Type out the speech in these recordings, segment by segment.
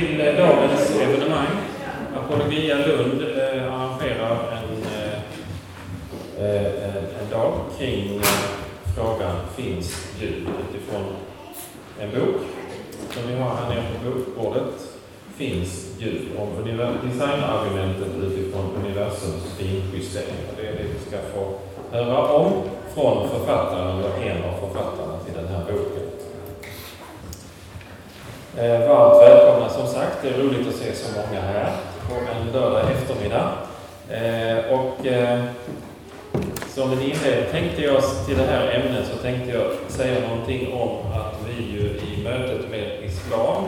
till eh, dagens evenemang. Apologia Lund eh, arrangerar en, eh, en, en dag kring eh, frågan Finns Gud? utifrån en bok som vi har här nere på bokbordet. Finns Gud? Om designargumentet utifrån universums finjustering. Det är det vi ska få höra om från författaren, eller en av författarna till den här boken. Eh, varmt välkomna som sagt. Det är roligt att se så många här på en lördag eftermiddag. Eh, och eh, som en inledning tänkte jag till det här ämnet så tänkte jag säga någonting om att vi ju i mötet med islam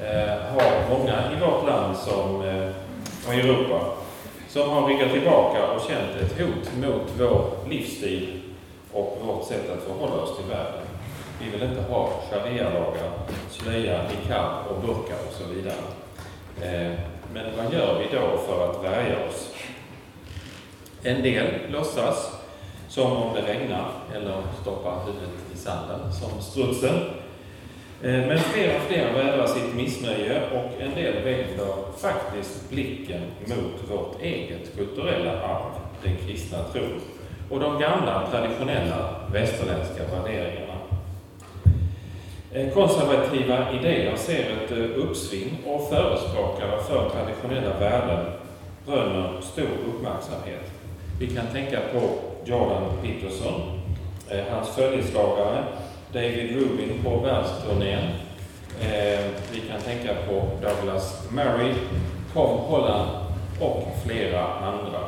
eh, har många i vårt land som, eh, och i Europa som har ryggat tillbaka och känt ett hot mot vår livsstil och vårt sätt att förhålla oss till världen. Vi vill inte ha sharia-lagar, slöja, niqab och burka och så vidare. Eh, men vad gör vi då för att värja oss? En del låtsas som om det regnar eller stoppar huvudet i sanden som strutsen. Eh, men fler och fler vädrar sitt missnöje och en del vänder faktiskt blicken mot vårt eget kulturella arv, den kristna tron och de gamla traditionella västerländska värderingarna. Eh, konservativa idéer ser ett eh, uppsving och förespråkare för traditionella värden röner stor uppmärksamhet. Vi kan tänka på Jordan Peterson, eh, hans följeslagare, David Rubin på världsturnén. Vi kan tänka på Douglas Murray, Tom Holland och flera andra.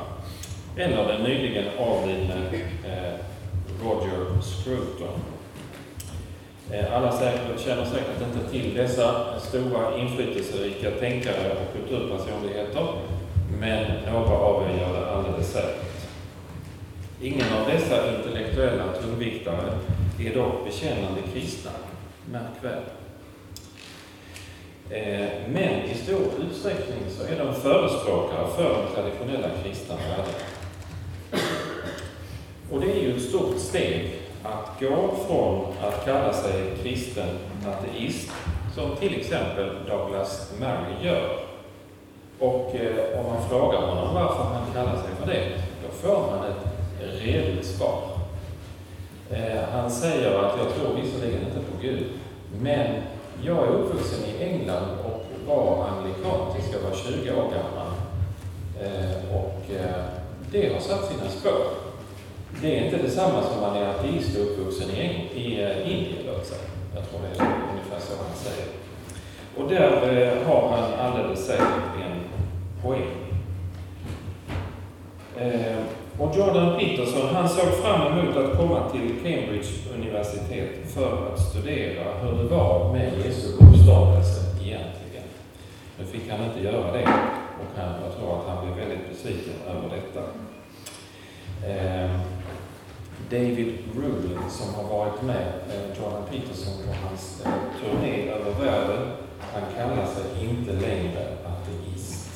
Eller den nyligen avlidne Roger Scruton. Eh, alla känner säkert inte till dessa stora inflytelserika tänkare och kulturpersonligheter, men några av er gör det alldeles säkert. Ingen av dessa intellektuella tungviktare är dock bekännande kristna, märk väl. Eh, men i stor utsträckning så är de förespråkare för de traditionella kristna värdena. Och det är ju ett stort steg att gå från att kalla sig kristen ateist, som till exempel Douglas Murray gör, och eh, om man frågar honom varför han kallar sig för det, då får man ett redigt svar. Eh, han säger att jag tror visserligen inte på Gud, men jag är uppvuxen i England och var anglikan tills jag var 20 år gammal. Eh, och eh, det har satt sina spår. Det är inte detsamma som man är ateist och uppvuxen i, i eh, Indien, låt säga. Jag tror det är ungefär så han säger. Och där eh, har han alldeles säkert en poäng. Eh, och Jordan Peterson, han såg fram emot att komma till Cambridge universitet för att studera hur det var med Jesu uppståndelse egentligen. Nu fick han inte göra det och han, jag tror att han blev väldigt besviken över detta. David Rubin som har varit med eh, Jordan Peterson på hans eh, turné över världen. Han kallar sig inte längre ateist.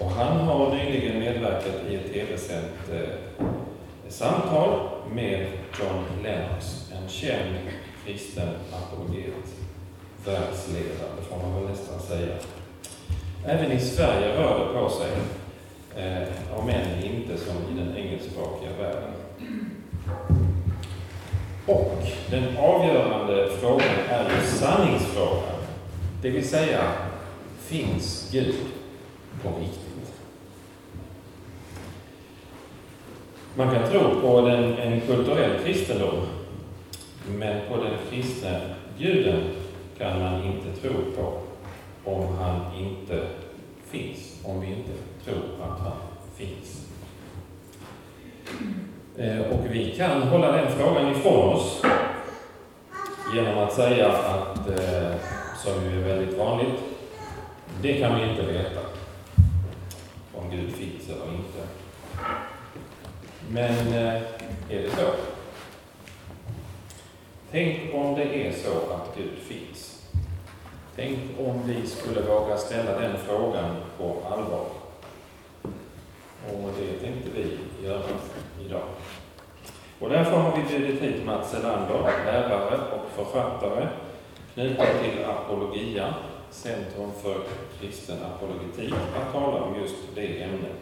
Och han har nyligen medverkat i ett tv-sänt eh, samtal med John Lennox, en känd kristen apologet, världsledare, får man väl nästan säga. Även i Sverige rör det på sig, eh, om än inte som i den engelskspråkiga världen. Och den avgörande frågan är ju sanningsfrågan. Det vill säga, finns Gud på riktigt? Man kan tro på den, en kulturell kristendom, men på den kristne guden kan man inte tro på om han inte finns, om vi inte tror att han finns. Eh, och vi kan hålla den frågan ifrån oss genom att säga att, eh, som ju är väldigt vanligt, det kan vi inte veta om Gud finns eller inte. Men eh, är det så? Tänk om det är så att Gud finns. Tänk om vi skulle våga ställa den frågan på allvar. Och det tänkte vi göra idag. Och därför har vi bjudit hit Mats Elander, lärare och författare knuten till Apologia, Centrum för kristen apologetik att tala om just det ämnet.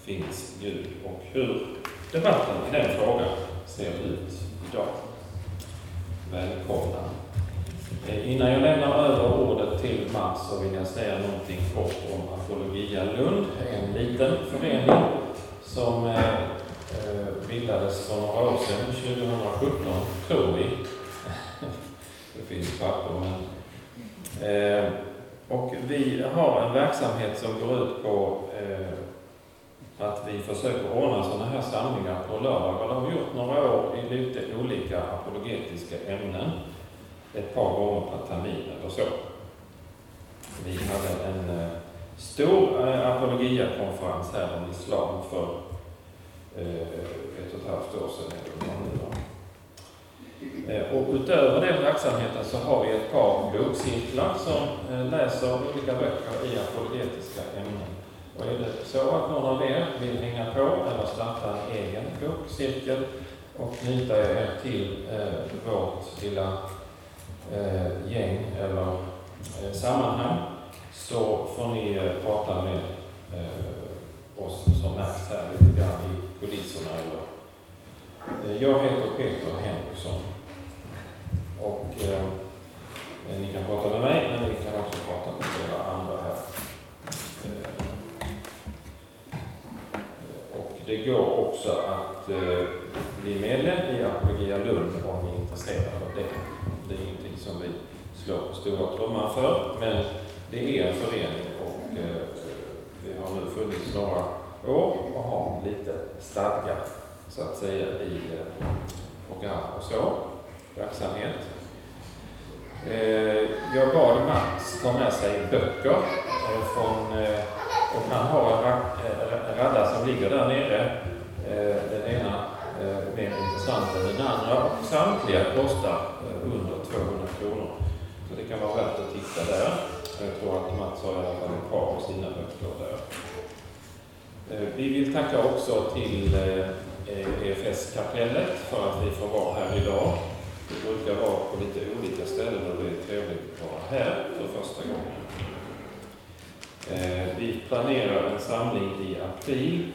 Finns Gud? Och hur debatten i den frågan ser ut idag. Välkomna! Eh, innan jag lämnar över ordet till Mats så vill jag säga någonting kort om Apologia Lund, en liten förening som eh, eh, bildades för några år sedan, 2017, tror vi. Det finns papper, men... Och vi har en verksamhet som går ut på att vi försöker ordna sådana här samlingar på lördagar. Det har vi gjort några år i lite olika apologetiska ämnen. Ett par gånger per termin eller så. Vi hade en eh, stor eh, apologiakonferens här om islam för eh, ett och ett halvt år sedan. Eh, och utöver den verksamheten så har vi ett par bokcirklar som eh, läser olika böcker i apologetiska ämnen. Och är det så att någon av er vill hänga på eller starta en egen bokcirkel och knyta er till eh, vårt lilla eh, gäng eller eh, sammanhang så får ni eh, prata med eh, oss som märks här lite grann i kulisserna. Eller, eh, jag heter Peter Henriksson och eh, ni kan prata med mig men ni kan också prata med flera andra här. Eh, det går också att eh, bli medlem i Apologia Lund om ni är intresserade av det. Det är ingenting som vi slår på stora trumman för, men det är en förening och eh, vi har nu funnits några år och har lite stadga så att säga i eh, program och så, verksamhet. Eh, jag bad Mats ta med sig böcker eh, från eh, och han har en eh, radda som ligger där nere. Eh, den ena eh, mer intressant än den andra. Och samtliga kostar eh, under 200 kronor. Så det kan vara värt att titta där. Jag tror att Mats har i alla fall ett par av sina böcker där. Eh, vi vill tacka också till eh, EFS-kapellet för att vi får vara här idag. Vi brukar vara på lite olika ställen och det är trevligt att vara här för första gången. Eh, vi planerar en samling i april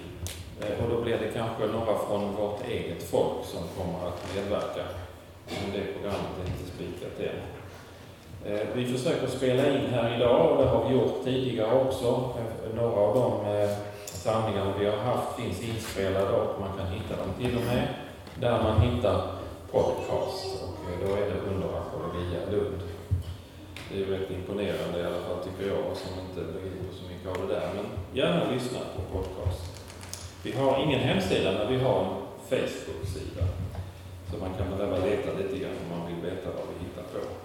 och då blir det kanske några från vårt eget folk som kommer att medverka. Men det programmet är inte spikat än. Eh, vi försöker spela in här idag och det har vi gjort tidigare också. Eh, några av de eh, samlingar vi har haft finns inspelade och man kan hitta dem till och med där man hittar podcast och då är det under Apologia Lund. Det är rätt imponerande i alla fall tycker jag som inte begriper så mycket av det där. Men gärna lyssna på podcast. Vi har ingen hemsida men vi har en Facebook-sida. Så man kan behöva leta lite grann om man vill veta vad vi hittar på.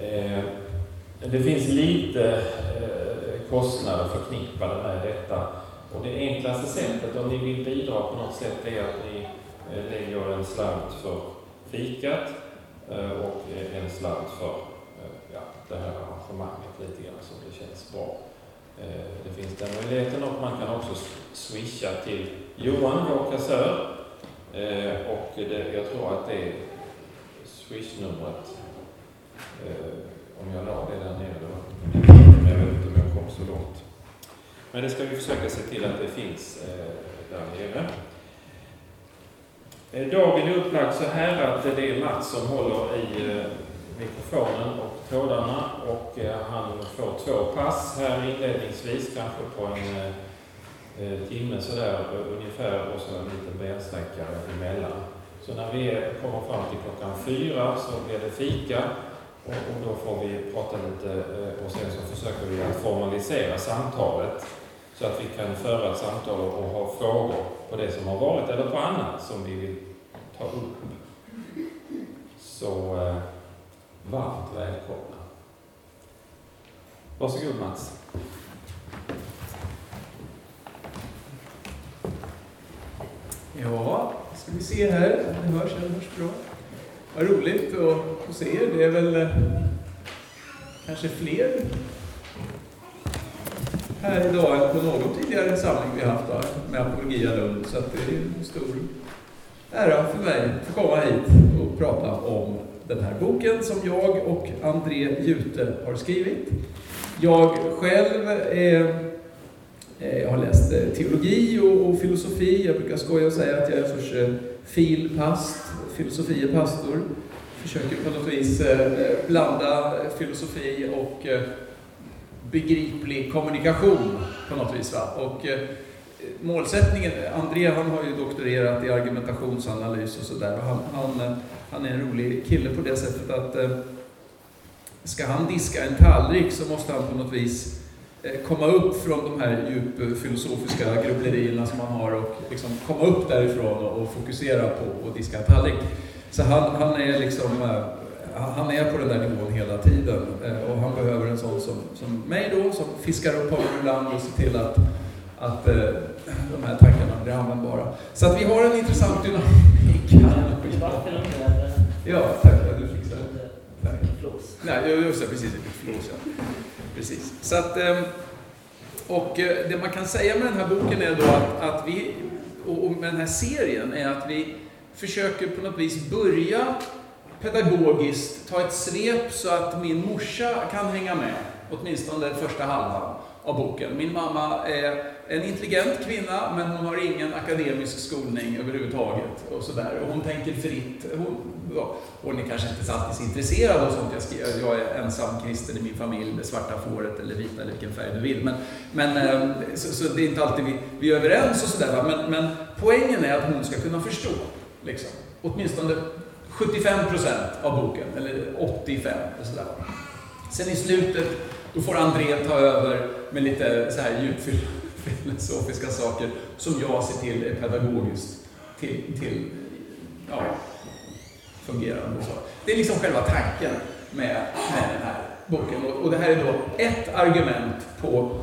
Eh, det finns lite eh, kostnader förknippade med detta. Och det enklaste sättet om ni vill bidra på något sätt är att ni eh, lägger en slant för fikat och en slant för ja, det här arrangemanget lite grann så det känns bra. Det finns den möjligheten och man kan också swisha till Johan, vår kassör. Och det, jag tror att det är swishnumret, Eh, om jag la det där nere, då, jag vet inte om jag kom så långt. Men det ska vi försöka se till att det finns eh, där nere. Eh, dagen är upplagd så här att det är Mats som håller i eh, mikrofonen och trådarna och eh, han får två pass här inledningsvis, kanske på en eh, timme sådär ungefär och så en liten bensträckare emellan. Så när vi kommer fram till klockan fyra så blir det fika och, då får vi prata lite eh, och sen så försöker vi att formalisera samtalet så att vi kan föra ett samtal och ha frågor på det som har varit eller på annat som vi vill ta upp. Så eh, varmt välkomna. Varsågod Mats. Ja, ska vi se här. Det hörs, det hörs bra. Vad roligt att se er. Det är väl eh, kanske fler här idag än på någon tidigare samling vi haft då, med Apologia Lund. Så det är en stor ära för mig att få komma hit och prata om den här boken som jag och André Jute har skrivit. Jag själv är, jag har läst teologi och, filosofi. Jag brukar skoja och säga att jag är eh, fil. past, filosofie pastor, Försöker på något vis eh, blanda eh, filosofi och eh, begriplig kommunikation på något vis. Va? Och, målsättningen, André han har ju doktorerat i argumentationsanalys och sådär. Han, han, han är en rolig kille på det sättet att ska han diska en tallrik så måste han på något vis komma upp från de här djupfilosofiska grubblerierna som han har och liksom komma upp därifrån och, och fokusera på att diska en tallrik. Så han, han är liksom eh, han är på den där nivån hela tiden eh, och han behöver en sån som, som mig då, som fiskar upp honom ibland och ser till att, att eh, de här tankarna blir användbara. Så att vi har en intressant dynamik. Ja, tack. Du fixar det. Nej, just det, precis. Flås, ja. Precis. Så att, ehm, och eh, det man kan säga med den här boken är då att, att vi, och med den här serien, är att vi försöker på något vis börja pedagogiskt ta ett svep så att min morsa kan hänga med, åtminstone den första halvan av boken. Min mamma är en intelligent kvinna, men hon har ingen akademisk skolning överhuvudtaget. Och sådär. Och hon tänker fritt. Hon, ja, hon är kanske inte alltid så intresserad av sånt jag skriver. Jag är ensam kristen i min familj, det svarta fåret eller vita eller vilken färg du vill. Men, men eh, så, så, det är inte alltid vi, vi är överens och sådär. Men, men poängen är att hon ska kunna förstå. Liksom. Åtminstone 75 procent av boken, eller 85 och sådär. Sen i slutet, då får André ta över med lite så här djupfilosofiska saker som jag ser till är pedagogiskt till, till ja, fungerande. Så. Det är liksom själva tanken med, med den här boken. Och, och det här är då ett argument på,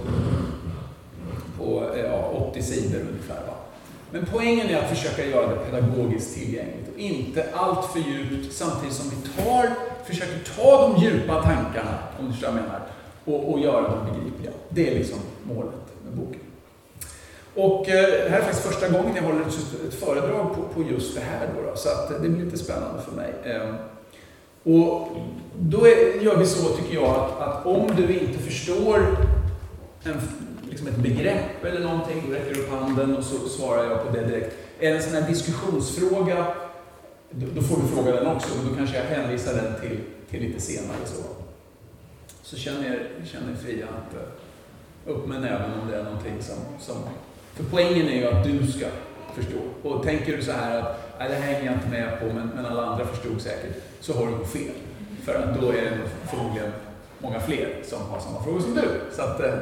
på eh, ja, 80 sidor ungefär. Va? Men poängen är att försöka göra det pedagogiskt tillgängligt och inte allt för djupt samtidigt som vi tar, försöker ta de djupa tankarna, om du förstår vad jag menar, och, och göra dem begripliga. Det är liksom målet med boken. Och eh, det här är faktiskt första gången jag håller ett, föredrag på, på, just det här då, då, så att eh, det blir lite spännande för mig. Ehm, och då är, gör vi så, tycker jag, att, att om du inte förstår en liksom ett begrepp eller någonting, då räcker du upp handen och så svarar jag på det direkt. Är det en sån här diskussionsfråga, då, får du fråga den också, men då kanske jag hänvisar den till, till lite senare. Så, så känn er, känner er fria att eh, upp med näven om det är någonting som, som... För poängen är ju att du ska förstå. Och tänker du så här att Nej, det hänger jag inte med på, men, men alla andra förstod säkert, så har du nog fel. För att då är det förmodligen många fler som har samma frågor som du. Så att, eh,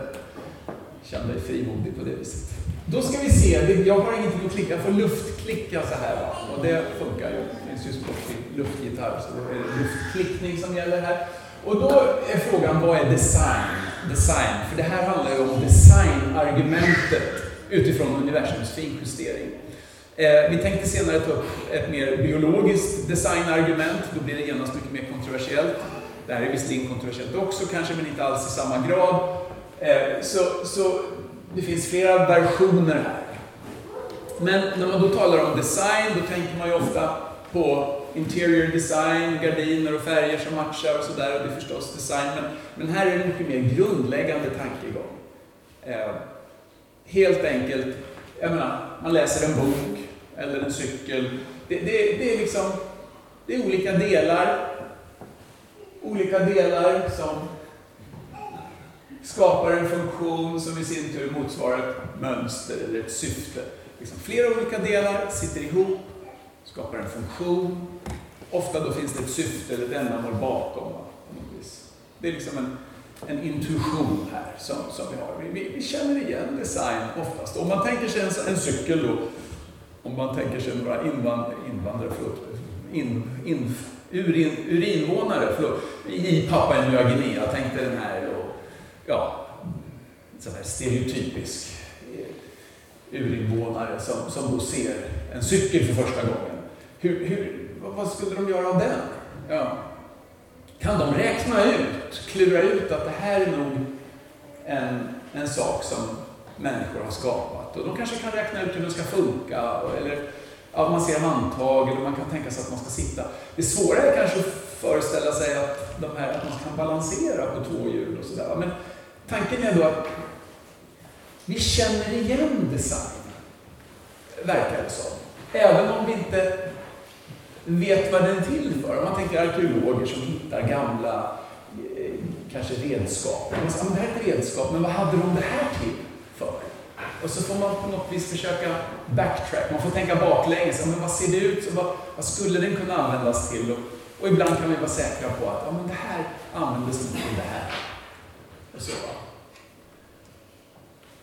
Känn dig frimodig på det viset. Då ska vi se, jag har ingenting att klicka, jag får luftklicka så här. Och det funkar ju. Det finns ju sport till luftgitarr, så då är det luftklickning som gäller här. Och då är frågan, vad är design? Design, för det här handlar ju om designargumentet utifrån universums finjustering. Eh, vi tänkte senare ta upp ett mer biologiskt designargument, då blir det genast mycket mer kontroversiellt. Det här är visserligen kontroversiellt också kanske, men inte alls i samma grad. Eh, så, så det finns flera versioner här. Men när man då talar om design, då tänker man ju ofta på interior design, gardiner och färger som matchar och sådär. Det är förstås design, men, men här är det mycket mer grundläggande tankegång. Eh, helt enkelt, jag menar, man läser en bok eller en cykel. Det, det, det är liksom, det är olika delar, olika delar som skapar en funktion som i sin tur motsvarar ett mönster eller ett syfte. Liksom flera olika delar sitter ihop, skapar en funktion. Ofta då finns det ett syfte eller ett ändamål bakom. Det är liksom en, en intuition här som, som vi har. Vi, vi, känner igen design oftast. Om man tänker sig en, en cykel då, om man tänker sig några invand, invandrare, förlåt, in, in, urin, urinvånare förlåt, i Papua Nya Guinea, tänkte den här ja, sån här stereotypisk eh, urinvånare som, som då ser en cykel för första gången. Hur, hur, vad skulle de göra av den? Ja. Kan de räkna ut, klura ut att det här är nog en, en sak som människor har skapat? Och de kanske kan räkna ut hur den ska funka, eller Ja, man ser handtag eller man kan tänka sig att man ska sitta. Det svåra är kanske att föreställa sig att, de här, att man kan balansera på två hjul och sådär. Men tanken är då att vi känner igen design, verkar det som. Även om vi inte vet vad den tillför? Om man tänker arkeologer som hittar gamla eh, kanske redskap. Man säger, det här är ett redskap, men vad hade de det här till för? Och så får man på något vis försöka backtrack, man får tänka baklänges. Men vad ser det ut? Vad, vad skulle den kunna användas till? Och, och, ibland kan vi vara säkra på att ja, men det här användes till det här. Och så.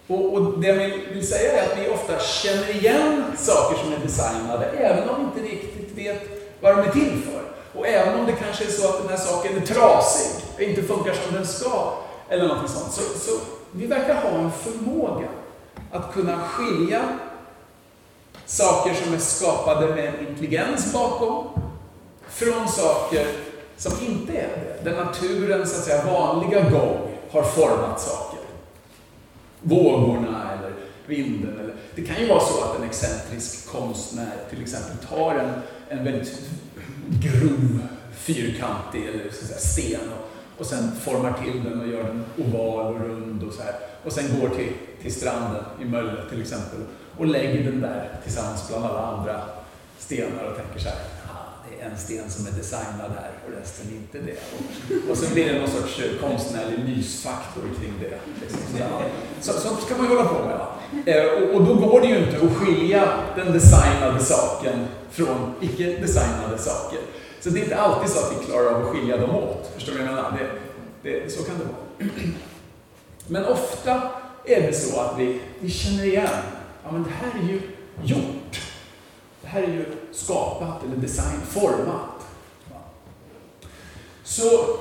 Och, och det jag vill säga är att vi ofta känner igen saker som är designade, även om vi inte riktigt vet vad de är till för. Och även om det kanske är så att den här saken är trasig, och inte funkar som den ska, eller någonting sånt. Så, så vi verkar ha en förmåga att kunna skilja saker som är skapade med en intelligens bakom, från saker som inte är det. Där naturen, så att säga, vanliga gång har format saker. Vågorna eller vinden. Eller, det kan ju vara så att en excentrisk konstnär till exempel tar en, en väldigt grov, fyrkantig eller så säga, sten och, och sen formar till den och gör den oval och rund och så här. Och sen går till, till stranden i Mölle till exempel och lägger den där tillsammans bland alla andra stenar och tänker så här, det är en sten som är designad här och resten inte det. Och, och så blir det någon sorts konstnärlig mysfaktor kring det. Liksom. Så, sånt kan man ju hålla på med. Eh, Eh, och, då går det ju inte att skilja den designade saken från icke-designade saker. Så det är inte alltid så att vi klarar av att skilja dem åt. Förstår du vad jag menar? Det, det, så kan det vara. Men ofta är det så att vi, vi känner igen, ja men det här är ju gjort. Det här är ju skapat eller designformat. Så,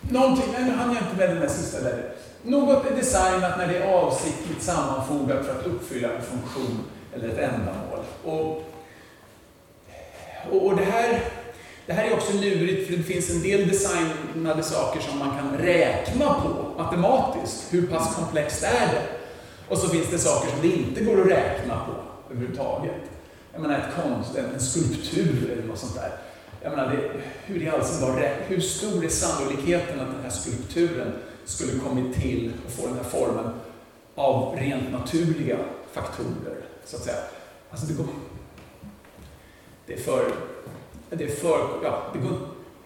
någonting, nu hann jag inte med den där sista där. Något är designat när det är avsiktligt sammanfogat för att uppfylla en funktion eller ett ändamål. Och, och, och det, här, det här är också lurigt för det finns en del designade saker som man kan räkna på matematiskt. Hur pass komplext är det? Och så finns det saker som det inte går att räkna på överhuvudtaget. Jag menar ett konst, en skulptur eller något sånt där. Jag menar, det, hur i all hur stor är sannolikheten att den här skulpturen skulle kommit till och få den här formen av rent naturliga faktorer, så att säga. Alltså det går... Det är för... Det är för... Ja, det går,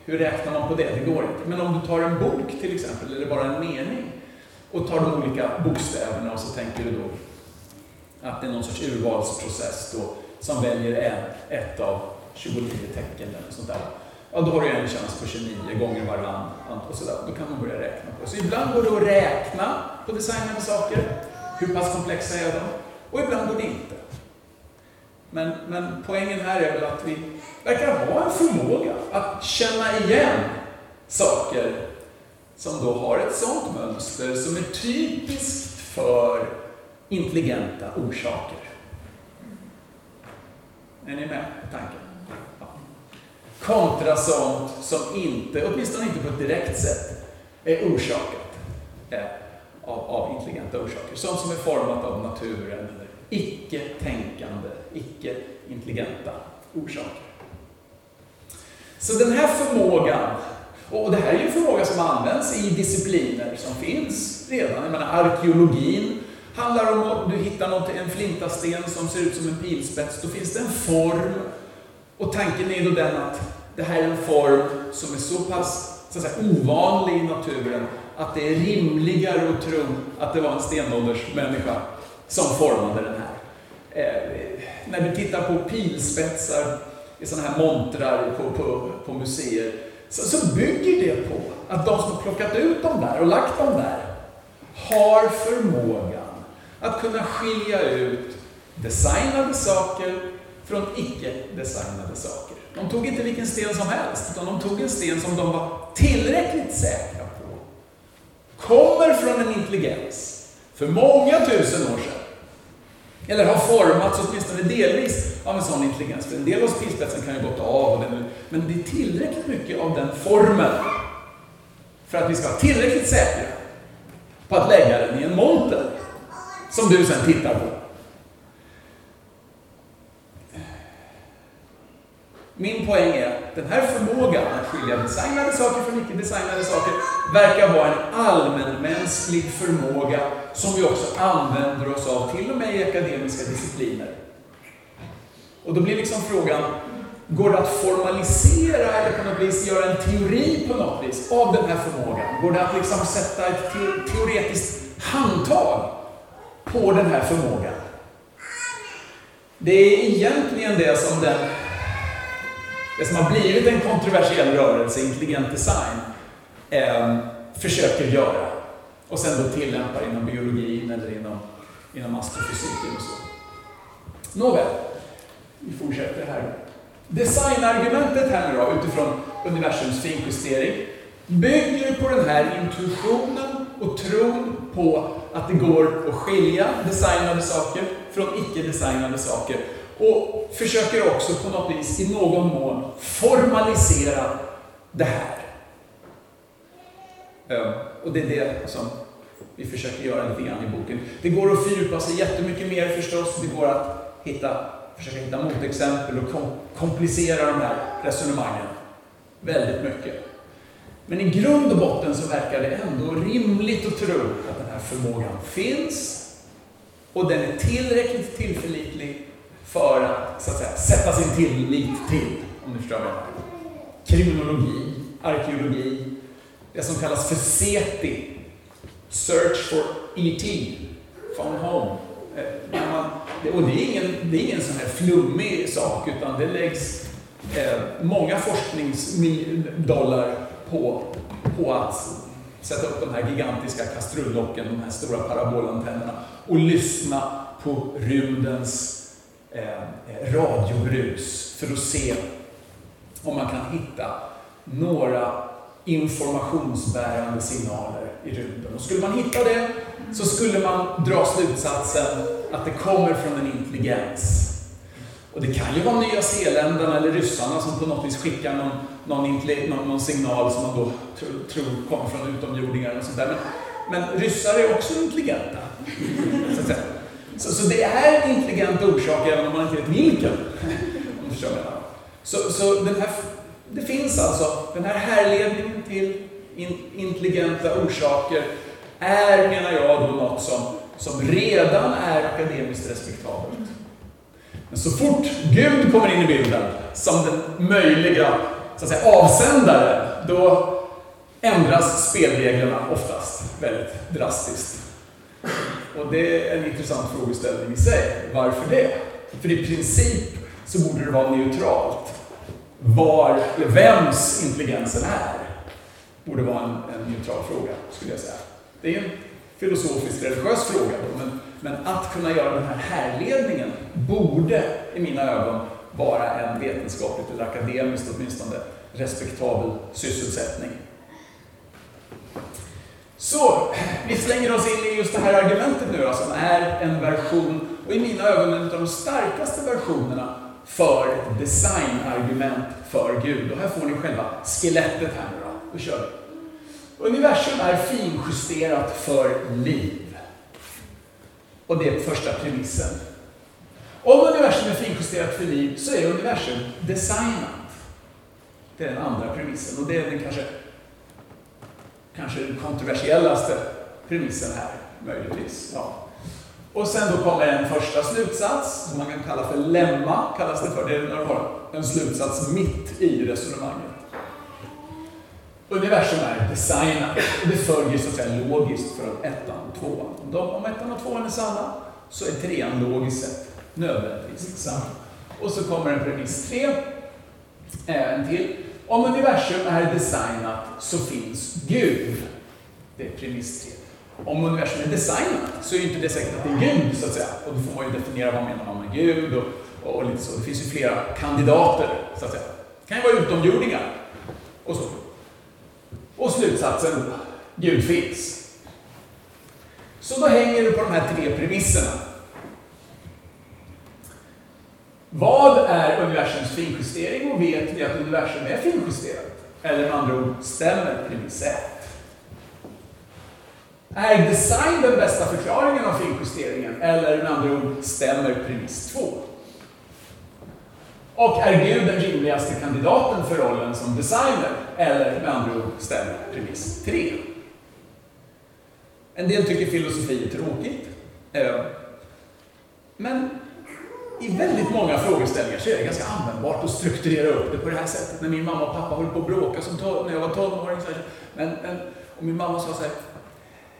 hur räknar man på det? Det går inte. Men om du tar en bok till exempel, eller bara en mening, och tar de olika bokstäverna och så tänker du då att det är någon sorts urvalsprocess då, som väljer en, ett av 29 tecken eller sånt där ja då har du en chans på 29 gånger varann och sådär. Då kan man börja räkna på det. Så ibland går det att räkna på designade saker. Hur pass komplexa är de? Och ibland går det inte. Men, men poängen här är väl att vi verkar ha en förmåga att känna igen saker som då har ett sådant mönster som är typiskt för intelligenta orsaker. Är ni med på tanken? Kontra sånt som inte, åtminstone inte på ett direkt sätt, är orsakat eh, av, av intelligenta orsaker. Sånt som är format av naturen eller icke-tänkande, icke-intelligenta orsaker. Så den här förmågan, och det här är ju en förmåga som används i discipliner som finns redan. Jag menar, arkeologin handlar om att du hittar något, en flintasten som ser ut som en pilspets, då finns det en form och tanken är då den att det här är en form som är så pass så att säga, ovanlig i naturen att det är rimligare att tro att det var en stenåldersmänniska som formade den här. Eh, när du tittar på pilspetsar i sådana här montrar på, på, på museer så, så bygger det på att de som har plockat ut dem där och lagt dem där har förmågan att kunna skilja ut designade saker från icke-designade saker. De tog inte vilken sten som helst, utan de tog en sten som de var tillräckligt säkra på. Kommer från en intelligens för många tusen år sedan. Eller har formats åtminstone delvis av en sån intelligens. För en del av spillspetsen kan ju gått av, men det är tillräckligt mycket av den formen för att vi ska vara tillräckligt säkra på att lägga den i en monter som du sen tittar på. Min poäng är att den här förmågan att skilja designade saker från icke-designade saker verkar vara en allmänmänsklig förmåga som vi också använder oss av, till och med i akademiska discipliner. Och då blir liksom frågan, går det att formalisera eller på något vis göra en teori på något vis av den här förmågan? Går det att liksom sätta ett teoretiskt handtag på den här förmågan? Det är egentligen det som den det som har blivit en kontroversiell rörelse, intelligent design, eh, försöker göra. Och sen då tillämpar inom biologin eller inom, inom astrofysiken och så. Nåväl, vi fortsätter här. Designargumentet här nu då, utifrån universums finjustering, bygger på den här intuitionen och tron på att det går att skilja designade saker från icke-designade saker och försöker också på något vis i någon mån formalisera det här. Ehm, och det är det som vi försöker göra lite grann i boken. Det går att fördjupa sig jättemycket mer förstås. Det går att hitta, försöka hitta motexempel och kom, komplicera de här resonemangen väldigt mycket. Men i grund och botten så verkar det ändå rimligt att tro att den här förmågan finns och den är tillräckligt tillförlitlig för att, så att säga, sätta sin tillit till, om ni förstår vad jag menar. Kriminologi, arkeologi, det som kallas för SETI, Search for E.T., Found Home. Eh, man, och det är, ingen, det är ingen sån här flummig sak, utan det läggs eh, många forskningsdollar på, på att sätta upp de här gigantiska kastrullocken, de här stora parabolantennerna och lyssna på rymdens eh, eh radiobrus för att se om man kan hitta några informationsbärande signaler i rymden. Och skulle man hitta det så skulle man dra slutsatsen att det kommer från en intelligens. Och det kan ju vara Nya Zeeländarna eller ryssarna som på något vis skickar någon, någon, någon, någon signal som man då tror, tror kommer från utomjordingar och sånt där. Men, men ryssar är också intelligenta. Så att säga. Så, så det är en intelligent orsak även om man inte vet vilken. Om du så, så den här, det finns alltså, den här härledningen till in, intelligenta orsaker är, menar jag, då något som, som redan är akademiskt respektabelt. Men så fort Gud kommer in i bilden som den möjliga så att säga, avsändaren, då ändras spelreglerna oftast väldigt drastiskt. Och det är en intressant frågeställning i sig. Varför det? För i princip så borde det vara neutralt. Var, vems intelligensen är, borde vara en, en neutral fråga, skulle jag säga. Det är en filosofisk religiös fråga, men, men att kunna göra den här härledningen borde, i mina ögon, vara en vetenskapligt eller akademiskt åtminstone respektabel sysselsättning. Så, vi slänger oss in i just det här argumentet nu då, som är en version, och i mina ögon en av de starkaste versionerna för ett designargument för Gud. Och här får ni själva skelettet här nu då. Då kör vi. Universum är finjusterat för liv. Och det är första premissen. Om universum är finjusterat för liv så är universum designat. Det är den andra premissen och det är den kanske kanske den kontroversiellaste premissen här, möjligtvis. Ja. Och sen då kommer en första slutsats, som man kan kalla för lemma, kallas det för. Det är när du har en slutsats mitt i resonemanget. Universum är designat och det följer så att säga logiskt från ettan och tvåan. Om ettan och tvåan är sanna så är trean logiskt sett nödvändigtvis sann. Och så kommer en premiss tre, eh, en till. Om universum är designat så finns Gud. Det är premiss 3. Om universum är designat så är ju inte det säkert att det är Gud, så att säga. Och då får man ju definiera vad man menar man med Gud och, och, och lite så. Det finns ju flera kandidater, så att säga. Det kan ju vara utomjordingar. Och så. Och slutsatsen, Gud finns. Så då hänger det på de här tre premisserna. Vad är universums finjustering och vet vi att universum är finjusterat? Eller med andra ord, stämmer premiss 1? Är design den bästa förklaringen av finjusteringen? Eller med andra ord, stämmer premiss 2? Och är Gud den rimligaste kandidaten för rollen som designer? Eller med andra ord stämmer premiss 3. En del tycker filosofi är tråkigt. Ehm. Men i väldigt många frågeställningar så är det ganska användbart att strukturera upp det på det här sättet. När min mamma och pappa höll på att bråka som när jag var tonåring. Men, men, och min mamma sa så här.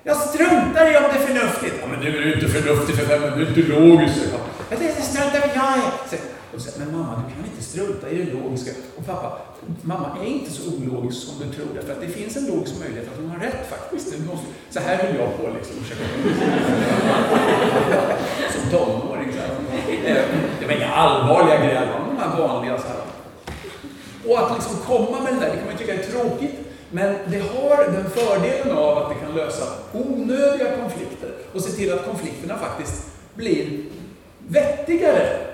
Jag struntar i om det är förnuftigt. Ja, men nu är du inte förnuftig för fem minuter, du är inte logisk. Jag struntar väl jag är. Och säga men mamma, du kan inte strunta i det logiska. Och pappa, mamma är inte så ologisk som du tror. Därför att det finns en logisk möjlighet att hon har rätt faktiskt. Måste, så här höll jag på liksom. som tonåring. Så här. Eh, det var inga allvarliga grejer, det var de här vanliga. Så här. Och att liksom komma med det där, det kan man tycka är tråkigt. Men det har den fördelen av att det kan lösa onödiga konflikter och se till att konflikterna faktiskt blir vettigare.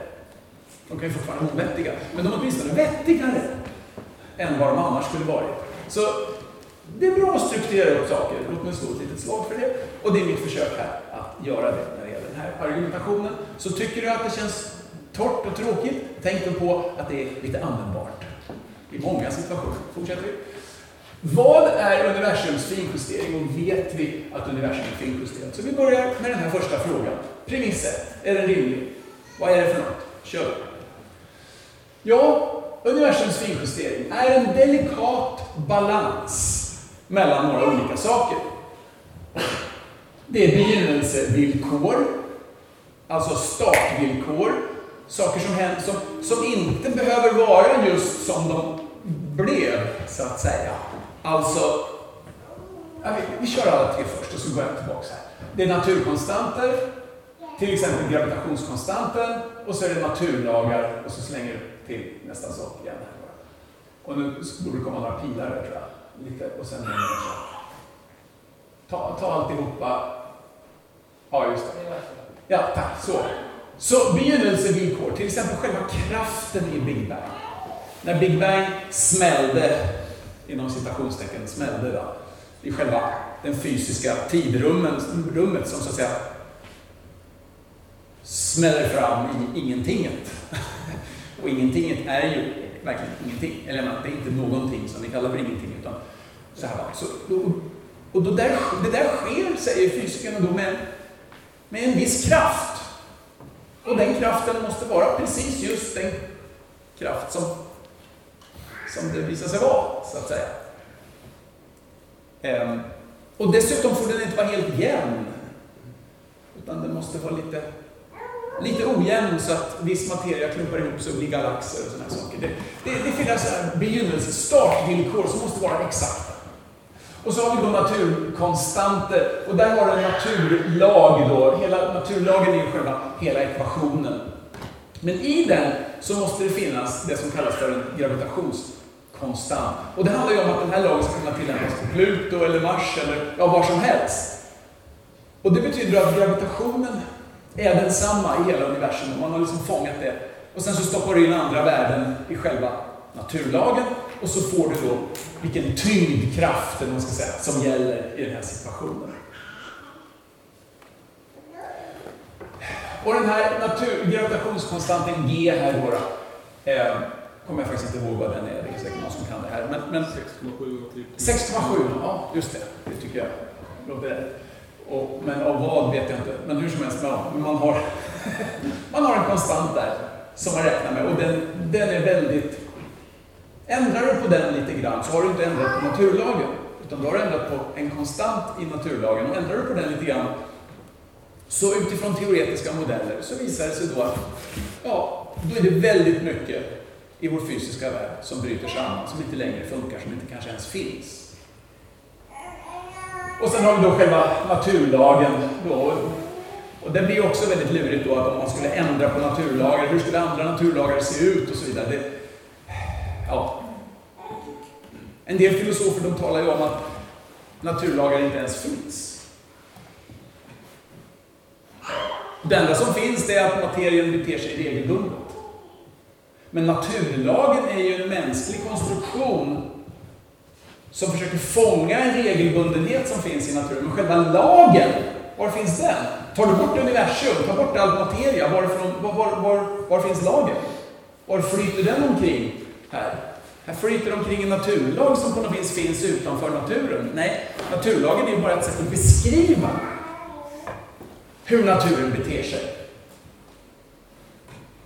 De kan ju fortfarande vara ovettiga, men de är åtminstone vettigare än vad de annars skulle varit. Så det är bra att strukturera upp saker. Låt mig slå ett litet slag för det. Och det är mitt försök här att göra det när det gäller den här argumentationen. Så tycker du att det känns torrt och tråkigt, tänk då på att det är lite användbart i många situationer. Fortsätter vi. Vad är universums finjustering och vet vi att universum är finjusterat? Så vi börjar med den här första frågan. Premiss 1. Är den rimlig? Vad är det för något? Kör! Ja, universums finjustering är en delikat balans mellan några olika saker. Det är begynnelsevillkor, alltså startvillkor, saker som, händer, som, som inte behöver vara just som de blev, så att säga. Alltså, vi, vi kör alla tre först och så går jag tillbaka här. Det är naturkonstanter, till exempel gravitationskonstanten, och så är det naturlagar och så slänger du till nästa sak igen. Och nu borde det komma några pilar där tror jag. Lite, och sen ta, ta alltihopa. Ja, just det. Ja, tack. Så. Så begynnelsevillkor, till exempel själva kraften i Big Bang. När Big Bang smällde inom citationstecken smällde då, i själva den fysiska tidrummet som så att säga smäller fram i ingentinget. Och ingentinget är ju verkligen ingenting. Eller det är inte någonting som vi kallar för ingenting. Utan så här så, och då där, det där sker, säger fysikerna då, med, med en viss kraft. Och den kraften måste vara precis just den kraft som som det visar sig vara, så att säga. Ehm, och dessutom får den inte vara helt jämn. Utan den måste vara lite, lite ojämn så att viss materia klumpar ihop sig och blir galaxer och sådana saker. Det, det, det finns alltså begynnelse, startvillkor som måste vara exakta. Och så har vi då naturkonstanter, och där har du en naturlag då. Hela naturlagen är ju själva hela ekvationen. Men i den så måste det finnas det som kallas för en gravitationskonstant. Och det handlar ju om att den här lagen ska kunna tillämpas på Pluto eller Mars eller ja, var som helst. Och det betyder att gravitationen är densamma i hela universum. Man har liksom fångat det. Och sen så stoppar du in andra värden i själva naturlagen och så får du då vilken tyngdkraft man ska säga, som gäller i den här situationen. Och den här natur, gravitationskonstanten G här då, eh, kommer jag faktiskt inte ihåg vad den är, det är säkert någon som kan det här. Men, men 6,7 ja just det. Det tycker jag låter rätt. Och, men av vad vet jag inte. Men hur som helst, man, man, har, man har en konstant där som man räknar med och den, den är väldigt... Ändrar du på den lite grann så har du inte ändrat på naturlagen. Utan du har ändrat på en konstant i naturlagen. Och ändrar du på den lite grann så utifrån teoretiska modeller så visar det sig då att ja, då är det väldigt mycket i vår fysiska värld som bryter samman, som inte längre funkar, som inte kanske ens finns. Och sen har vi då själva naturlagen. Då, och det blir också väldigt lurigt då att om man skulle ändra på naturlagar, hur skulle andra naturlagar se ut och så vidare. Det, ja. En del filosofer de talar ju om att naturlagar inte ens finns. Det enda som finns det är att materien beter sig regelbundet. Men naturlagen är ju en mänsklig konstruktion som försöker fånga en regelbundenhet som finns i naturen. Men själva lagen, var finns den? Tar du bort universum, tar bort all materia, var, var, var, var, var finns lagen? Var flyter den omkring här? Här flyter omkring en naturlag som på något vis finns utanför naturen. Nej, naturlagen är bara ett sätt att beskriva hur naturen beter sig.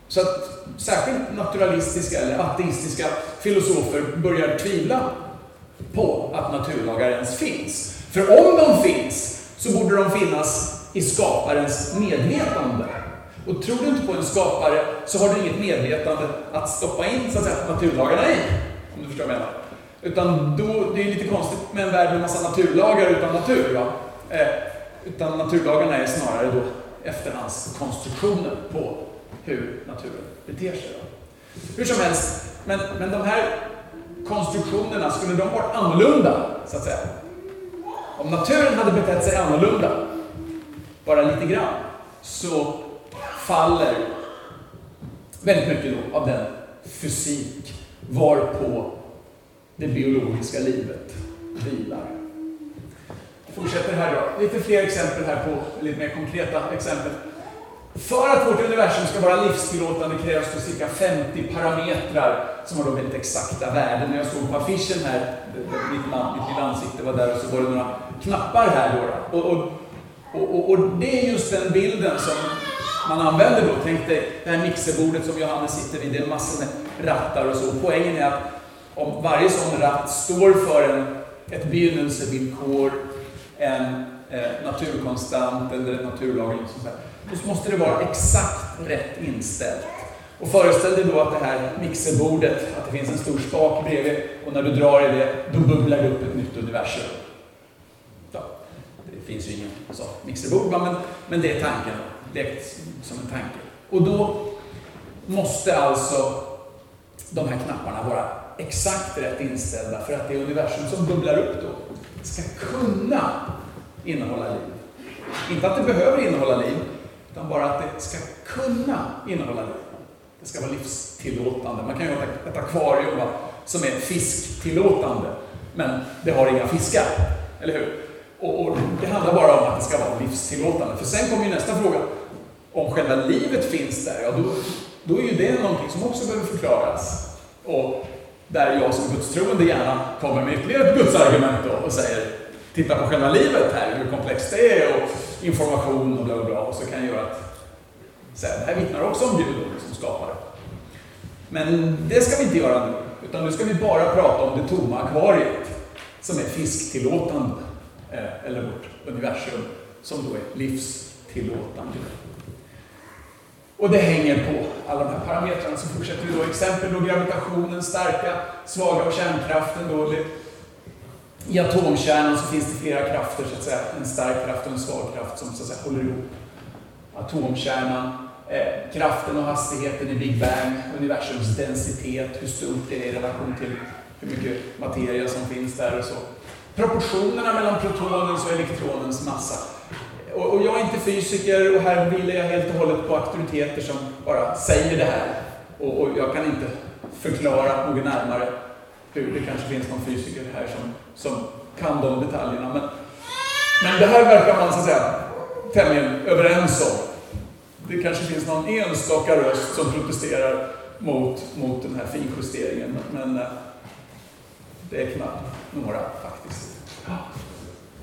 Så att särskilt naturalistiska eller ateistiska filosofer börjar tvivla på att naturlagar ens finns. För om de finns så borde de finnas i skaparens medvetande. Och tror du inte på en skapare så har du inget medvetande att stoppa in så att säga, naturlagarna i. Om du förstår vad jag menar. Utan då, det är lite konstigt med en värld med en massa naturlagar utan natur. Va? Eh, utan naturlagarna är snarare då efterhandskonstruktioner på hur naturen beter sig. Då. Hur som helst, men, men de här konstruktionerna, skulle de varit annorlunda, så att säga? Om naturen hade betett sig annorlunda, bara lite grann, så faller väldigt mycket då av den fysik varpå det biologiska livet vilar. Jag fortsätter här då. Lite fler exempel här på, lite mer konkreta exempel. För att vårt universum ska vara livstillåtande krävs det cirka 50 parametrar som har då väldigt exakta värden. När jag såg på affischen här, mitt, namn, mitt lilla ansikte var där och så var det några knappar här då. Och, och, och, och, det är just den bilden som man använder då. Tänk dig det här mixerbordet som Johannes sitter vid, det är massor med rattar och så. Poängen är att om varje sån ratt står för en, ett begynnelsevillkor, en eh, naturkonstant eller ett naturlag, liksom så här, då måste det vara exakt rätt inställt. Och föreställ dig då att det här mixerbordet, att det finns en stor spak bredvid och när du drar i det, då bubblar det upp ett nytt universum. Ja, det finns ju ingen så, mixerbord, men, men det är tanken. Lekt som en tanke. Och då måste alltså de här knapparna vara exakt rätt inställda för att det universum som bubblar upp då ska kunna innehålla liv. Inte att det behöver innehålla liv, utan bara att det ska kunna innehålla liv. Det ska vara livstillåtande. Man kan ju ha ett akvarium va, som är fisktillåtande, men det har inga fiskar. Eller hur? Och, och, Det handlar bara om att det ska vara livstillåtande. För sen kommer ju nästa fråga. Om själva livet finns där, ja då, då är ju det någonting som också behöver förklaras. Och där jag som gudstroende gärna kommer med ytterligare ett gudsargument då och säger titta på själva livet här, hur komplext det är och information och bla bla bla. Och så kan jag göra att säga, det här vittnar också om Gud som liksom skapare. Men det ska vi inte göra nu, utan nu ska vi bara prata om det tomma akvariet som är fisktillåtande, eh, eller vårt universum som då är livstillåtande. Och det hänger på alla de här parametrarna. Så fortsätter vi då. Exempel då gravitationen, starka, svaga och kärnkraften. Då. I atomkärnan så finns det flera krafter, så att säga. En stark kraft och en svag kraft som så att säga, håller ihop atomkärnan. Eh, kraften och hastigheten i Big Bang, universums densitet, hur stort det är i relation till hur mycket materia som finns där och så. Proportionerna mellan protonens och elektronens massa. Och, och jag är inte fysiker och här vilar jag helt och hållet på auktoriteter som bara säger det här. Och, och jag kan inte förklara något närmare hur det kanske finns någon fysiker här som, som kan de detaljerna. Men, men det här verkar man så att säga tämligen överens om. Det kanske finns någon enstaka röst som protesterar mot, mot den här finjusteringen, men eh, det är knappt några faktiskt.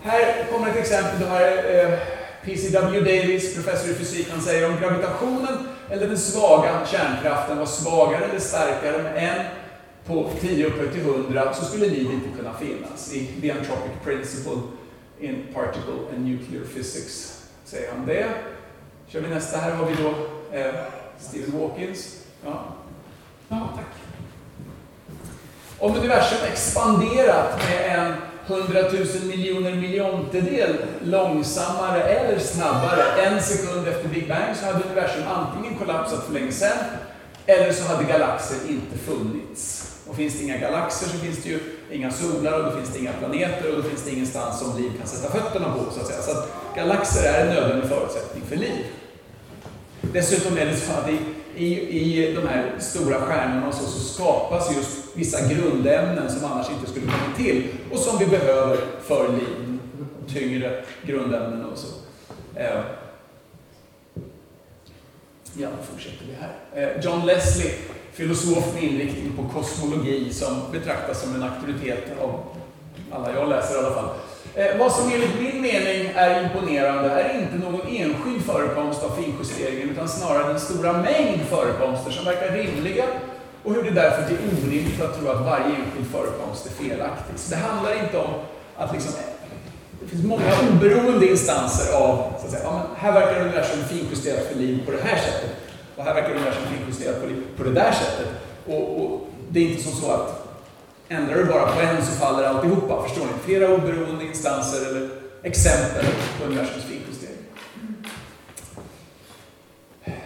Här kommer ett exempel. Det här är eh, PCW Davis, professor i fysik, han säger om gravitationen eller den svaga kärnkraften var svagare eller starkare med en på 10 upphöjt till 100 så skulle liv inte kunna finnas. I The Anthropic Principle in Particle and Nuclear Physics säger han det. Kör vi nästa. Här har vi då eh, Stephen Hawkins. Ja. ja, tack. Om universum expanderat med en hundratusen miljoner miljontedel långsammare eller snabbare en sekund efter Big Bang så hade universum antingen kollapsat för länge sedan eller så hade galaxer inte funnits. Och finns det inga galaxer så finns det ju inga solar och då finns det inga planeter och då finns det ingenstans som liv kan sätta fötterna på så att säga. Så att galaxer är en nödvändig förutsättning för liv. Dessutom är det så att i, i, i de här stora stjärnorna så, så skapas just vissa grundämnen som annars inte skulle komma till och som vi behöver för liv. Tyngre grundämnen och så. Eh, ja, då fortsätter vi här. Eh, John Leslie filosof med inriktning på kosmologi som betraktas som en auktoritet av alla jag läser i alla fall. Eh, vad som enligt min mening är imponerande är inte någon enskild förekomst av finjusteringen utan snarare den stora mängd förekomster som verkar rimliga och hur det därför blir orimligt att tro att varje enskild förekomst är felaktig. Så det handlar inte om att liksom, det finns många oberoende instanser av, så att säga, ja, men här verkar universum finjusterat för liv på det här sättet och här verkar universum finjusterat på, på det där sättet. Och, och det är inte som så att Ändrar du bara på en så faller alltihopa. Förstår ni? Flera oberoende instanser eller exempel på universums finjustering.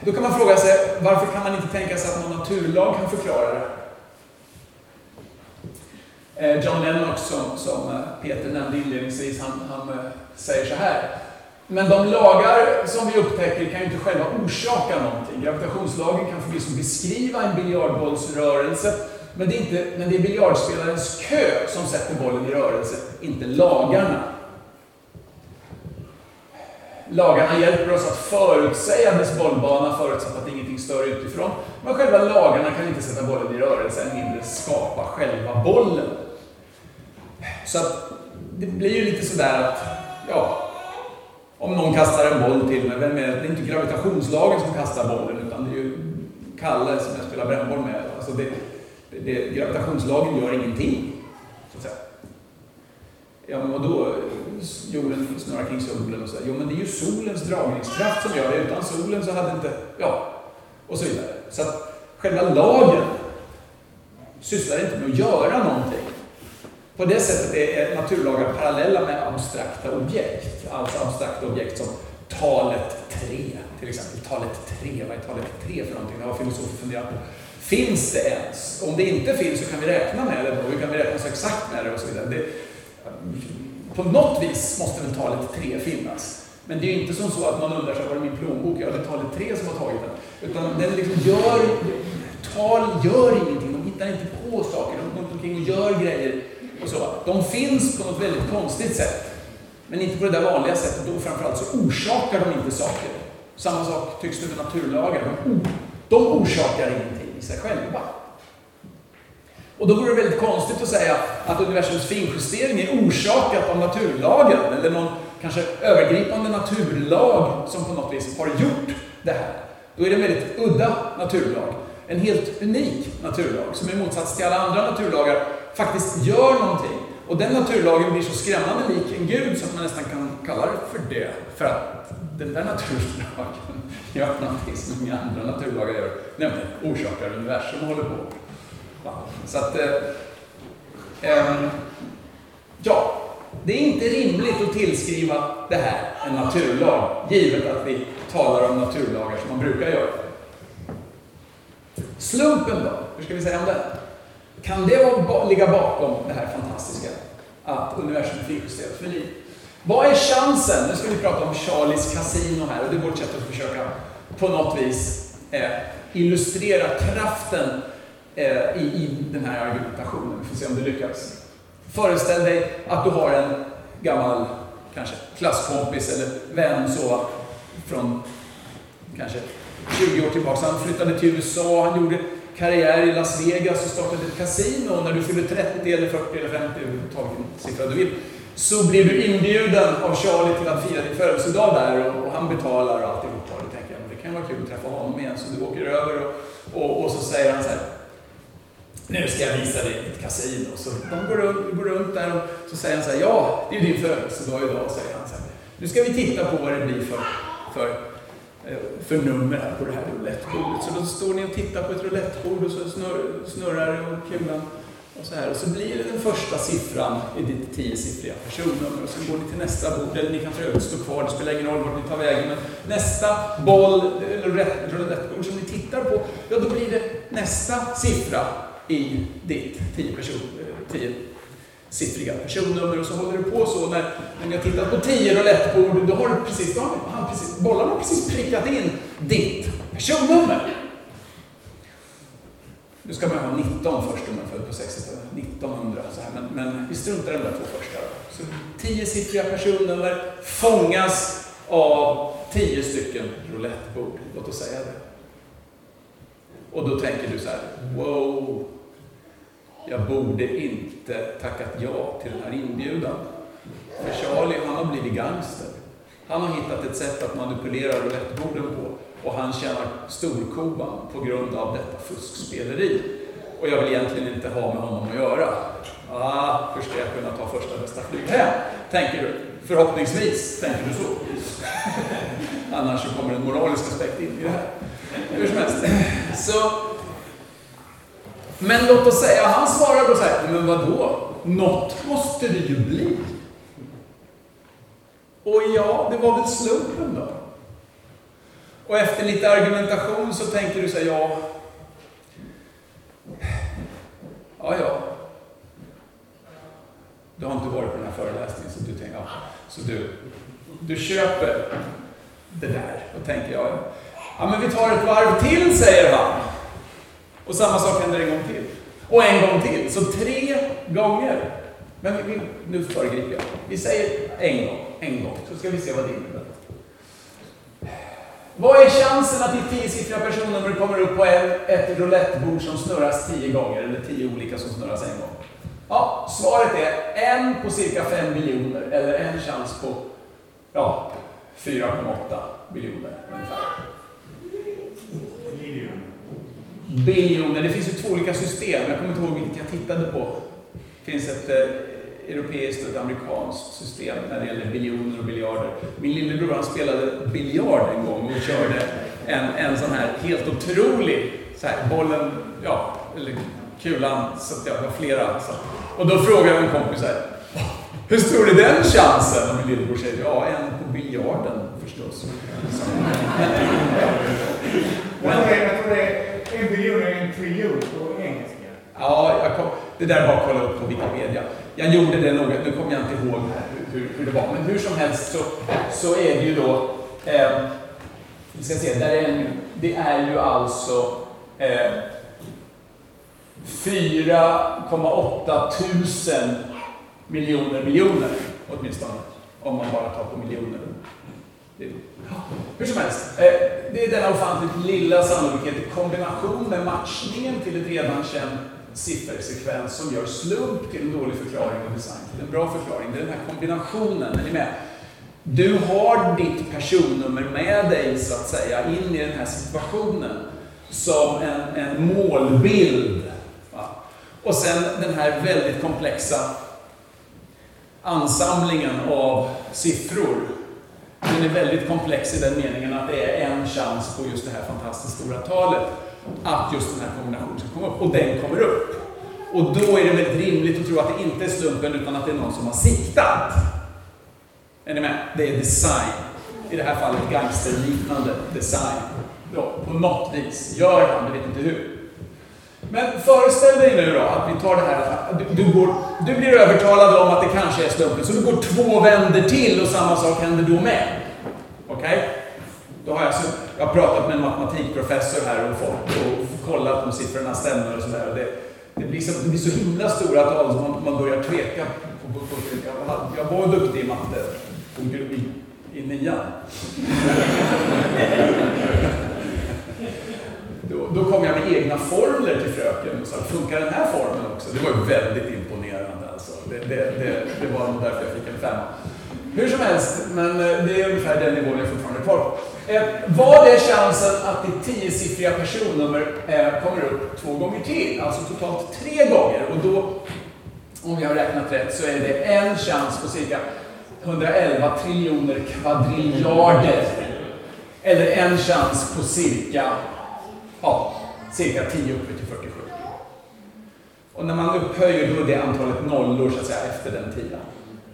Då kan man fråga sig, varför kan man inte tänka sig att någon naturlag kan förklara det? Eh, John Lennox, som, som eh, Peter nämnde inledningsvis, han, han eh, säger så här. Men de lagar som vi upptäcker kan ju inte själva orsaka någonting. Gravitationslagen kan förvisso beskriva en biljardbollsrörelse, men det är, inte, men det är biljardspelarens kö som sätter bollen i rörelse, inte lagarna. Lagarna hjälper oss att förutsäga dess bollbana förutsatt att ingenting stör utifrån. Men själva lagarna kan inte sätta bollen i rörelse, än mindre skapa själva bollen. Så att det blir ju lite sådär att, ja, om någon kastar en boll till mig, vem är det? Det är inte gravitationslagen som kastar bollen, utan det är ju Kalle som jag spelar brännboll med. Alltså det, det, gravitationslagen gör ingenting, så att säga. Ja, men vadå? Jorden snurrar kring solen och så. Jo, men det är ju solens dragningskraft som gör det. Utan solen så hade inte... Ja, och så vidare. Så att själva lagen sysslar inte med att göra någonting. På det sättet är naturlagar parallella med abstrakta objekt. Alltså abstrakta objekt som talet 3, till exempel. Talet 3, vad är talet 3 för någonting? Det har filosofer funderat på. Finns det ens? Om det inte finns så kan vi räkna med det. Hur kan vi räkna så exakt med det? och så vidare. Det, på något vis måste väl talet 3 finnas. Men det är ju inte som så att man undrar sig, var är min plånbok? Ja, det är talet 3 som har tagit den. Utan den liksom gör, tal gör ingenting. De hittar inte på saker. De går omkring och gör grejer. Och så. De finns på något väldigt konstigt sätt. Men inte på det där vanliga sättet. Och framförallt så orsakar de inte saker. Samma sak tycks det med naturlagar. De, de orsakar ingenting i sig själva. Och då vore det väldigt konstigt att säga att universums finjustering är orsakat av naturlagen, eller någon kanske övergripande naturlag som på något vis har gjort det här. Då är det en väldigt udda naturlag. En helt unik naturlag, som i motsats till alla andra naturlagar faktiskt gör någonting. Och den naturlagen blir så skrämmande lik en gud så att man nästan kan kalla det för det. För att den där naturlagen gör någonting som inga andra naturlagar gör, nämligen orsakar universum håller på. Så att, eh, eh, ja, det är inte rimligt att tillskriva det här en naturlag, givet att vi talar om naturlagar som man brukar göra. Slumpen då, hur ska vi säga om den? Kan det ligga bakom det här fantastiska, att universum är för liv? Vad är chansen? Nu ska vi prata om Charlies Casino här och det är vårt sätt att försöka på något vis eh, illustrera kraften eh, i, i den här argumentationen. Vi får se om det lyckas. Föreställ dig att du har en gammal kanske klasskompis eller vän så från kanske 20 år tillbaka. Han flyttade till USA, han gjorde karriär i Las Vegas och startade ett kasino. När du fyller 30 eller 40 eller 50, vilken siffra du vill, så blir du inbjuden av Charlie till att fira din födelsedag där och, och han betalar och alltihopa. Och då tänker jag, det kan vara kul att träffa honom igen. Så du åker över och, och, och så säger han så här, nu ska jag visa dig ett kasino. Så de går runt, går runt där och så säger han så här, ja, det är ju din födelsedag idag, säger han så här. Nu ska vi titta på vad det blir för, för, eh, för nummer här på det här roulettbordet. Så då står ni och tittar på ett roulettbord och så snurrar det och kulan och så här. Och så blir det den första siffran i ditt tiosiffriga personnummer. Och så går ni till nästa bord, eller ni kan för övrigt stå kvar, det spelar ingen roll vart ni tar vägen. Men nästa boll, eller roulettbord som ni tittar på, ja då blir det nästa siffra i ditt tio person, eh, tio siffriga personnummer och så håller du på så när, när ni har tittat på tio roulettbord, då har du precis, då har han precis, bollarna har precis prickat in ditt personnummer. Nu ska man ha 19 först om man född på 60-talet, 1900 så här, men, men vi struntar i de där två första. Så 10 siffriga personnummer fångas av 10 stycken roulettbord, låt oss säga det. Och då tänker du så här, wow, jag borde inte tackat ja till den här inbjudan. För Charlie, han har blivit gangster. Han har hittat ett sätt att manipulera roulettborden på och han tjänar storkovan på grund av detta fuskspeleri. Och jag vill egentligen inte ha med honom att göra. Ah, hur ska jag kunna ta första bästa flyg hem? Tänker du. Förhoppningsvis tänker du så. Annars så kommer en moralisk aspekt in i det här. Hur som helst. Så, men låt oss säga, han svarar då så här, men vadå? Något måste det ju bli. Och ja, det var väl slumpen då. Och efter lite argumentation så tänker du så här, ja, ja, ja. Du har inte varit på den här föreläsningen, så du tänker, ja, så du, du köper det där och tänker, ja, ja, men vi tar ett varv till, säger han. Och samma sak händer en gång till. Och en gång till. Så tre gånger. Men vi, nu föregriper jag. Vi säger en gång, en gång, så ska vi se vad det innebär. Vad är chansen att ditt tiosiffriga personnummer kommer upp på en, ett roulettebord som snurras tio gånger, eller tio olika som snurras en gång? Ja, svaret är en på cirka fem miljoner, eller en chans på ja, 4,8 biljoner ungefär. Biljoner. Det finns ju två olika system. Jag kommer inte ihåg vilket jag tittade på. Det finns ett eh, europeiskt och ett amerikanskt system när det gäller biljoner och biljarder. Min lillebror han spelade biljard en gång och körde en, en sån här helt otrolig, så här, bollen, ja, eller kulan, så att det var flera. Så. Och då frågade en kompis så här, hur stor är den chansen? Och min lillebror säger, ja, en på biljarden förstås. Så, Jag tror det- jag tror det är en biljon är en triljon på engelska. Ja, jag kom, det där är bara att kolla upp på Wikipedia. Jag gjorde det nog, nu kommer jag inte ihåg hur, hur, hur det var, men hur som helst så, så är det ju då, eh, vi ska se, där är en, det är ju alltså eh, 4,8 tusen miljoner miljoner åtminstone, om man bara tar på miljoner. Det, hur som helst, eh, det är denna ofantligt lilla sannolikhet i kombination med matchningen till ett redan känt siffersekvens som gör slump till en dålig förklaring och design till en bra förklaring. Det är den här kombinationen, är ni med? Du har ditt personnummer med dig, så att säga, in i den här situationen som en, en målbild. Va? Och sen den här väldigt komplexa ansamlingen av siffror den är väldigt komplex i den meningen att det är en chans på just det här fantastiskt stora talet att just den här kombinationen ska komma upp. Och den kommer upp. Och då är det väldigt rimligt att tro att det inte är slumpen utan att det är någon som har siktat. Är ni med? Det är design. I det här fallet gangsterliknande design. Då, på något vis. Gör han, det vet inte hur. Men föreställ dig nu då att vi tar det här, du, du, går, du blir övertalad om att det kanske är slumpen, så du går två vänder till och samma sak händer då med. Okej? Då har jag, så, jag har pratat med en matematikprofessor här och, fått, och kollat om siffrorna stämmer och sådär. Det, det, blir så, det blir så himla stora tal så man, man börjar tveka. På, på, på, jag, jag var duktig i matte på, i, i nian. Då, då kom jag med egna formler till fröken och sa, funkar den här formeln också? Det var ju väldigt imponerande alltså. Det, det, det, det var nog därför jag fick en femma. Hur som helst, men eh, det är ungefär den nivån jag fortfarande är kvar på. Eh, vad är chansen att ditt tiosiffriga personnummer eh, kommer upp två gånger till? Alltså totalt tre gånger. Och då, om jag har räknat rätt, så är det en chans på cirka 111 triljoner kvadriljarder. Eller en chans på cirka ja, cirka 10 upphöjt till 47. Och när man upphöjer då är det antalet nollor så att säga efter den tian.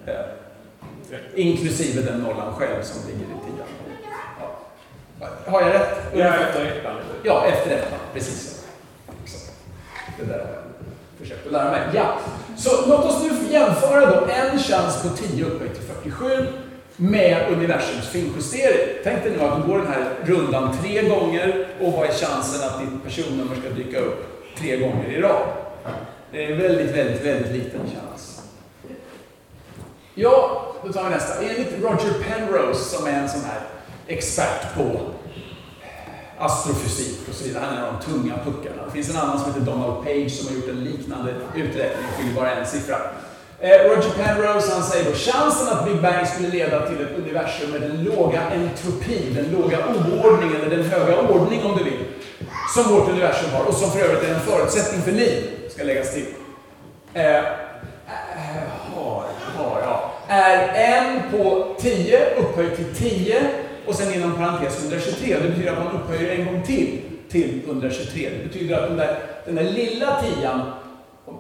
Eh, inklusive den nollan själv som ligger i har jag rätt? Ja, efter ettan. Ja, efter ettan. Precis så. Det där har jag försökt att lära mig. Ja, så låt oss nu jämföra då en chans på 10 upphöjt till 47 med universums finjustering. Tänk dig nu att du går den här rundan tre gånger och vad är chansen att ditt personnummer ska dyka upp tre gånger i rad? Det är en väldigt, väldigt, väldigt liten chans. Ja, då tar vi nästa. Enligt Roger Penrose, som är en sån här expert på eh, astrofysik och så vidare. Han är en av de tunga puckarna. Det finns en annan som heter Donald Page som har gjort en liknande uträkning och fyller bara en siffra. Eh, Roger Penrose han säger då chansen att Big Bang skulle leda till ett universum med den låga entropi, den låga oordning eller den höga ordning om du vill, som vårt universum har och som för övrigt är en förutsättning för liv, ska läggas till. Eh, eh har, har, ja. Är en på 10 upphöjt till 10 och sen inom parentes 123. Det betyder att man upphöjer en gång till till 123. Det betyder att den där, den där lilla tian,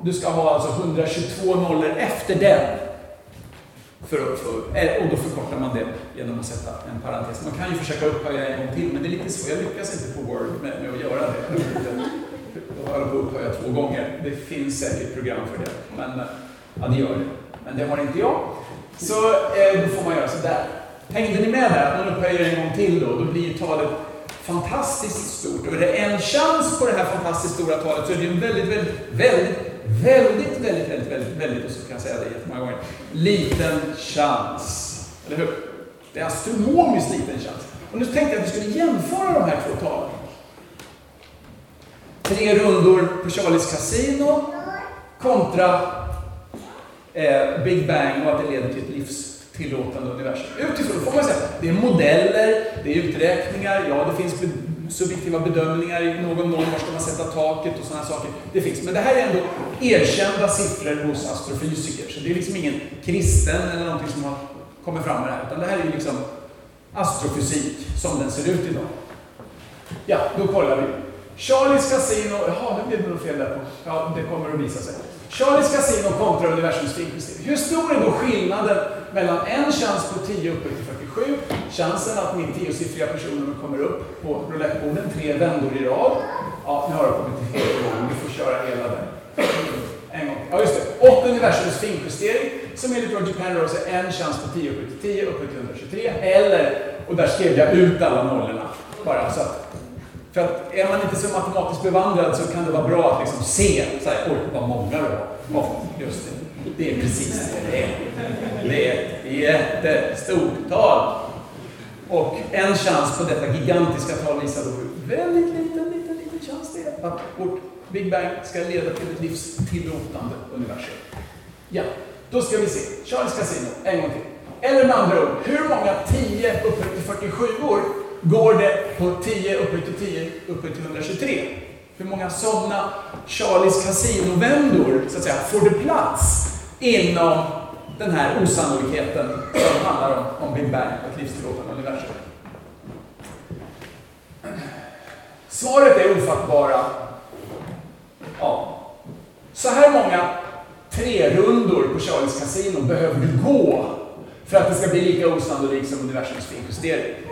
du ska ha alltså 122 nollor efter den. För, för, eh, och då förkortar man det genom att sätta en parentes. Man kan ju försöka upphöja en gång till, men det är lite svårt. Jag lyckas inte på Word med, med att göra det. Då har jag på att upphöja två gånger. Det finns säkert program för det, men eh, ja, det gör det. Men det har inte jag. Så eh, då får man göra sådär. Hängde ni med där? Att man upphöjer en gång till då, då blir ju talet fantastiskt stort. Och är det en chans på det här fantastiskt stora talet så är det en väldigt, väldigt, väldigt, väldigt, väldigt, väldigt, väldigt, väldigt och så kan jag säga det jättemånga gånger, liten chans. Eller hur? Det är astronomiskt liten chans. Och nu tänkte jag att vi skulle jämföra de här två talen. Tre rundor på Charlies Casino kontra eh, Big Bang och att det leder till ett livs Tillåtande universum. Utifrån får man säga, det är modeller, det är uträkningar, ja det finns be subjektiva bedömningar i någon mån, var ska man sätta taket och sådana saker. Det finns, men det här är ändå erkända siffror hos astrofysiker, så det är liksom ingen kristen eller någonting som har kommit fram med det här, utan det här är ju liksom astrofysik som den ser ut idag. Ja, då kollar vi. Charlies Casino, jaha, nu blev det något fel där på. Ja, det kommer att visa sig. Charlies kasino kontra universums finkjustering. Hur stor är då skillnaden mellan en chans på 10 upphöjt till 47, chansen att min tiosiffriga personnummer kommer upp på roulettborden tre vändor i rad. Ja, nu har jag kommit till helt igång. Vi får köra hela den. En gång Ja, just det. Och universums finjustering, som enligt Roger Penrose är en chans på 10 upphöjt till 10 upphöjt till 123. Eller, och där skrev jag ut alla nollorna. Bara så att för att är man inte så matematiskt bevandrad så kan det vara bra att liksom se, så här, oj vad många det var. Oh, just det, det är precis det det är. Det är ett jättestort tal. Och en chans på detta gigantiska tal visar då hur väldigt liten, liten, liten chans det är att vårt Big Bang ska leda till ett livstillåtande universum. Ja, då ska vi se. Charles Casino, en gång till. Eller med andra ord, hur många 10 upphöjt till 47 år går det på 10 upphöjt till 10 upphöjt till 123? Hur många sådana Charlies Casino-vändor, så att säga, får det plats inom den här osannolikheten som handlar om, om Big Bang och ett livstillåtande universum? Svaret är ofattbara. Ja. Så här många tre-rundor på Charlies Casino behöver du gå för att det ska bli lika osannolikt som universums finjustering.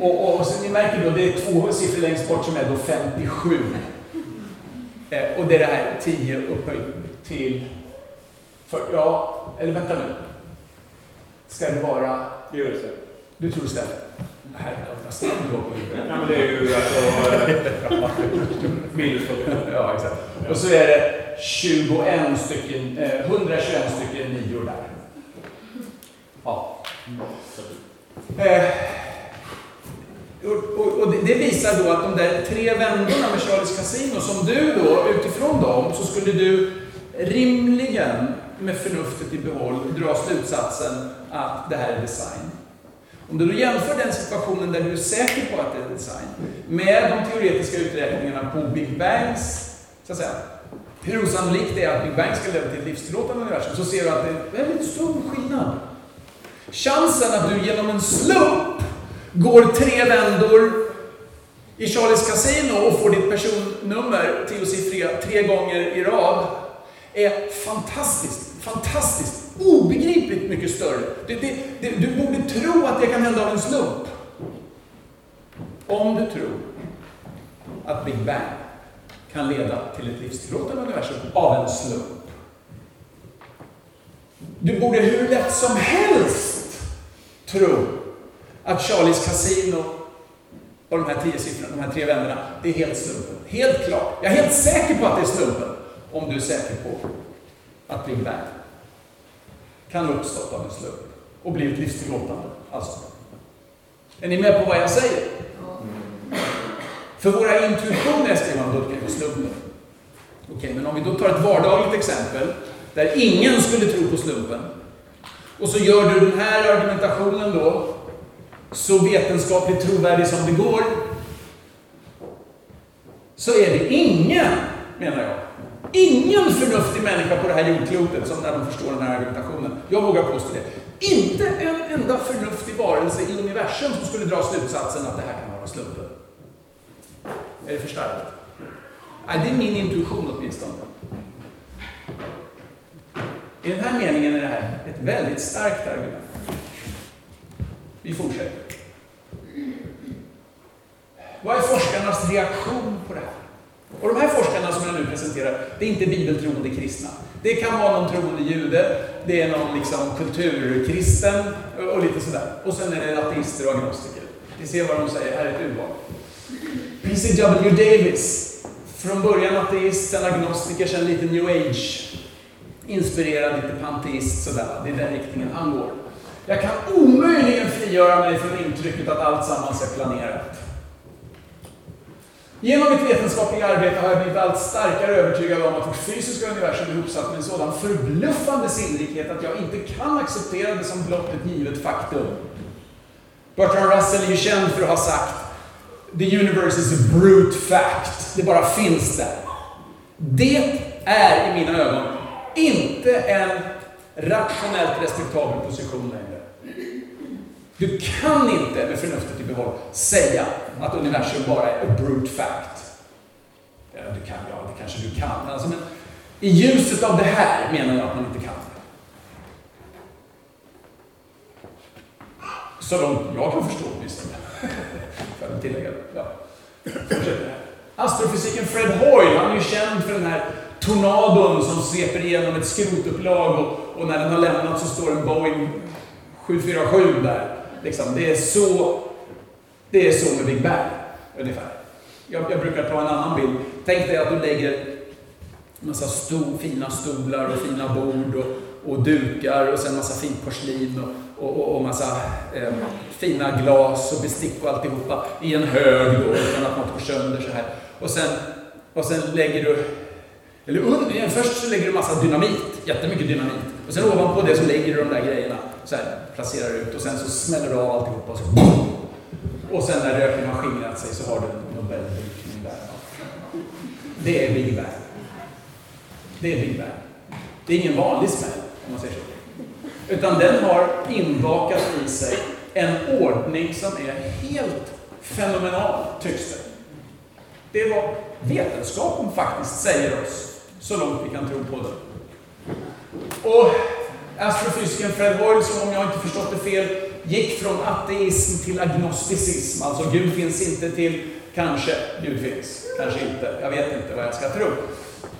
Och, och, och så ni märker då, det är två siffror längst bort som är då 57. Eh, och det är det här 10 upphöjt till 40. Ja, eller vänta nu. Ska det vara... Det Du tror det stämmer? Herregud, vad snabb du var på huvudet. Ja, men det är ju alltså... 40. Ja, exakt. Och så är det 21 stycken, eh, 121 stycken nior där. Ja. Eh, och, och, det visar då att de där tre vändorna med Charles Casino, som du då, utifrån dem, så skulle du rimligen med förnuftet i behåll dra slutsatsen att det här är design. Om du då jämför den situationen där du är säker på att det är design med de teoretiska uträkningarna på Big Bangs, så att säga, hur osannolikt det är att Big Bang ska leda till ett livstillåtande universum, så ser du att det är väldigt stor skillnad. Chansen att du genom en slump går tre vändor i Charlies Casino och får ditt personnummer, tiosiffriga, tre gånger i rad, är fantastiskt, fantastiskt, obegripligt mycket större. Det, det, det, du borde tro att det kan hända av en slump. Om du tror att Big Bang kan leda till ett livstillåtande universum av en slump. Du borde hur lätt som helst tro att Charlies Casino och de här tio siffrorna, de här tre vännerna, det är helt slumpen. Helt klart. Jag är helt säker på att det är slumpen. Om du är säker på att Big Bang kan ha uppstått av en slump och blivit livstillåtande. Alltså. Är ni med på vad jag säger? För våra intuitioner, skriver man, då på slumpen. Okej, men om vi då tar ett vardagligt exempel där ingen skulle tro på slumpen och så gör du den här argumentationen då så vetenskapligt trovärdig som det går så är det ingen, menar jag, ingen förnuftig människa på det här jordklotet som när de förstår den här argumentationen. Jag vågar påstå det. Inte en enda förnuftig varelse i universum som skulle dra slutsatsen att det här kan vara slumpen. Är det för starkt? Nej, det är min intuition åtminstone. I den här meningen är det här ett väldigt starkt argument. Vi fortsätter. Vad är forskarnas reaktion på det här? Och de här forskarna som jag nu presenterar, det är inte bibeltroende kristna. Det kan vara någon troende jude, det är någon liksom kulturkristen och lite sådär. Och sen är det ateister och agnostiker. Vi ser vad de säger, här är ett urval. P.C.W. Davis, från början ateist, sen agnostiker, sen lite new age inspirerad, lite panteist sådär. Det är den riktningen han går. Jag kan omöjligen frigöra mig från intrycket att allt sammans är planerat. Genom mitt vetenskapliga arbete har jag blivit allt starkare övertygad om att vårt fysiska universum är ihopsatt med en sådan förbluffande sinnrikhet att jag inte kan acceptera det som blott ett givet faktum. Bertrand Russell är ju känd för att ha sagt The universe is a brute fact. Det bara finns där. Det är i mina ögon inte en rationellt respektabel position längre. Du kan inte med förnuftet i behåll säga att universum bara är a brute fact. Ja, du kan, ja, det kanske du kan. Alltså, men I ljuset av det här menar jag att man inte kan det. Så långt jag kan förstå åtminstone. Får jag tillägga. Ja. Astrofysiken Fred Hoyle, han är ju känd för den här tornadon som sveper igenom ett skrotupplag och, och när den har lämnat så står en Boeing 747 där. Liksom, det, är så, det är så med Big Bang, ungefär. Jag, jag brukar ta en annan bild. Tänk dig att du lägger en massa stor, fina stolar och fina bord och, och dukar och sen massa fint porslin och, och, och massa eh, fina glas och bestick och alltihopa i en hög då, utan att man går sönder så här. Och sen, och sen lägger du eller under, först så lägger du massa dynamit, jättemycket dynamit. Och sen ovanpå det så lägger du de där grejerna, så här, placerar ut och sen så smäller du av alltihopa och så Och sen när röken har skingrat sig så har du en Nobelbelysning där. Det är Big Bang. Det är Big Bang. Det är ingen vanlig smäll, om man säger så. Utan den har inbakat i sig en ordning som är helt fenomenal, tycks det. Det är vad vetenskapen faktiskt säger oss så långt vi kan tro på det. Och astrofysikern Fred Hoyle, som om jag inte förstått det fel, gick från ateism till agnosticism. Alltså Gud finns inte till kanske Gud finns, kanske inte. Jag vet inte vad jag ska tro.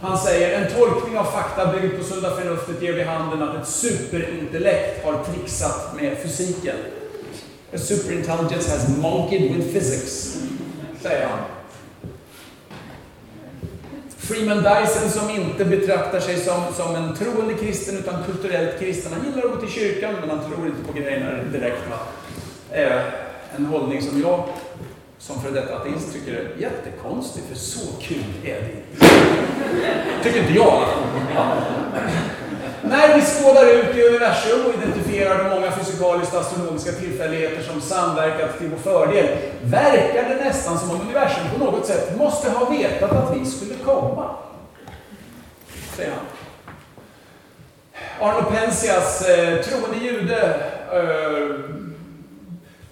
Han säger en tolkning av fakta byggd på sunda förnuftet ger vid handen att ett superintellekt har trixat med fysiken. A superintelligence has monkeyed with physics, säger han. Freeman Dyson som inte betraktar sig som, som en troende kristen utan kulturellt kristen. Han gillar att gå till kyrkan men han tror inte på grejerna direkt. Va? Eh, en hållning som jag som före detta ateist tycker är jättekonstig för så kul är det inte. Tycker inte jag. Ja. När vi skådar ut i universum och identifierar de många fysikaliskt astronomiska tillfälligheter som samverkat till vår fördel, verkar det nästan som om universum på något sätt måste ha vetat att vi skulle komma. Säger han. Arno Penzias, eh, troende jude, eh,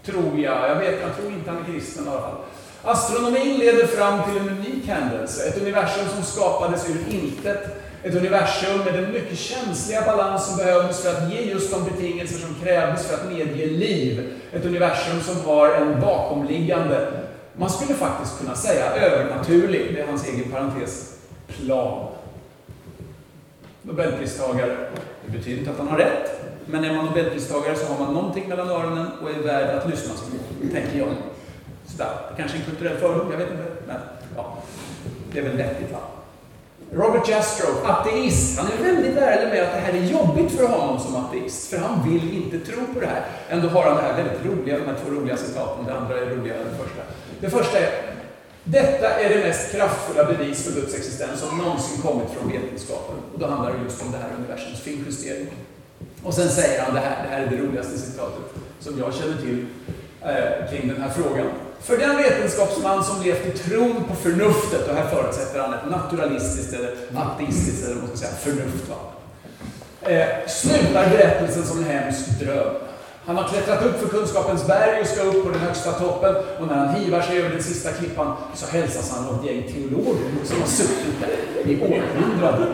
tror jag, jag vet, jag tror inte han är kristen i alla fall. Astronomin leder fram till en unik händelse, ett universum som skapades ur intet ett universum med den mycket känsliga balans som behövdes för att ge just de betingelser som krävdes för att medge liv. Ett universum som har en bakomliggande, man skulle faktiskt kunna säga övernaturlig, det är hans egen parentes, plan. Nobelpristagare, det betyder inte att han har rätt, men är man Nobelpristagare så har man någonting mellan öronen och är värd att lyssna på, tänker jag. Sådär. Det kanske är en kulturell fördom, jag vet inte. Men ja, det är väl vettigt va? Robert Jastrow, ateist, han är väldigt ärlig med att det här är jobbigt för honom som ateist, för han vill inte tro på det här. Ändå har han det här väldigt roliga, de här två roliga citaten, det andra är roligare än det första. Det första är, Detta är det mest kraftfulla bevis för Guds existens som någonsin kommit från vetenskapen. Och då handlar det just om det här universums finjustering. Och sen säger han det här, det här är det roligaste citatet som jag känner till eh, kring den här frågan. För den vetenskapsman som levt i tron på förnuftet, och här förutsätter han ett naturalistiskt eller ateistiskt, eller vad man ska säga, förnuft. Va? Eh, slutar berättelsen som en hemsk dröm. Han har klättrat upp för kunskapens berg och ska upp på den högsta toppen och när han hivar sig över den sista klippan så hälsas han av ett gäng teologer som har suttit där i århundraden.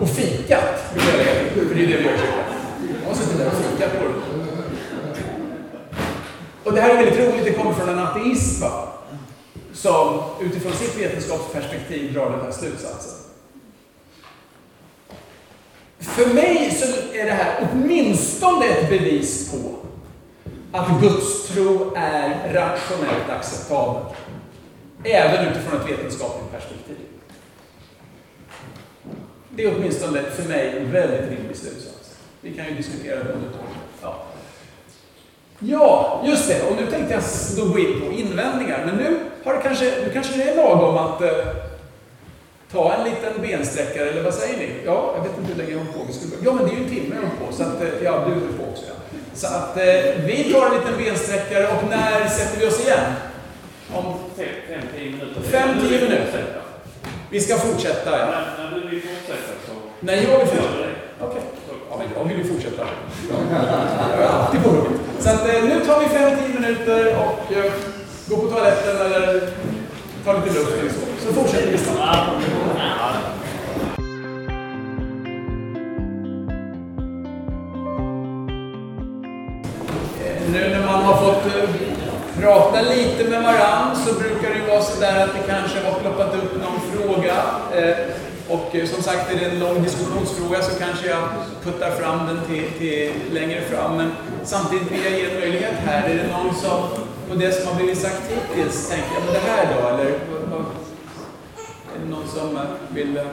Och fikat, för det är det vi har gjort. De har suttit där och fikat på det. Och det här är väldigt roligt, det kommer från en ateist va? som utifrån sitt vetenskapsperspektiv drar den här slutsatsen. För mig så är det här åtminstone ett bevis på att gudstro är rationellt acceptabelt. Även utifrån ett vetenskapligt perspektiv. Det är åtminstone för mig en väldigt rimlig slutsats. Vi kan ju diskutera det under ja ja, just det. Och nu tänkte jag då gå in på invändningar. Men nu, har det kanske, nu kanske det är lagom att eh, ta en liten bensträckare, eller vad säger ni? Ja, jag vet inte hur länge jag har på. Ja, men det är ju en timme jag har på, så att, eh, ja, du är på också. Ja. Så att eh, vi tar en liten bensträckare och när sätter vi oss igen? Om 5-10 minuter. 5-10 minuter. Vi ska fortsätta, ja. När, när du vill fortsätta så... Nej, jag vill fortsätta. Okej. Ja, men jag vill ju fortsätta. Jag har alltid på. Så att, eh, nu tar vi 5-10 minuter och eh, går på toaletten eller tar lite luft eller så. Så fortsätter vi snart. Eh, nu när man har fått eh, prata lite med varann så brukar det vara sådär att det kanske har ploppat upp någon fråga. Och eh, som sagt, är det en lång diskussionsfråga så kanske jag puttar fram den till, till längre fram. Men samtidigt vill jag ge en möjlighet här. Är det någon som, på det som har blivit sagt hittills, tänker jag, men det här då? Eller är det någon som eh, vill eh,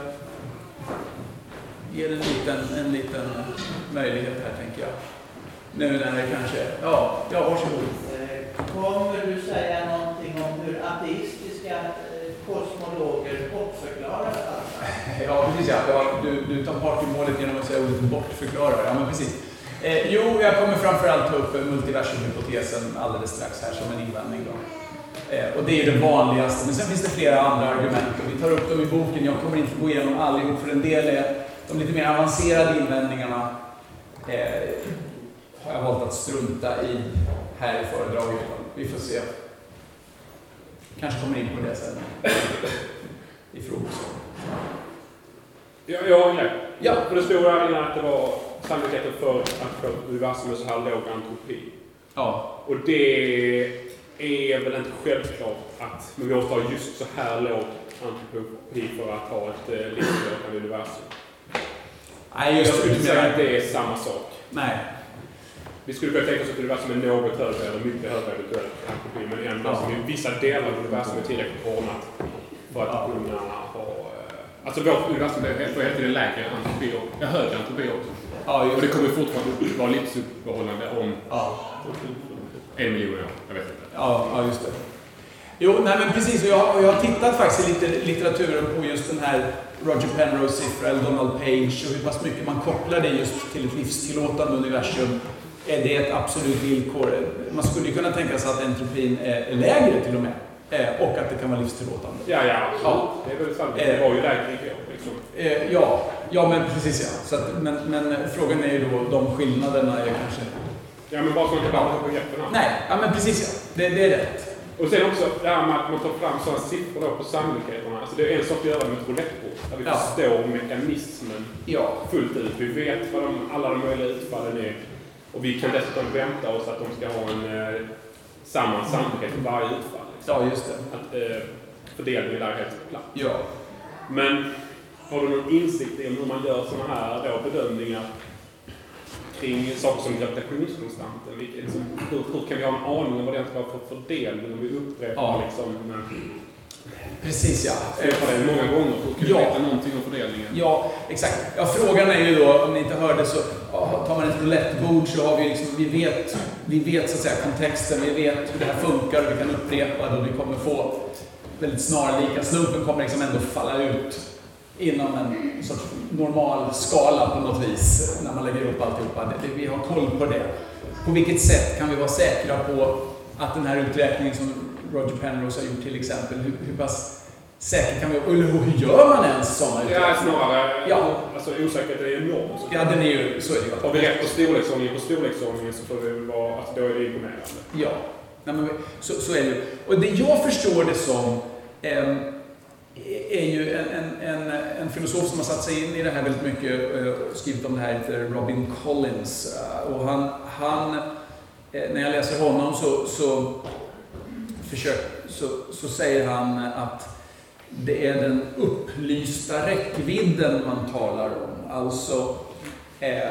ge en liten, en liten eh, möjlighet här, tänker jag? Nu när det kanske... Ja, ja varsågod. Kommer du säga någonting om hur ateistiska kosmologer bortförklarar allt? Ja, precis ja. ja du, du tar part i målet genom att säga ordet bortförklarar. Ja, men precis. Eh, jo, jag kommer framförallt ta upp eh, multiversumhypotesen alldeles strax här som en invändning. Då. Eh, och det är det vanligaste, men sen finns det flera andra argument och vi tar upp dem i boken. Jag kommer inte gå igenom allihop, för en del är de lite mer avancerade invändningarna eh, har jag valt att strunta i här i föredraget. Vi får se. Kanske kommer in på det sen i frågesvar. Ja, jag har med. Ja. För det där innan att det var sannolikheten för att få universum med så här låg antropi. Ja, Och det är väl inte självklart att vi måste ha just så här låg antropi för att ha ett eh, livslöpande universum. Nej, Jag just skulle inte säga att det är samma sak. Nej. Vi skulle kunna tänka oss ett universum med något högre eller mycket högre eventuell antropi, men ändå som i vissa delar av universum är tillräckligt ordnat för att kunna ha... eh, Alltså vårt universum får hela tiden lägre antropi och högre antropi också. Ja, Och det kommer fortfarande vara livsuppehållande om en miljon år. Jag vet inte. ja, ja just det. Jo, nej men precis. Och jag, och jag har tittat faktiskt i lite litteraturen på just den här Roger Penrose siffra, eller Donald Page, och hur pass mycket man kopplar det just till ett livstillåtande universum. Är det ett absolut villkor? Man skulle kunna tänka sig att entropin är lägre till och med. Eh, Och att det kan vara livstillåtande. Ja, ja. Ja. Det är väl. Eh. Det var ju lägre. Liksom. Eh, ja, ja men precis ja. Så att, men, men frågan är ju då, de skillnaderna är kanske... Ja, men så man kan blanda på begreppen. Nej, ja men precis ja. Det, det är rätt. Och sen också det här med att man tar fram sådana siffror då på sannolikheterna. Alltså det är en sak att göra med ett roulettbord. Där vi Ja. förstår mekanismen Ja. fullt ut. Vi vet vad de, alla de möjliga utfallen är. Och vi kan dessutom vänta oss att de ska ha en eh, samma sannolikhet för varje utfall. Liksom. Ja, just det. Att eh, fördelningen där är helt platt. Ja. Men har du någon insikt i hur man gör sådana här då bedömningar kring saker som gravitationskonstanten? Liksom, hur, hur kan vi ha en aning om vad det ska vara för fördelning om vi upprepar Ja. liksom, Precis ja. Jag har det många gånger att kunna Ja. veta någonting om fördelningen. Ja, exakt. Ja, frågan är ju då, om ni inte hörde så, tar man ett roulettebord så har vi liksom, vi vet, vi vet så att säga kontexten, vi vet hur det här funkar och vi kan upprepa det och vi kommer få väldigt snarlika, slumpen kommer liksom ändå falla ut inom en sorts normal skala på något vis när man lägger ihop alltihopa. Vi har koll på det. På vilket sätt kan vi vara säkra på att den här uträkningen som Roger Penrose har gjort till exempel, hur, hur pass säker kan vi eller hur gör man ens sådana Ja, uträkningar? snarare. Ja. Alltså osäkerheten är enorm. Så Ja, den är ju, så är det. Har vi rätt på storleksordningen på storleksordningen så får vi vara, alltså då är det imponerande. Ja, Nej, men, så, så är det ju. Och det jag förstår det som ehm, är ju en, en, en, en filosof som har satt sig in i det här väldigt mycket, eh, skrivit om det här, heter Robin Collins. Eh, Och han, han eh, Eh, när jag läser honom så, så, försök, så, så säger han att det är den upplysta räckvidden man talar om. Alltså eh,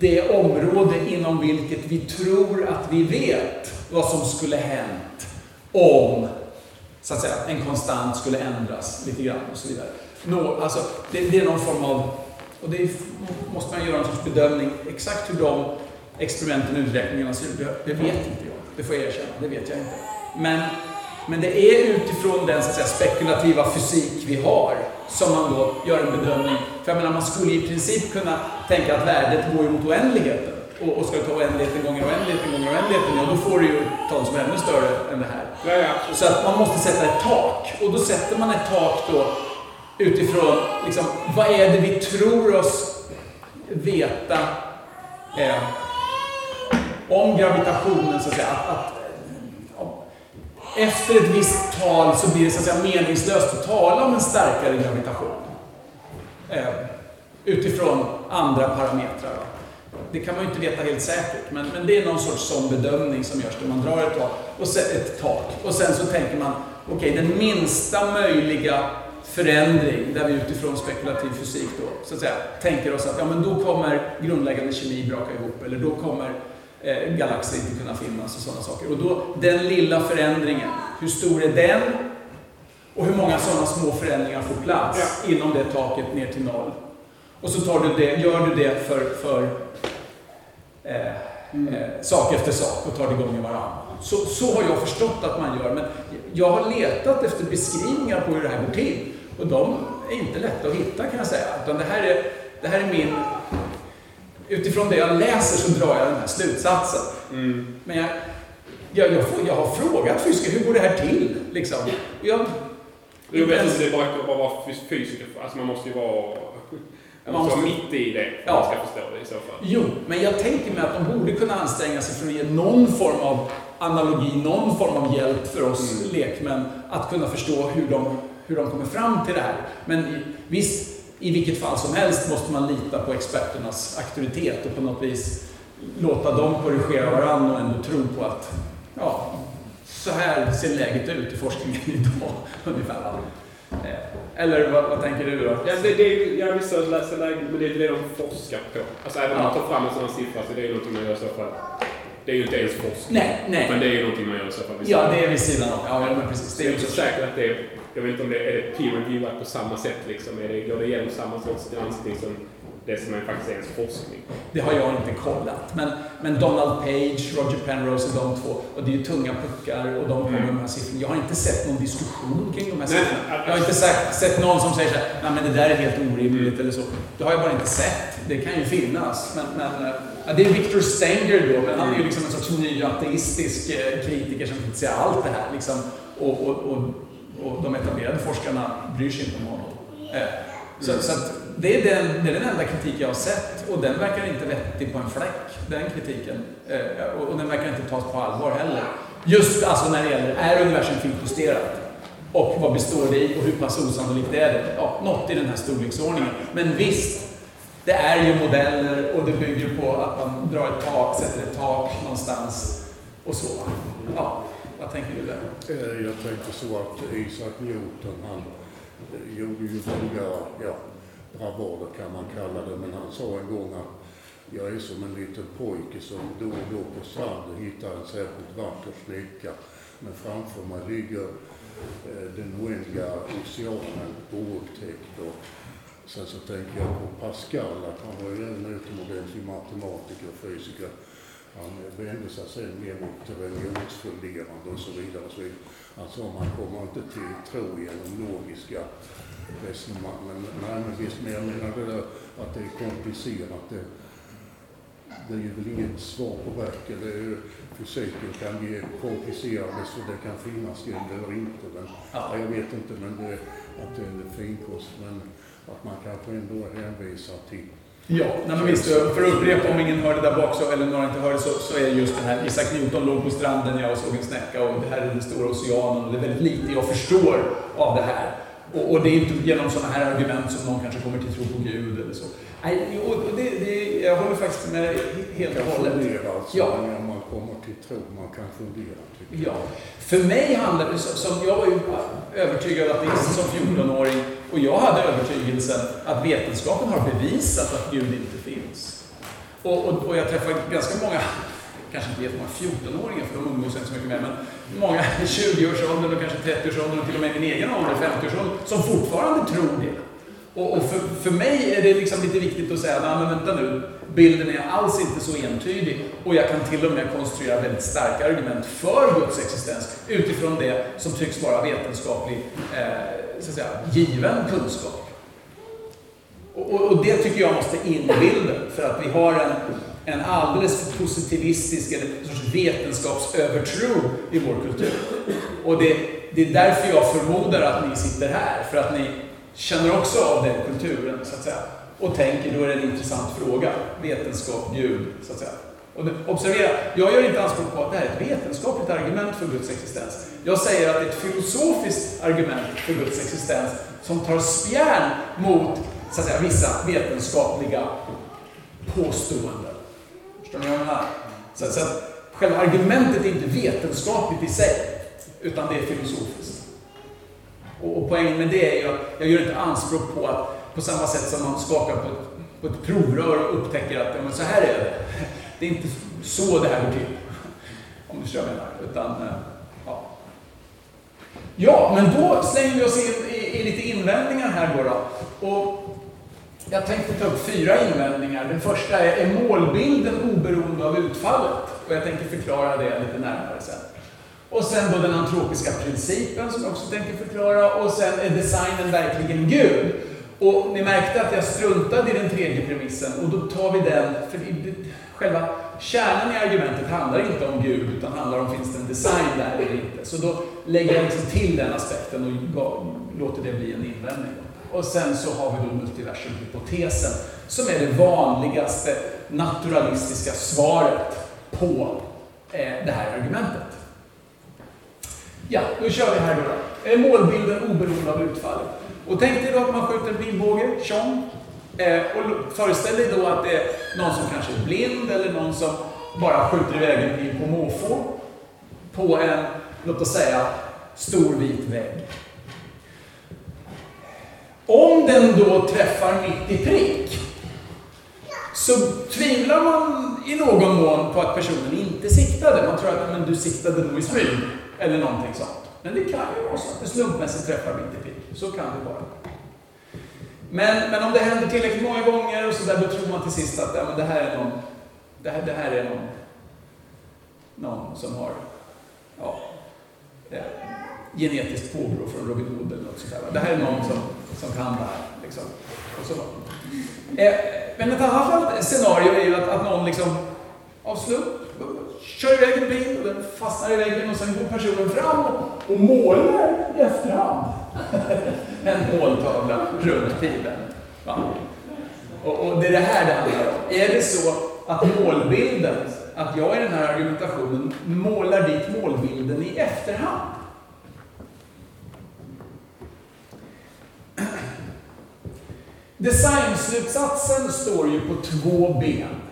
det område inom vilket vi tror att vi vet vad som skulle hänt om så att säga, en konstant skulle ändras lite grann och så vidare. Nå, alltså, det, det är någon form av, och det är, måste man göra en sorts bedömning, exakt hur de experimenten och uträkningarna ser ut, det, vet inte jag. Det får jag erkänna, det vet jag inte. Men, men det är utifrån den så att säga, spekulativa fysik vi har som man då gör en bedömning. För jag menar, man skulle i princip kunna tänka att värdet går mot oändligheten. Och, och ska du ta oändligheten gånger oändligheten gånger oändligheten, ja då får du ju tal som är ännu större än det här. Ja, ja. Så att man måste sätta ett tak. Och då sätter man ett tak då utifrån, liksom, vad är det vi tror oss veta eh, om gravitationen, så att säga. Att, att, efter ett visst tal så blir det så att säga meningslöst att tala om en starkare gravitation. Eh, utifrån andra parametrar. va. Det kan man ju inte veta helt säkert, men, men det är någon sorts sån bedömning som görs där man drar ett tak och se, ett tak. Och sen så tänker man, okej, den minsta möjliga förändring, där vi utifrån spekulativ fysik då, så att säga, tänker oss att ja, men då kommer grundläggande kemi braka ihop, eller då kommer eh, galaxer inte kunna finnas och sådana saker. Och då, den lilla förändringen, hur stor är den? Och hur många sådana små förändringar får plats inom det taket ner till noll? Och så tar du det, gör du det för, för eh, eh, sak efter sak och tar det gånger varann. Så, så har jag förstått att man gör, men jag har letat efter beskrivningar på hur det här går till. Och de är inte lätta att hitta kan jag säga. Utan det här är, det här är min... Utifrån det jag läser så drar jag den här slutsatsen. Mm. Men jag, jag, jag, får, jag har frågat fysiker, hur går det här till? Liksom. Jag, Jag vet inte, det är bara att vara fys- fysiker. Alltså man måste ju vara... Man måste vara mitt i det för att man ska förstå det i så fall. Jo, men jag tänker mig att de borde kunna anstränga sig för att ge någon form av analogi, någon form av hjälp för oss Mm. lekmän att kunna förstå hur de, hur de kommer fram till det här. Men visst, i vilket fall som helst måste man lita på experternas auktoritet och på något vis låta dem korrigera varandra och ändå tro på att ja, så här ser läget ut i forskningen idag, ungefär. Eh, Eller vad, vad tänker du då? Ja, det, det, är- jag vissa läser läge, men det är det de forskar på. Alltså även om man tar fram en sån här siffra så det är ju någonting man gör i så fall. Det är ju inte ens forskning. Nej, nej. Men det är ju någonting man gör i så fall. Ja, det är vid sidan av. Ja, men precis. Det är inte så säkert att det är, jag vet inte om det är det peer review på samma sätt liksom. Är det, går det igenom samma sorts granskning som det som är faktiskt är ens forskning? Det har jag inte kollat. Men, men Donald Page, Roger Penrose är de två. Och det är ju tunga puckar och de kommer med de här siffrorna. Jag har inte sett någon diskussion kring de här siffrorna. Jag har inte sagt, sett någon som säger så här, nej men det där är helt orimligt eller så. Det har jag bara inte sett. Det kan ju finnas. Men, men, eh, ja, det är Victor Stenger då, men han är ju liksom en sorts ny ateistisk eh, kritiker som kritiserar allt det här. Liksom. Och, och, och, och de etablerade forskarna bryr sig inte om honom. Eh, Så, så det, är den, det är den enda kritik jag har sett och den verkar inte vettig på en fläck, den kritiken. Eh, och, och den verkar inte tas på allvar heller. Just alltså när det gäller, är universum finjusterat? Och vad består det i och hur pass osannolikt är det? Ja, något i den här storleksordningen. Men visst, det är ju modeller och det bygger på att man drar ett tak, sätter ett tak någonstans och så. Ja, vad tänker du där? Eh, jag tänkte så att Isak Newton, han eh, gjorde ju många, ja, bravader kan man kalla det, men han sa en gång att jag är som en liten pojke som då och då på stranden hittar en särskilt vacker flicka, men framför mig ligger eh, den oändliga oceanen oupptäckt. Och sen så tänker jag på Pascal, att han var ju en utomordentlig matematiker och fysiker. Han vände sig sen mer mot religionsfunderande och så vidare. Och så vidare. Sa man kommer inte till tro genom logiska resonemang. Men, nej, men visst, men jag menar det där att det är komplicerat. Det, det är ju väl inget svar på verket. Det är ju, fysiken kan ge komplicerade så det kan finnas guld eller inte. Men, ja. Jag vet inte men det, att det är finkost. Men att man kanske ändå hänvisar till Ja, nej men visst. För att upprepa om ingen hörde där bak, så, eller några inte hörde, så, så är just den här Isaac Newton låg på stranden, jag såg en snäcka och det här är den stora oceanen och det är väldigt lite jag förstår av det här. Och, och det är inte genom sådana här argument som någon kanske kommer till tro på Gud eller så. Nej, och det, det, jag håller faktiskt med helt och hållet. alltså. Ja. När man kommer till tro, man kan fundera. Ja. För mig handlar det som, som jag var ju övertygad ateist som 14-åring och jag hade övertygelsen att vetenskapen har bevisat att Gud inte finns. Och, och, och jag träffar ganska många, kanske inte jättemånga 14-åringar för de umgås inte så mycket med, men många i 20-årsåldern och kanske 30-årsåldern och till och med min egen ålder, 50-årsåldern, som fortfarande tror det. Och, och för, för mig är det liksom lite viktigt att säga, nej men vänta nu, bilden är alls inte så entydig och jag kan till och med konstruera väldigt starka argument för Guds existens utifrån det som tycks vara vetenskaplig, eh, så att säga, given kunskap. Och, och, och det tycker jag måste in i bilden för att vi har en, en alldeles för positivistisk eller en sorts vetenskapsövertro i vår kultur. Och det, det är därför jag förmodar att ni sitter här, för att ni känner också av den kulturen, så att säga. Och tänker, då är det en intressant fråga. Vetenskap, Gud, så att säga. Och observera, jag gör inte anspråk på att det här är ett vetenskapligt argument för Guds existens. Jag säger att det är ett filosofiskt argument för Guds existens som tar spjärn mot så att säga, vissa vetenskapliga påståenden. Förstår ni vad jag menar? Så, så att själva argumentet är inte vetenskapligt i sig, utan det är filosofiskt. Och, och poängen med det är ju att jag gör inte anspråk på att på samma sätt som man skakar på ett, på ett provrör och upptäcker att ja, men så här är det. Det är inte så det här går till. Om du förstår vad jag menar. Utan, eh, ja. ja, men då slänger vi oss in i, i lite invändningar här då. då. Och jag tänkte ta upp fyra invändningar. Den första är, är målbilden oberoende av utfallet? Och jag tänker förklara det lite närmare sen. Och sen då den antropiska principen som jag också tänker förklara. Och sen är designen verkligen Gud? Och ni märkte att jag struntade i den tredje premissen och då tar vi den, för själva kärnan i argumentet handlar inte om Gud utan handlar om finns det en design där eller inte. Så då lägger jag liksom till den aspekten och låter det bli en invändning. Och sen så har vi då multiversumhypotesen som är det vanligaste naturalistiska svaret på eh, det här argumentet. Ja, då kör vi här då. Är målbilden oberoende av utfallet? Och tänk dig då att man skjuter en pilbåge, tjong. Eh, och föreställ dig då att det är någon som kanske är blind eller någon som bara skjuter iväg en pil på måfå. På en, låt oss säga, stor vit vägg. Om den då träffar mitt i prick så tvivlar man i någon mån på att personen inte siktade. Man tror att men, du siktade nog i smyg eller någonting sånt. Men det kan ju vara så att det slumpmässigt träffar mitt i prick. Så kan det vara. Men, men om det händer tillräckligt många gånger och så där, då tror man till sist att ja, men det här är någon, det här, det här är någon, någon som har ja, ja genetiskt påbrå från Robin Hood eller något sånt där. Det här är någon som, som kan det här. Liksom. Och så. Eh, men ett annat scenario är ju att, att någon liksom av slump kör iväg en bil och den fastnar i väggen och sen går personen fram och, målar i efterhand en måltavla runt pilen. Va? Och, och det är det här det handlar om. Är det så att målbilden, att jag i den här argumentationen målar dit målbilden i efterhand? Designslutsatsen står ju på två ben.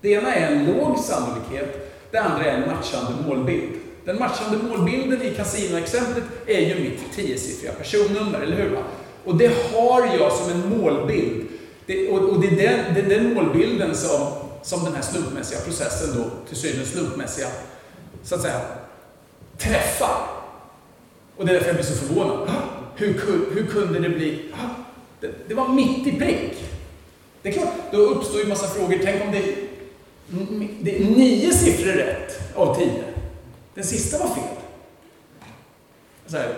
Det ena är en låg sannolikhet, det andra är en matchande målbild. Den matchande målbilden i kasinoexemplet är ju mitt tiosiffriga personnummer, eller hur? Va? Och det har jag som en målbild. Det, och, och det, är den, det är den målbilden som, som den här slumpmässiga processen då, till synes slumpmässiga, så att säga, träffar. Och det är därför jag blir så förvånad. Ah, hur, hur kunde det bli... Ah, det, det var mitt i prick. Det är klart, då uppstår ju massa frågor. Tänk om det, det är nio siffror rätt av tio. Den sista var fel. Så här.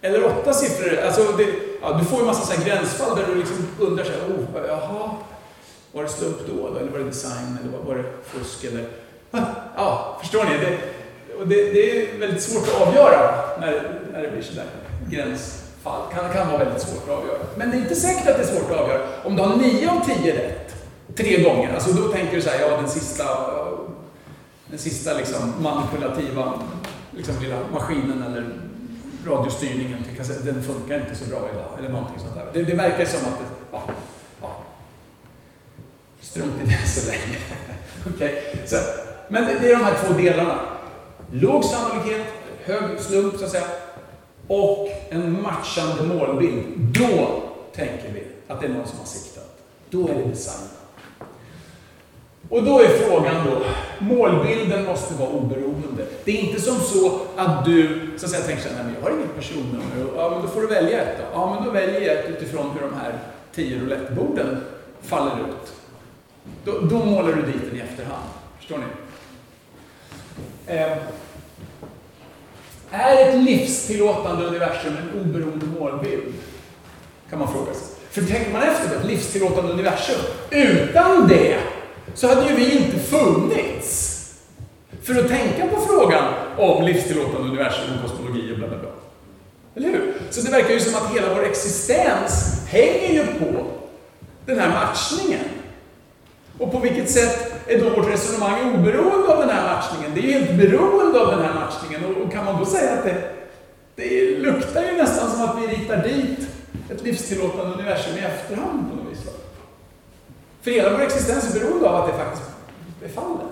Eller åtta siffror. Alltså det, ja, du får ju massa så här gränsfall där du liksom undrar så här, oh, jaha, var det slump då? Eller var det design? Eller var, det fusk? Eller, ja, förstår ni? Det, och det, det är väldigt svårt att avgöra när, när det blir sådär gränsfall. Kan, kan vara väldigt svårt att avgöra. Men det är inte säkert att det är svårt att avgöra. Om du har nio av tio rätt, tre gånger, alltså då tänker du så här, ja den sista, den sista liksom manipulativa liksom lilla maskinen eller radiostyrningen till kassett, den funkar inte så bra idag. Eller någonting sånt där. Det, det verkar som att ja, ja. Strunt i det så länge. Okej, så, men det, det är de här två delarna. Låg sannolikhet, hög slump så att säga, och en matchande målbild. Då tänker vi att det är någon som har siktat. Då är det design. Och då är frågan då, målbilden måste vara oberoende. Det är inte som så att du så att säga, tänker såhär, nej men jag har inget personnummer. Ja, men då får du välja ett då. Ja, men då väljer jag ett utifrån hur de här tio roulettborden faller ut. Då, då målar du dit den i efterhand. Förstår ni? Eh, är ett livstillåtande universum en oberoende målbild? Kan man fråga sig. För tänker man efter ett livstillåtande universum, utan det så hade ju vi inte funnits. För att tänka på frågan om livstillåtande universum och kosmologi och bla bla bla. Eller hur? Så det verkar ju som att hela vår existens hänger ju på den här matchningen. Och på vilket sätt är då vårt resonemang oberoende av den här matchningen? Det är ju helt beroende av den här matchningen. Och, och kan man då säga att det, det luktar ju nästan som att vi ritar dit ett livstillåtande universum i efterhand på något vis? va? För hela vår existens är beroende av att det faktiskt är fallet.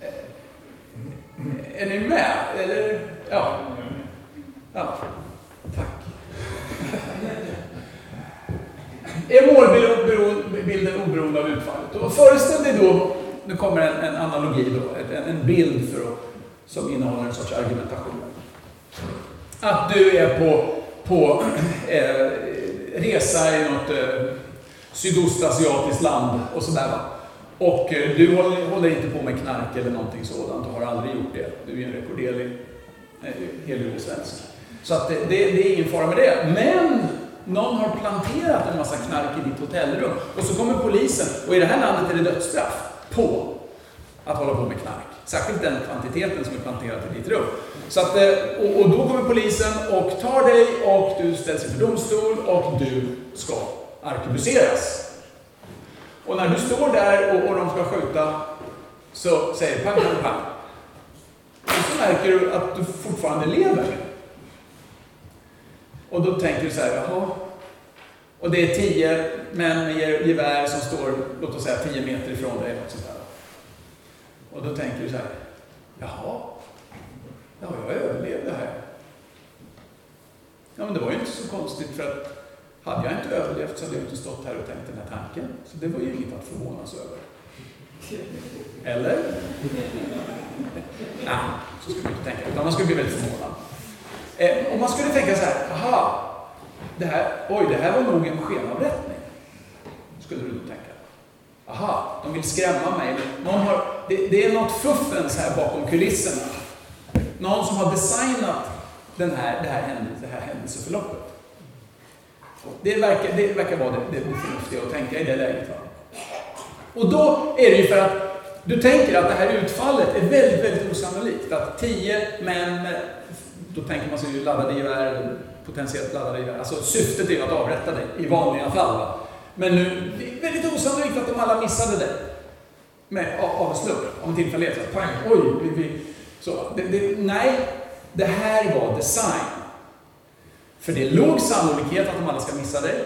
Eh, är ni med? Eller, ja. ja. Tack. Är målbilden oberoende av utfallet? Och föreställ dig då, nu kommer en, en analogi då, en, en bild för att, som innehåller en sorts argumentation. Att du är på, på eh, resa i något eh, sydostasiatiskt land och sådär va. Och eh, du håller, håller inte på med knark eller någonting sådant, och har aldrig gjort det. Du är en rekorderlig eh, svensk. Så att det, det, det är ingen fara med det. Men någon har planterat en massa knark i ditt hotellrum och så kommer polisen och i det här landet är det dödsstraff på att hålla på med knark. Särskilt den kvantiteten som är planterad i ditt rum. Så att, eh, och, och då kommer polisen och tar dig och du ställs inför domstol och du ska arkebuseras. Och när du står där och, och de ska skjuta så säger pang, pang, pang. Och så märker du att du fortfarande lever. Och då tänker du så här, jaha. Och det är tio män med gevär som står, låt oss säga tio meter ifrån dig. Något sånt där. Och då tänker du så här, jaha. Ja, jag överlevde här. Ja, men det var ju inte så konstigt för att hade jag inte överlevt så hade jag inte stått här och tänkt den här tanken. Så det var ju inget att förvånas över. Eller? Nej, så skulle man inte tänka. Utan man skulle bli väldigt förvånad. Eh, om man skulle tänka så här, aha, det här, oj, det här var nog en skenavrättning. Skulle du nog tänka. Aha, de vill skrämma mig. Någon har, det, det är något fuffens här bakom kulisserna. Någon som har designat den här, det, här händelse, det här händelseförloppet. Det verkar, det verkar vara det, det förnuftiga att tänka i det läget. Va? Och då är det ju för att du tänker att det här utfallet är väldigt, väldigt osannolikt. Att tio män, då tänker man sig ju laddade gevär, potentiellt laddade gevär. Alltså syftet är ju att avrätta dig i vanliga fall. Va? Men nu, det är väldigt osannolikt att de alla missade dig. Med, av, av en slump, av en tillfällighet. Pang, oj, vi, vi, så. Det, det, nej, det här var design. För det är låg sannolikhet att de alla ska missa dig.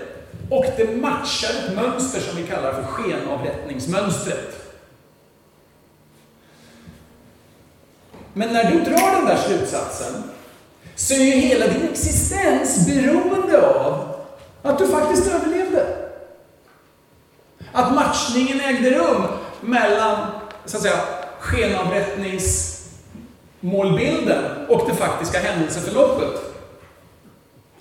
Och det matchar ett mönster som vi kallar för skenavrättningsmönstret. Men när du drar den där slutsatsen så är ju hela din existens beroende av att du faktiskt överlevde. Att matchningen ägde rum mellan, så att säga, skenavrättningsmålbilden och det faktiska händelseförloppet.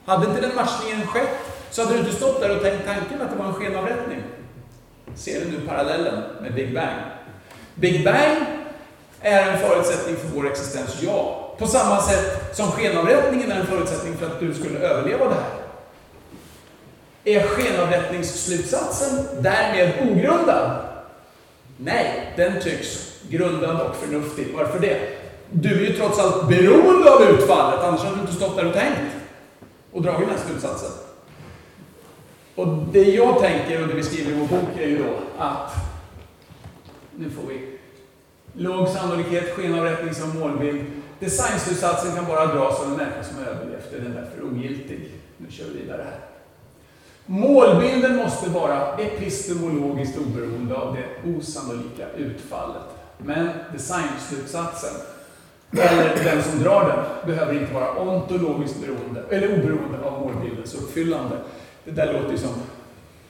Hade inte den matchningen skett så hade du inte stått där och tänkt tanken att det var en skenavrättning. Ser du nu parallellen med Big Bang? Big Bang är en förutsättning för vår existens, ja. På samma sätt som skenavrättningen är en förutsättning för att du skulle överleva det här. Är skenavrättningsslutsatsen därmed ogrundad? Nej, den tycks grundad och förnuftig. Varför det? Du är ju trots allt beroende av utfallet, annars hade du inte stått där och tänkt och dragit den här slutsatsen. Och det jag tänker och det vi skriver i vår bok är ju då att, nu får vi, låg sannolikhet, skenavrättning som målbild. Designslutsatsen kan bara dras av en människa som överlevt, den är därför ogiltig. Nu kör vi vidare här. Målbilden måste vara epistemologiskt oberoende av det osannolika utfallet. Men designslutsatsen, eller den som drar den, behöver inte vara ontologiskt beroende, eller oberoende av målbildens uppfyllande. Det där låter ju som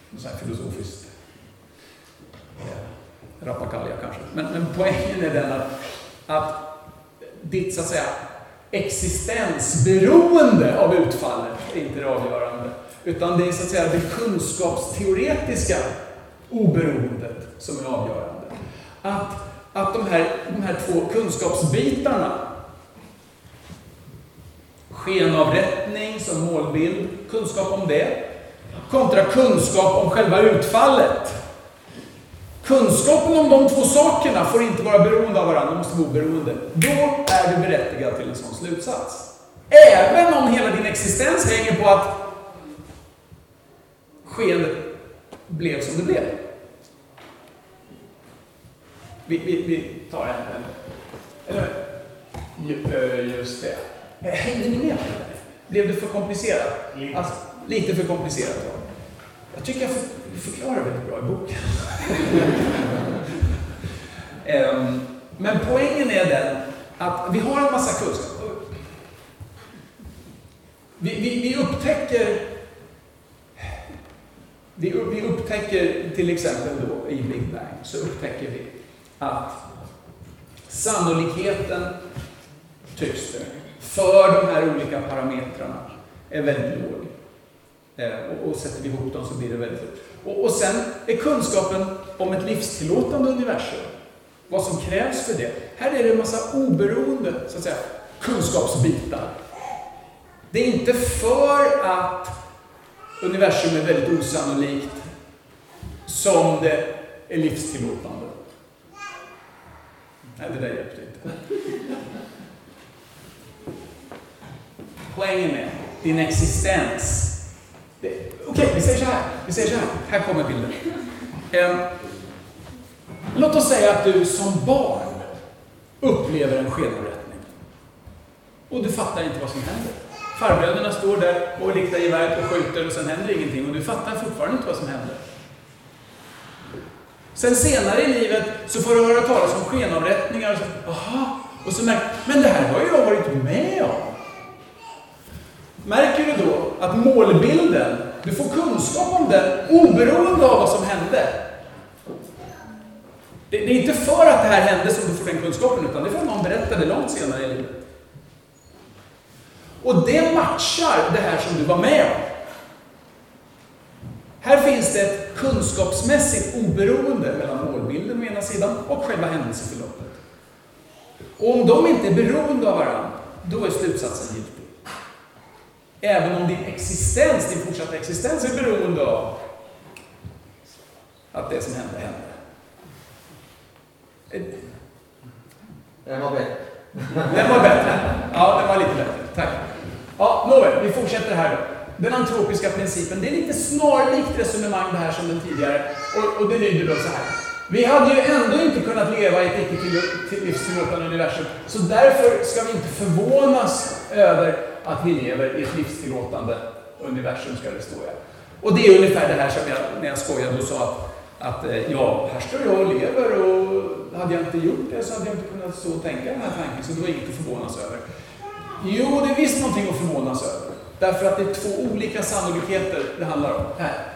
något så här filosofiskt eh, rappakalja kanske. Men, men poängen är den att, att ditt så att säga existensberoende av utfallet är inte det avgörande. Utan det är så att säga det kunskapsteoretiska oberoendet som är avgörande. Att, att de, här, de här två kunskapsbitarna, skenavrättning som målbild, kunskap om det, kontra kunskap om själva utfallet. Kunskapen om de två sakerna får inte vara beroende av varandra, de måste vara oberoende. Då är du berättigad till en sån slutsats. Även om hela din existens hänger på att skeendet blev som det blev. Vi, vi, vi tar en, eller, ju- just det. Hängde ni med? Blev det för komplicerat? Alltså, lite för komplicerat, ja. Jag tycker jag för, förklarar väldigt bra i boken. Ehm, Men poängen är den att vi har en massa kunskap. Vi, vi, vi upptäcker vi, upp- vi upptäcker till exempel då i Big Bang så upptäcker vi att sannolikheten, tycks det, för de här olika parametrarna är väldigt låg. Eh, och, och sätter vi ihop dem så blir det väldigt lågt. Och, och sen är kunskapen om ett livstillåtande universum, vad som krävs för det. Här är det en massa oberoende, så att säga, kunskapsbitar. Det är inte för att universum är väldigt osannolikt som det är livstillåtande. Nej, det där hjälpte inte. Poängen är din existens. Okej, Okej, vi säger så här. Vi säger så här. Här kommer bilden. Ehm, låt oss säga att du som barn upplever en skenavrättning. Och du fattar inte vad som händer. Farbröderna står där och riktar geväret och skjuter och sen händer ingenting och du fattar fortfarande inte vad som händer. Sen senare i livet så får du höra talas om skenavrättningar och så, aha, och så märker men det här har ju jag varit med om. Märker du då att målbilden, du får kunskap om den oberoende av vad som hände. Det, det är inte för att det här hände som du får den kunskapen, utan det är för att någon berättade långt senare i livet. Och det matchar det här som du var med om. Här finns det ett kunskapsmässigt oberoende mellan målbilden å ena sidan och själva händelseförloppet. Och om de inte är beroende av varandra, då är slutsatsen giltig. Även om din existens, din fortsatta existens är beroende av att det som hände, hände. Den var bättre. Den var bättre. Ja, den var lite bättre. Tack. Ja, nåväl, vi fortsätter här då. Den antropiska principen, det är lite snarlikt resonemang det här som den tidigare. Och, och det lyder då så här. Vi hade ju ändå inte kunnat leva i ett icke livstillåtande universum, så därför ska vi inte förvånas över att vi lever i ett livstillåtande universum, ska det stå här. Och det är ungefär det här som jag, när jag skojade och sa att, att eh, ja, här står jag och lever och hade jag inte gjort det så hade jag inte kunnat stå och tänka den här tanken, så det var inget att förvånas över. Jo, det är visst någonting att förvånas över. Därför att det är två olika sannolikheter det handlar om. Här.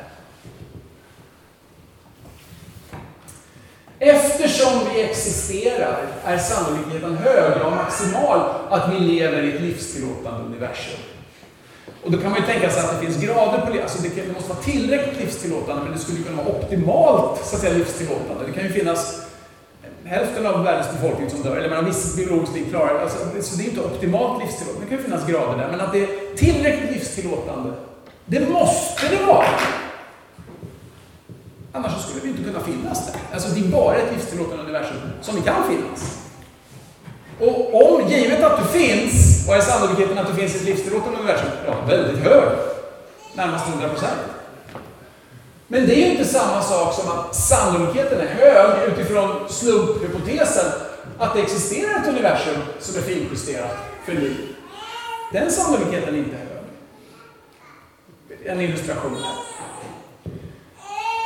Eftersom vi existerar är sannolikheten hög, ja maximal, att vi lever i ett livstillåtande universum. Och då kan man ju tänka sig att det finns grader på det. Alltså det, det måste vara tillräckligt livstillåtande, men det skulle kunna vara optimalt så att säga, livstillåtande. Det kan ju finnas hälften av världens befolkning som dör, eller man viss biologisk liv klarar alltså, Så det är inte optimalt livstillåtande. Det kan ju finnas grader där, men att det är tillräckligt livstillåtande, det måste det vara. Annars skulle vi inte kunna finnas där. Alltså det är bara ett livstillåtande universum som vi kan finnas. Och om, givet att du finns, vad är sannolikheten att du finns i ett livstillåtande universum? Ja, väldigt hög. Närmast 100 procent. Men det är ju inte samma sak som att sannolikheten är hög utifrån slumphypotesen att det existerar ett universum som är finjusterat för liv. Den sannolikheten är inte hög. En illustration här.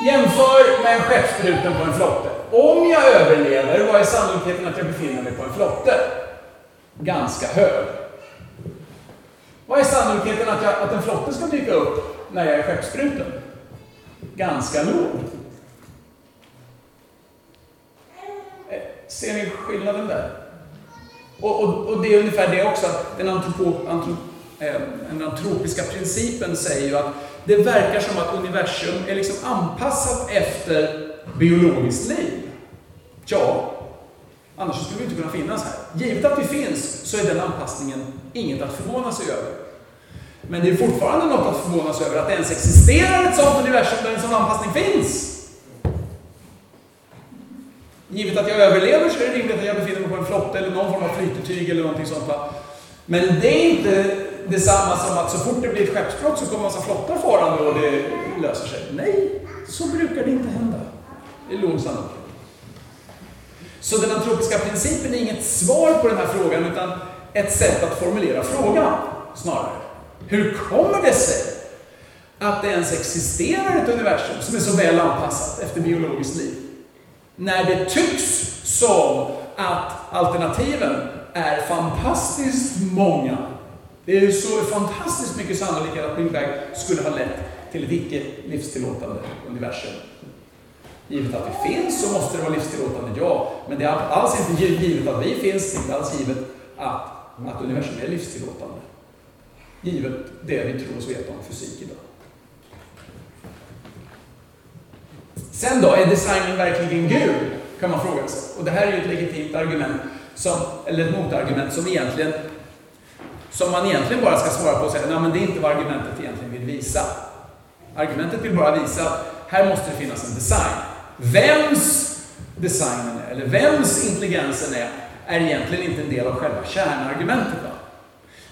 Jämför med en skeppsbruten på en flotte. Om jag överlever, vad är sannolikheten att jag befinner mig på en flotte? Ganska hög. Vad är sannolikheten att, jag, att en flotte ska dyka upp när jag är skeppsbruten? Ganska låg. Eh, ser ni skillnaden där? Och, och, och, det är ungefär det också, att den antropo, antro, eh, den antropiska principen säger ju att det verkar som att universum är liksom anpassat efter biologiskt liv. Ja, annars skulle vi inte kunna finnas här. Givet att vi finns så är den anpassningen inget att förvåna sig över. Men det är fortfarande något att förvånas över att det ens existerar ett sådant universum där en sån anpassning finns. Givet att jag överlever så är det rimligt att jag befinner mig på en flotte eller någon form av flytetyg eller någonting sånt. Men det är inte detsamma som att så fort det blir ett skeppsbrott så kommer en massa flottar farande och det löser sig. Nej, så brukar det inte hända. Det är låg sannolikhet. Så den antropiska principen är inget svar på den här frågan utan ett sätt att formulera frågan snarare. Hur kommer det sig att det ens existerar ett universum som är så väl anpassat efter biologiskt liv? När det tycks som att alternativen är fantastiskt många. Det är så fantastiskt mycket sannolikhet att min väg skulle ha lett till ett icke livstillåtande universum. Givet att vi finns så måste det vara livstillåtande, ja. Men det är alls inte givet att vi finns, det är inte alls givet att, att universum är livstillåtande. Givet det vi tror oss veta om fysik idag. Sen då, är designen verkligen Gud? Kan man fråga sig. Och det här är ju ett legitimt argument, som, eller ett motargument som egentligen som man egentligen bara ska svara på och säga, nej men det är inte vad argumentet egentligen vill visa. Argumentet vill bara visa att här måste det finnas en design. Vems designen är, eller vems intelligensen är, är egentligen inte en del av själva kärnargumentet. Då.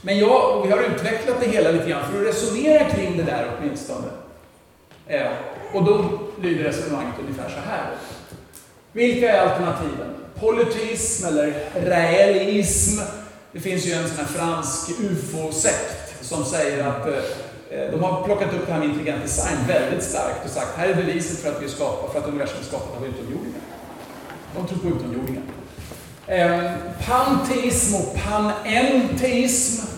Men jag, vi har utvecklat det hela lite grann för att resonera kring det där åtminstone. Eh, och då lyder resonemanget ungefär så här. Vilka är alternativen? Polyteism eller realism? Det finns ju en sån här fransk ufo-sekt som säger att eh, eh, de har plockat upp det här med intelligent design väldigt starkt och sagt här är beviset för att vi skapar, för att universum är skapat av utomjordingar. De tror på utomjordingar. Eh, panteism och panenteism.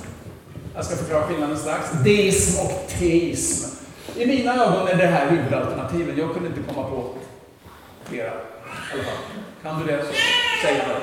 Jag ska förklara skillnaden strax. Deism och teism. I mina ögon är det här huvudalternativen. Jag kunde inte komma på flera. I alla fall. Kan du det så säg det.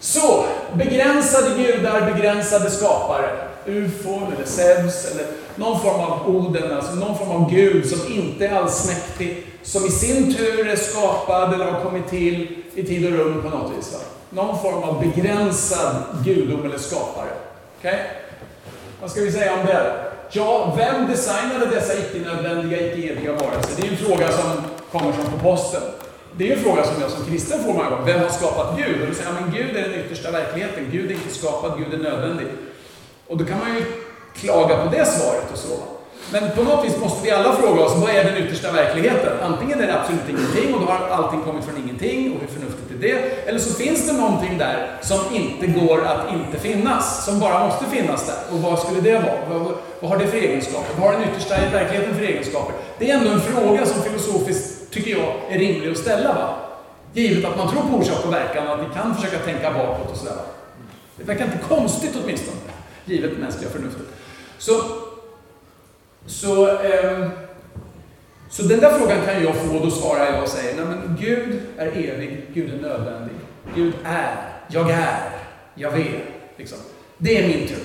Så, begränsade gudar, begränsade skapare. Ufon eller Zeus eller någon form av Oden, alltså någon form av gud som inte är allsmäktig, som i sin tur är skapad eller har kommit till i tid och rum på något vis. Va? Någon form av begränsad gudom eller skapare. Okay? Vad ska vi säga om det? Ja, vem designade dessa icke-nödvändiga, icke-eviga varelser? Det är en fråga som kommer som på posten. Det är en fråga som jag som kristen får många gånger. Vem har skapat Gud? Och då säger man, men Gud är den yttersta verkligheten. Gud är inte skapad, Gud är nödvändig. Och då kan man ju klaga på det svaret och så. Men på något vis måste vi alla fråga oss, vad är den yttersta verkligheten? Antingen är det absolut ingenting och då har allting kommit från ingenting och hur det? Eller så finns det någonting där som inte går att inte finnas, som bara måste finnas där. Och vad skulle det vara? Vad, vad har det för egenskaper? Vad har den yttersta verkligheten för egenskaper? Det är ändå en fråga som filosofiskt, tycker jag, är rimlig att ställa. Va? Givet att man tror på orsak och verkan och att vi kan försöka tänka bakåt och sådär. Det verkar inte konstigt åtminstone, givet mänskliga förnuftet. Så så, eh, så den där frågan kan jag få, och då svarar jag och säger, nej men Gud är evig, Gud är nödvändig. Gud är, jag är, jag vet. Liksom. Det är min tro.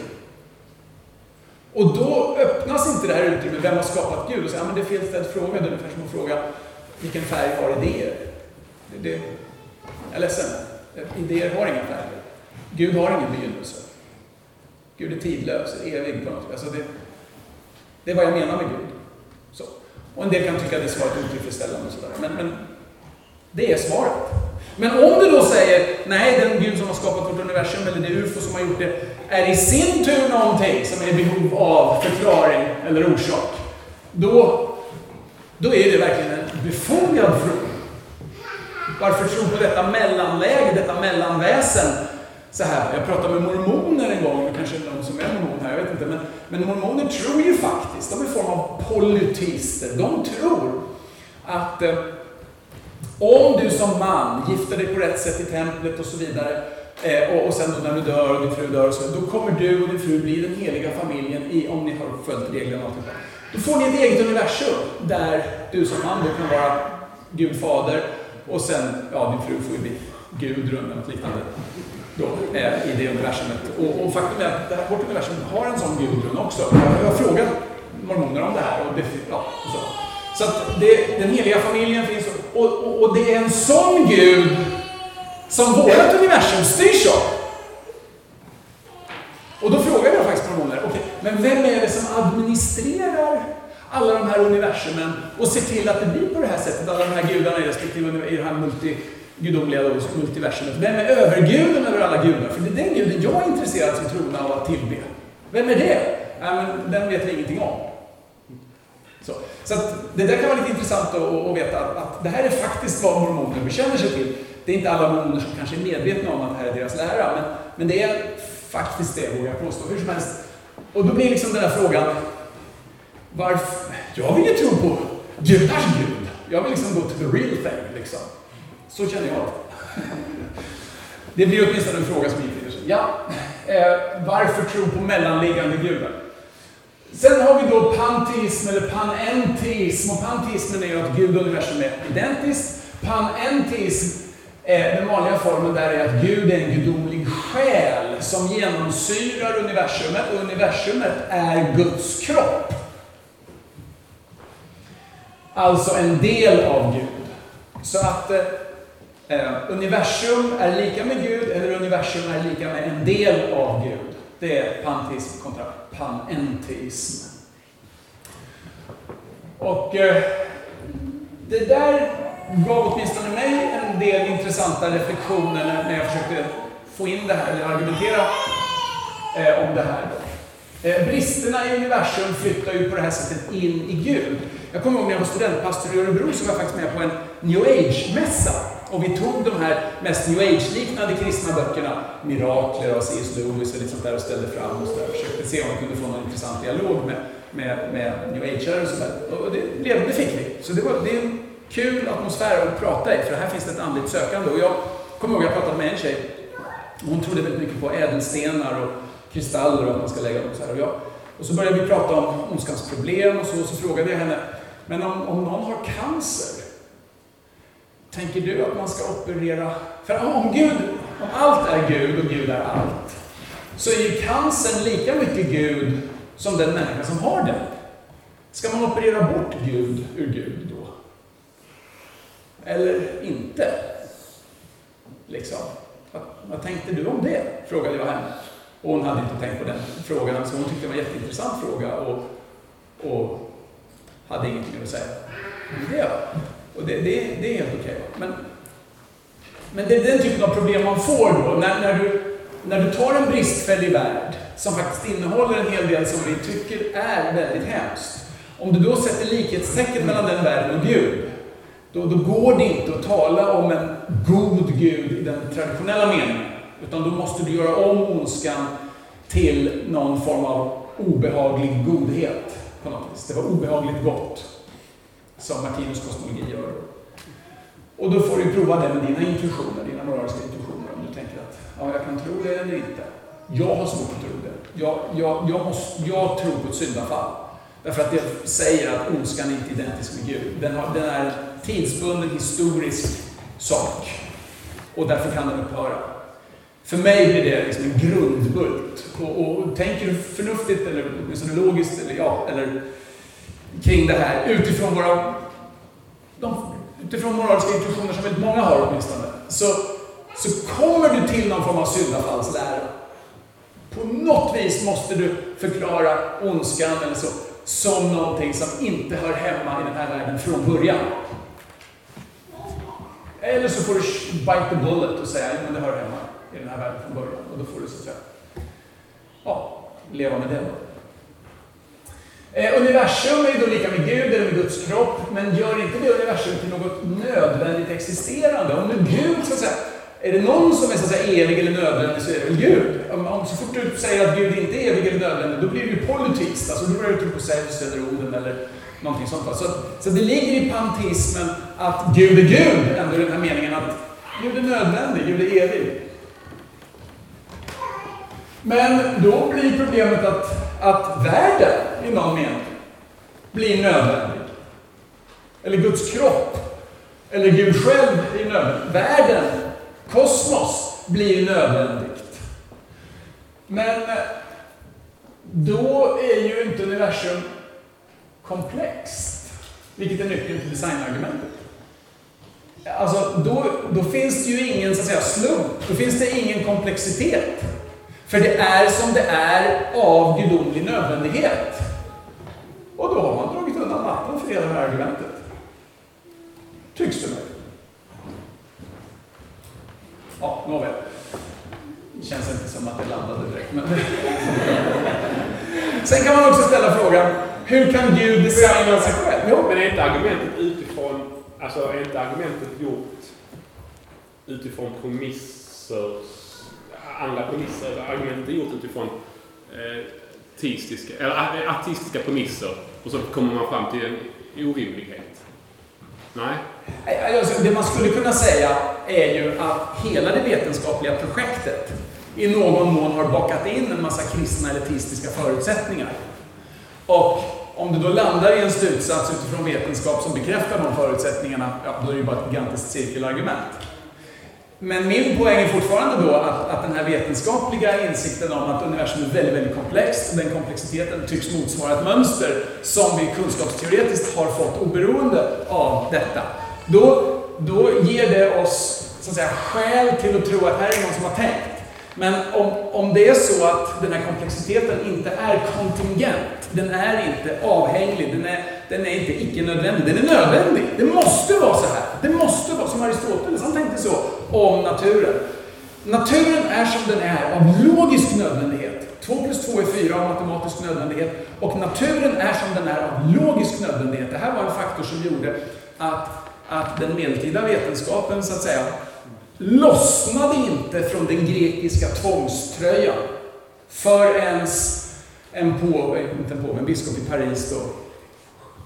Och då öppnas inte det här utrymmet, vem har skapat Gud? Och säger, ja, men det är fel ställd fråga, det är ungefär som att fråga, vilken färg har idéer? Det, det, jag är ledsen, idéer har inga färger. Gud har ingen begynnelse. Gud är tidlös, evig på något sätt. Alltså det, det är vad jag menar med Gud. Och en del kan tycka att det svaret är otillfredsställande och sådär. Men, men det är svaret. Men om du då säger, nej, den Gud som har skapat vårt universum, eller det UFO som har gjort det, är i sin tur någonting som är i behov av förklaring eller orsak. Då, då är det verkligen en befogad fråga. Varför tro på detta mellanläge, detta mellanväsen? Så här, jag pratade med mormoner en gång, det kanske är någon som är mormon här, jag vet inte. Men, men mormoner tror ju faktiskt, de är en form av polyteister. De tror att eh, om du som man gifter dig på rätt sätt i templet och så vidare, eh, och, och sen då när du dör och din fru dör och så, då kommer du och din fru bli den heliga familjen i, om ni har följt reglerna och. Då får ni ett eget universum där du som man då kan vara Gud fader och sen, ja din fru får ju bli Gudrun eller något liknande då, eh, i det universumet. Och, och faktum är att det här, vårt universum har en sån Gudrun också. Jag har frågat mormoner om det här och det, ja, så. Så att det, den heliga familjen finns och, och, och det är en sån Gud som vårt universum styrs av. Och då frågade jag faktiskt mormoner, okej, okay, men vem är det som administrerar alla de här universumen och ser till att det blir på det här sättet, alla de här gudarna i respektive i det här multi, gudomliga multiversumet. Vem är överguden över alla gudar? För det är den guden jag är intresserad som trona av att tillbe. Vem är det? Ja, men den vet vi ingenting om. Så, så det där kan vara lite intressant att, att veta att, att, det här är faktiskt vad mormoner bekänner sig till. Det är inte alla mormoner som kanske är medvetna om att det här är deras lära, men, men det är faktiskt det, vågar jag påstå. Hur som helst. Och då blir liksom den här frågan, varför? Jag vill ju tro på gudars gud. Jag vill liksom gå to the real thing, liksom. Så känner jag. Det blir åtminstone en fråga som infinner sig. Ja, eh, varför tro på mellanliggande gudar? Sen har vi då panteism eller panenteism. Och panteismen är ju att Gud och universum är identiskt. Panenteism, eh, den vanliga formen där är att Gud är en gudomlig själ som genomsyrar universumet och universumet är Guds kropp. Alltså en del av Gud. Så att eh, Eh, universum är lika med Gud eller universum är lika med en del av Gud. Det är panteism kontra panenteism. Och eh, det där gav åtminstone mig en del intressanta reflektioner när jag försökte få in det här, eller argumentera eh, om det här. Eh, bristerna i universum flyttar ju på det här sättet in i Gud. Jag kommer ihåg när jag var studentpastor i Örebro så var jag faktiskt med på en New Age-mässa. Och vi tog de här mest New Age-liknande kristna böckerna, Mirakler av C.S. Lewis och lite sånt där och ställde fram och så där. Försökte se om vi kunde få någon intressant dialog med, med, med New Age-are och sådär. Och det, blev, det fick vi. Så det, var, det är en kul atmosfär att prata i, för här finns det ett andligt sökande. Och jag kommer ihåg att jag pratade med en tjej. Hon trodde väldigt mycket på ädelstenar och kristaller och att man ska lägga dem så här. Och, jag, och så började vi prata om ondskans problem och så, och så frågade jag henne, men om, om någon har cancer, Tänker du att man ska operera? För om Gud, om allt är Gud och Gud är allt, så är ju cancern lika mycket Gud som den människa som har den. Ska man operera bort Gud ur Gud då? Eller inte? Liksom. Vad, vad tänkte du om det? Frågade jag henne. Och hon hade inte tänkt på den frågan, så hon tyckte det var en jätteintressant fråga och, och hade ingenting att säga. Det och det, det, det är helt okej. Okay. Men, men det är den typen av problem man får då, när, när, du, när du tar en bristfällig värld, som faktiskt innehåller en hel del som vi tycker är väldigt hemskt. Om du då sätter likhetstecken mellan den världen och Gud, då, då går det inte att tala om en god Gud i den traditionella meningen. Utan då måste du göra om ondskan till någon form av obehaglig godhet. På något vis. Det var obehagligt gott som Martinus kosmologi gör. Och då får du prova det med dina intuitioner, dina moraliska intuitioner, om du tänker att ja, jag kan tro det eller inte. Jag har svårt att tro det. Jag, jag, jag, måste, jag tror på ett syndafall. Därför att det säger att ondskan inte är identisk med Gud. Den, har, den är en tidsbunden historisk sak. Och därför kan den upphöra. För mig blir det liksom en grundbult. Och, och tänker du förnuftigt, eller åtminstone logiskt, eller, ja, eller kring det här utifrån våra de, utifrån moraliska intuitioner som väldigt många har åtminstone, så, så kommer du till någon form av syndafallslära. På något vis måste du förklara ondskan eller så som någonting som inte hör hemma i den här världen från början. Eller så får du bite the bullet och säga att det hör hemma i den här världen från början. Och då får du så att säga, ja, leva med det. Eh, universum är ju då lika med Gud eller med Guds kropp, men gör inte det universum till något nödvändigt existerande. Om nu Gud, så att säga, är det någon som är så att säga, evig eller nödvändig så är det väl Gud. Om, om, så fort du säger att Gud inte är evig eller nödvändig, då blir du ju polyteist. Alltså då börjar du tro typ på Zeus eller Oden eller någonting sånt. Så, så det ligger i panteismen att Gud är Gud, ändå i den här meningen att Gud är nödvändig, Gud är evig. Men då blir problemet att, att världen, i någon mening, blir nödvändig. Eller Guds kropp, eller Gud själv är nödvändig. Världen, kosmos, blir nödvändigt. Men eh, då är ju inte universum komplext, vilket är nyckeln till designargumentet. Alltså, då, då finns det ju ingen så att säga, slump, då finns det ingen komplexitet. För det är som det är av gudomlig nödvändighet. Och då har man dragit undan mattan för hela det här argumentet. Tycks det mig. Ja, nåväl. Det känns inte som att det landade direkt. Men... Sen kan man också ställa frågan, hur kan Gud designa sig själv? Jo. Men är inte argumentet utifrån, alltså är inte argumentet gjort utifrån premisser, andra premisser? Argumentet är gjort utifrån eh, teistiska, eller eh, artistiska premisser och så kommer man fram till en orimlighet. Nej? Eh, eh, alltså, det man skulle kunna säga är ju att hela det vetenskapliga projektet i någon mån har bakat in en massa kristna eller teistiska förutsättningar. Och om du då landar i en slutsats utifrån vetenskap som bekräftar de förutsättningarna, ja, då är det ju bara ett gigantiskt cirkelargument. Men min poäng är fortfarande då att, att den här vetenskapliga insikten om att universum är väldigt, väldigt komplext, och den komplexiteten tycks motsvara ett mönster som vi kunskapsteoretiskt har fått oberoende av detta. Då, då ger det oss så att säga, skäl till att tro att här är någon som har tänkt. Men om, om det är så att den här komplexiteten inte är kontingent, den är inte avhängig, den är, den är inte icke-nödvändig, den är nödvändig. Det måste vara så här. Det måste vara som Aristoteles, han tänkte så om naturen. Naturen är som den är av logisk nödvändighet. 2 plus 2 är 4 av matematisk nödvändighet. Och naturen är som den är av logisk nödvändighet. Det här var en faktor som gjorde att, att den medeltida vetenskapen, så att säga, lossnade inte från den grekiska tvångströjan förrän en påve, inte en påve, en biskop i Paris då,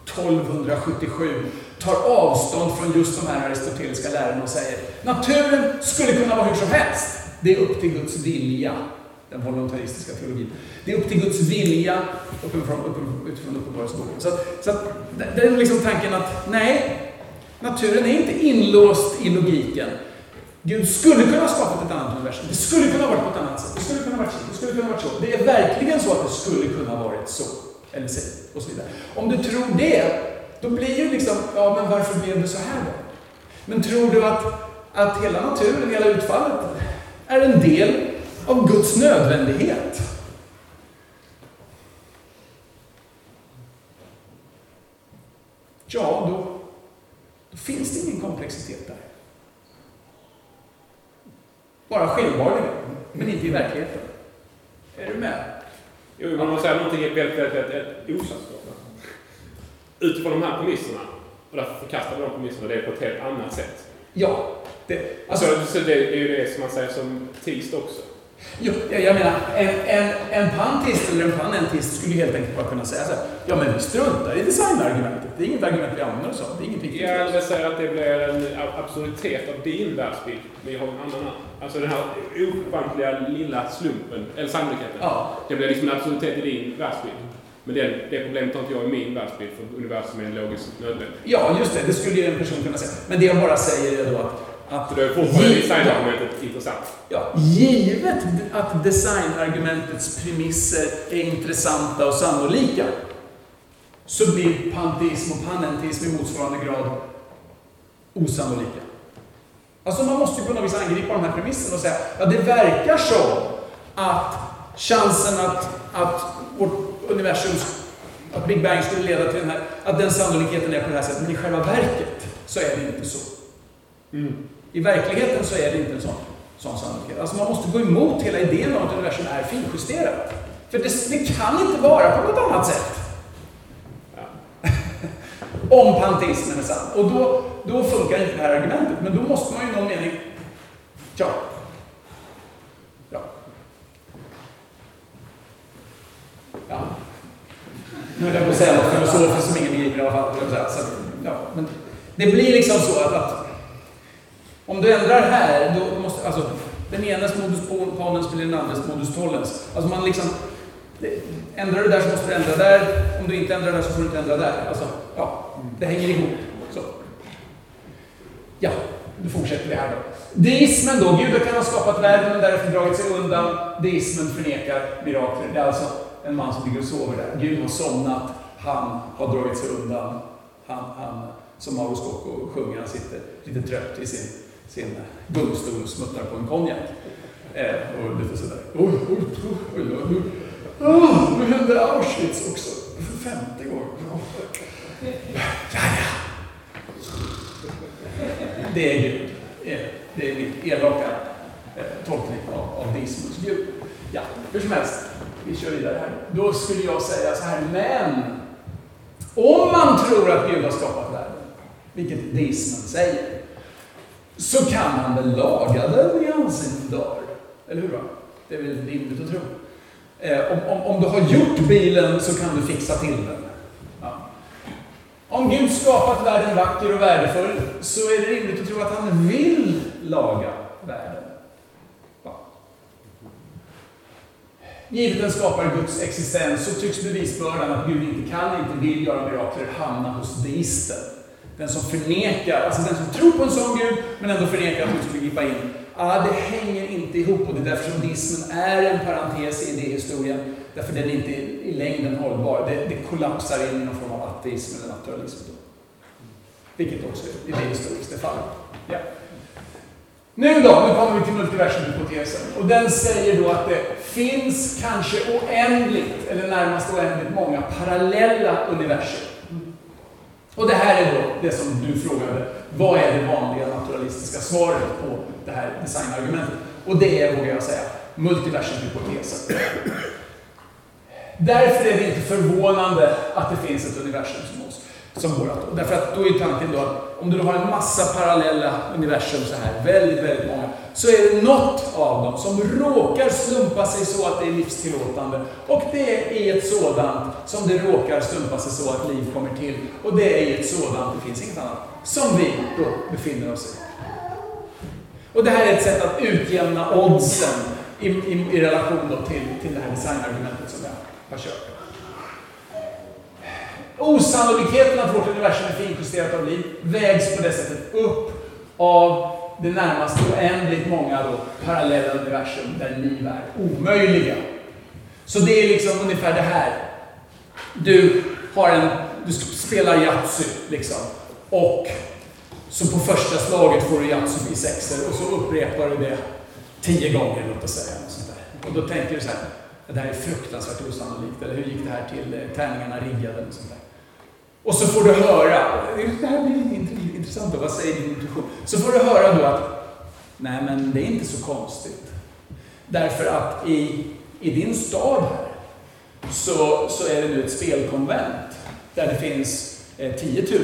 1277 tar avstånd från just de här aristoteliska lärarna och säger naturen skulle kunna vara hur som helst. Det är upp till Guds vilja, den voluntaristiska teologin. Det är upp till Guds vilja utifrån, utifrån Uppenbarelseboken. Så, så att, det är liksom tanken att nej, naturen är inte inlåst i logiken. Gud skulle kunna ha skapat ett annat universum. Det skulle kunna ha varit på ett annat sätt. Det skulle kunna ha varit så. Det skulle kunna ha varit så. Det är verkligen så att det skulle kunna ha varit så. Eller sig, Och så vidare. Om du tror det, då blir ju liksom, ja men varför blev det så här då? Men tror du att, att hela naturen, hela utfallet, är en del av Guds nödvändighet? Ja, då, då finns det ingen komplexitet där. Bara skenbarligen, men inte i verkligheten. Är du med? Jo, men man säger någonting väldigt, väldigt, väldigt osannsynligt. Utifrån de här premisserna, och därför förkastar vi de premisserna, det är på ett helt annat sätt. Ja. Det, alltså, så det, det är ju det som man säger som teist också. Jo, jag menar, en, en, en pantist eller en panentist skulle helt enkelt bara kunna säga så här, ja men vi struntar i designargumentet. Det är inget argument vi använder oss av. Det är inget viktigt. Ja, eller säga att det blir en absurditet av din världsbild. Vi har en annan. Alltså den här ofantliga lilla slumpen, eller sannolikheten. Ja. Det blir liksom en absurditet i din världsbild. Men det, det problemet har inte jag i min världsbild, för universum är en logisk nödvändighet. Ja, just det. Det skulle ju en person kunna säga. Men det jag bara säger är då att... att är fortfarande Givet- designargumentet intressant. Ja, givet att designargumentets premisser är intressanta och sannolika så blir panteism och panenteism i motsvarande grad osannolika. Alltså man måste ju på något vis angripa de här premisserna och säga ja, det verkar som att chansen att, att vårt universum, att Big Bang skulle leda till den här, att den sannolikheten är på det här sättet, men i själva verket så är det inte så. I verkligheten så är det inte en sån, sån sannolikhet. Alltså man måste gå emot hela idén om att universum är finjusterat. För det, det kan inte vara på något annat sätt. om panteismen är sann. Och då, då funkar inte det här argumentet. Men då måste man ju i någon mening... Ja. Ja. Ja. Nu höll jag på att säga något filosofiskt som ingen begriper i alla fall. Så, ja. Men det blir liksom så att, att om du ändrar här, då måste, alltså, den enes modus ponens blir den andres modus tollens. Alltså man liksom, ändrar du där så måste du ändra där, om du inte ändrar där så får du inte ändra där. Alltså, ja, det hänger ihop. Så. Ja, då fortsätter vi här då. Deismen då, Gud kan ha skapat världen och därefter dragit sig undan. Deismen förnekar mirakler. Det är alltså en man som ligger och sover där. Gud har somnat, han har dragit sig undan. Han, han som Mauro Scocco sjunger, han sitter lite trött i sin, sin gungstol och smuttar på en konjak. Eh, och lite sådär. Oj, oj, oj, oj, oj. Oh, nu händer Auschwitz också. För femte gången. Ja, ja. Det är Gud. Eh, det är min elaka eh, tolkning av, av deismens Gud. Ja, hur som helst. Vi kör vidare här. Då skulle jag säga så här, men om man tror att Gud har skapat världen, vilket deismen säger, så kan han väl laga den i ansiktet dagar? Eller hur? Va? Det är väl rimligt att tro. Eh, om, om, om du har gjort bilen så kan du fixa till den. Ja. Om Gud skapat världen vacker och värdefull så är det rimligt att tro att han vill laga världen. Ja. Givet en skapare Guds existens så tycks bevisbördan att Gud inte kan, inte vill göra mirakler hamna hos deisten. Den som förnekar, alltså den som tror på en sån Gud men ändå förnekar att Gud skulle gripa in. Ah, det hänger inte ihop och det är därför som deismen är en parentes i idéhistorien. Därför den är inte i längden hållbar. Det, det kollapsar in i någon form av ateism eller naturalism. Då. Vilket också är idéhistoriskt är fallet. Ja. Nu då, nu kommer vi till multiversumhypotesen. Och den säger då att det finns kanske oändligt, eller närmast oändligt många parallella universum. Och det här är då det som du frågade. Vad är det vanliga naturalistiska svaret på det här designargumentet? Och det är, vågar jag säga, multiversumhypotesen. Därför är det inte förvånande att det finns ett universum som oss, som vårat. Därför att då är tanken då att om du har en massa parallella universum så här, väldigt, väldigt många, så är det något av dem som råkar slumpa sig så att det är livstillåtande. Och det är i ett sådant som det råkar slumpa sig så att liv kommer till. Och det är i ett sådant, det finns inget annat, som vi då befinner oss i. Och det här är ett sätt att utjämna oddsen i, i, i relation då till, till det här designargumentet som jag har kört. Osannolikheten att vårt universum är finjusterat av liv vägs på det sättet upp av det närmast oändligt många då, parallella universum där liv är omöjliga. Så det är liksom ungefär det här. Du har en, du spelar Yatzy liksom. Och så på första slaget får du Yatzy i sexer och så upprepar du det tio gånger, låt oss säga. Och, sånt där. och då tänker du så här, det här är fruktansvärt osannolikt. Eller hur gick det här till? Eh, tärningarna riggade och sånt där. Och så får du höra, det här blir intressant då, vad säger din intuition? Så får du höra då att, nej men det är inte så konstigt. Därför att i, i din stad här så, så är det nu ett spelkonvent där det finns eh, 10 000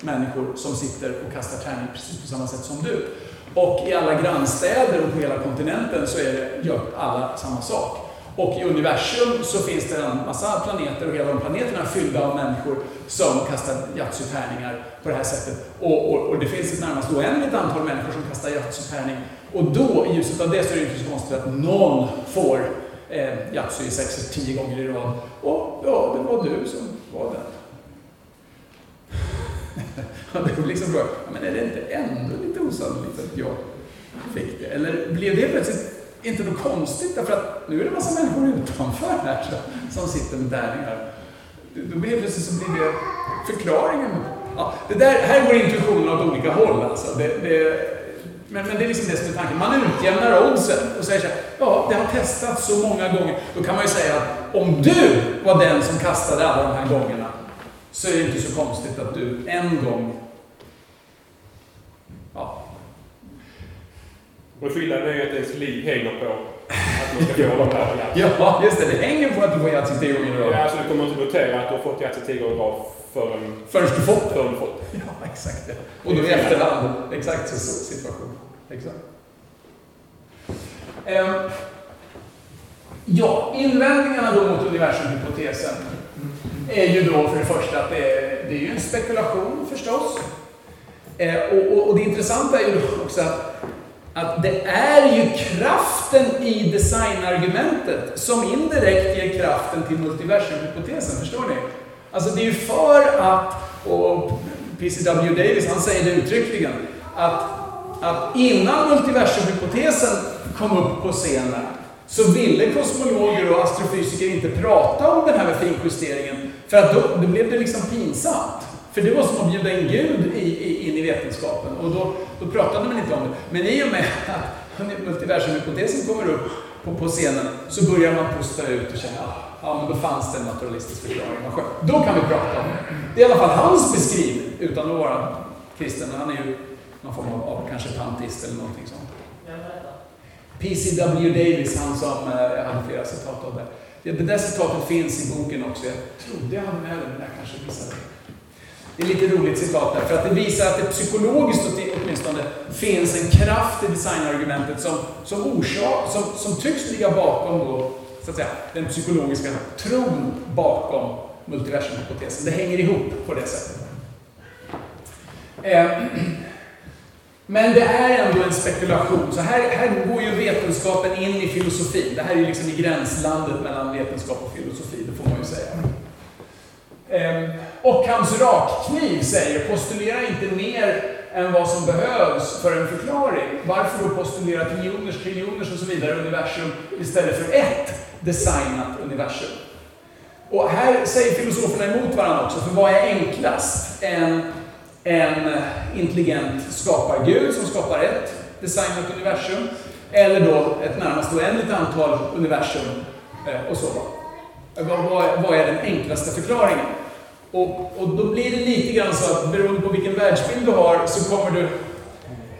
människor som sitter och kastar tärning precis på samma sätt som du. Och i alla grannstäder och på hela kontinenten så är det, gör alla samma sak. Och i universum så finns det en massa planeter och hela de planeterna är fyllda av människor som kastar yatzy på det här sättet. Och, och, och det finns ett närmast oändligt antal människor som kastar yatzy Och då, i ljuset av det, så är det inte så konstigt att någon får eh, Yatzy i sexet tio gånger i rad. Och ja, det var du som var den. Det var liksom frågan, men är det inte ändå lite osannolikt att jag fick det? Eller blev det plötsligt inte något konstigt därför att nu är det en massa människor utanför här som, som sitter med tärningar. Då blir det plötsligt så blev det förklaringen. Ja, det där, här går intuitionen åt olika håll alltså. Det, det, men, men det är liksom det som är tanken. Man utjämnar oddsen och säger så här, ja, det har testats så många gånger. Då kan man ju säga att om du var den som kastade alla de här gångerna så är det inte så konstigt att du en gång Och skillnaden är ju att ens liv hänger på att man ska få de här ja, just det. Det hänger på att du får Yatzy tio gånger i Ja, rad. alltså du kommer inte notera att du har fått Yatzy tio gånger i rad förrän, Förrän du fått det. förrän du fått det. Ja, exakt det. Och då i efterhand. Exakt så situation. Exakt. Ehm, ja, invändningarna då mot universumhypotesen är ju då för det första att det är, det är ju en spekulation förstås. Eh, och, och, och det intressanta är ju då också att, att det är ju kraften i designargumentet som indirekt ger kraften till multiversumhypotesen, förstår ni? Alltså det är ju för att, och PCW Davis han säger det uttryckligen, att, att innan multiversumhypotesen kom upp på scenen så ville kosmologer och astrofysiker inte prata om den här med finjusteringen, för att då, då blev det liksom pinsamt. För det var som att bjuda in Gud i, i, in i vetenskapen och då, då pratade man inte om det. Men i och med att multiversumhypotesen kommer upp på, på scenen så börjar man pusta ut och känna ah, ja, men då fanns det en naturalistisk förklaring. Vad skönt. Då kan vi prata om det. Det är i alla fall hans beskrivning, utan att vara kristen. Han är ju någon form av, av kanske pantist eller någonting sånt. PCW Davis, han som, eh, jag hade flera citat av det. det. Det där citatet finns i boken också. Jag trodde jag hade med det, men jag kanske missade det. Det är lite roligt citat där, för att det visar att det psykologiskt åtminstone finns en kraft i designargumentet som, som orsak, som, som tycks ligga bakom då, så att säga, den psykologiska tron bakom multiversumhypotesen. Det hänger ihop på det sättet. Eh, men det är ändå en spekulation. Så här, här går ju vetenskapen in i filosofin. Det här är ju liksom i gränslandet mellan vetenskap och filosofi, det får man ju säga. Eh, och hans rakkniv säger, postulera inte mer än vad som behövs för en förklaring. Varför då postulera triljoners, triljoners och så vidare universum istället för ett designat universum? Och här säger filosoferna emot varandra också, för vad är enklast? En, en intelligent skapargud som skapar ett designat universum, eller då ett närmast oändligt antal universum eh, och så. Vad, vad är den enklaste förklaringen? Och, och då blir det lite grann så att beroende på vilken världsbild du har så kommer du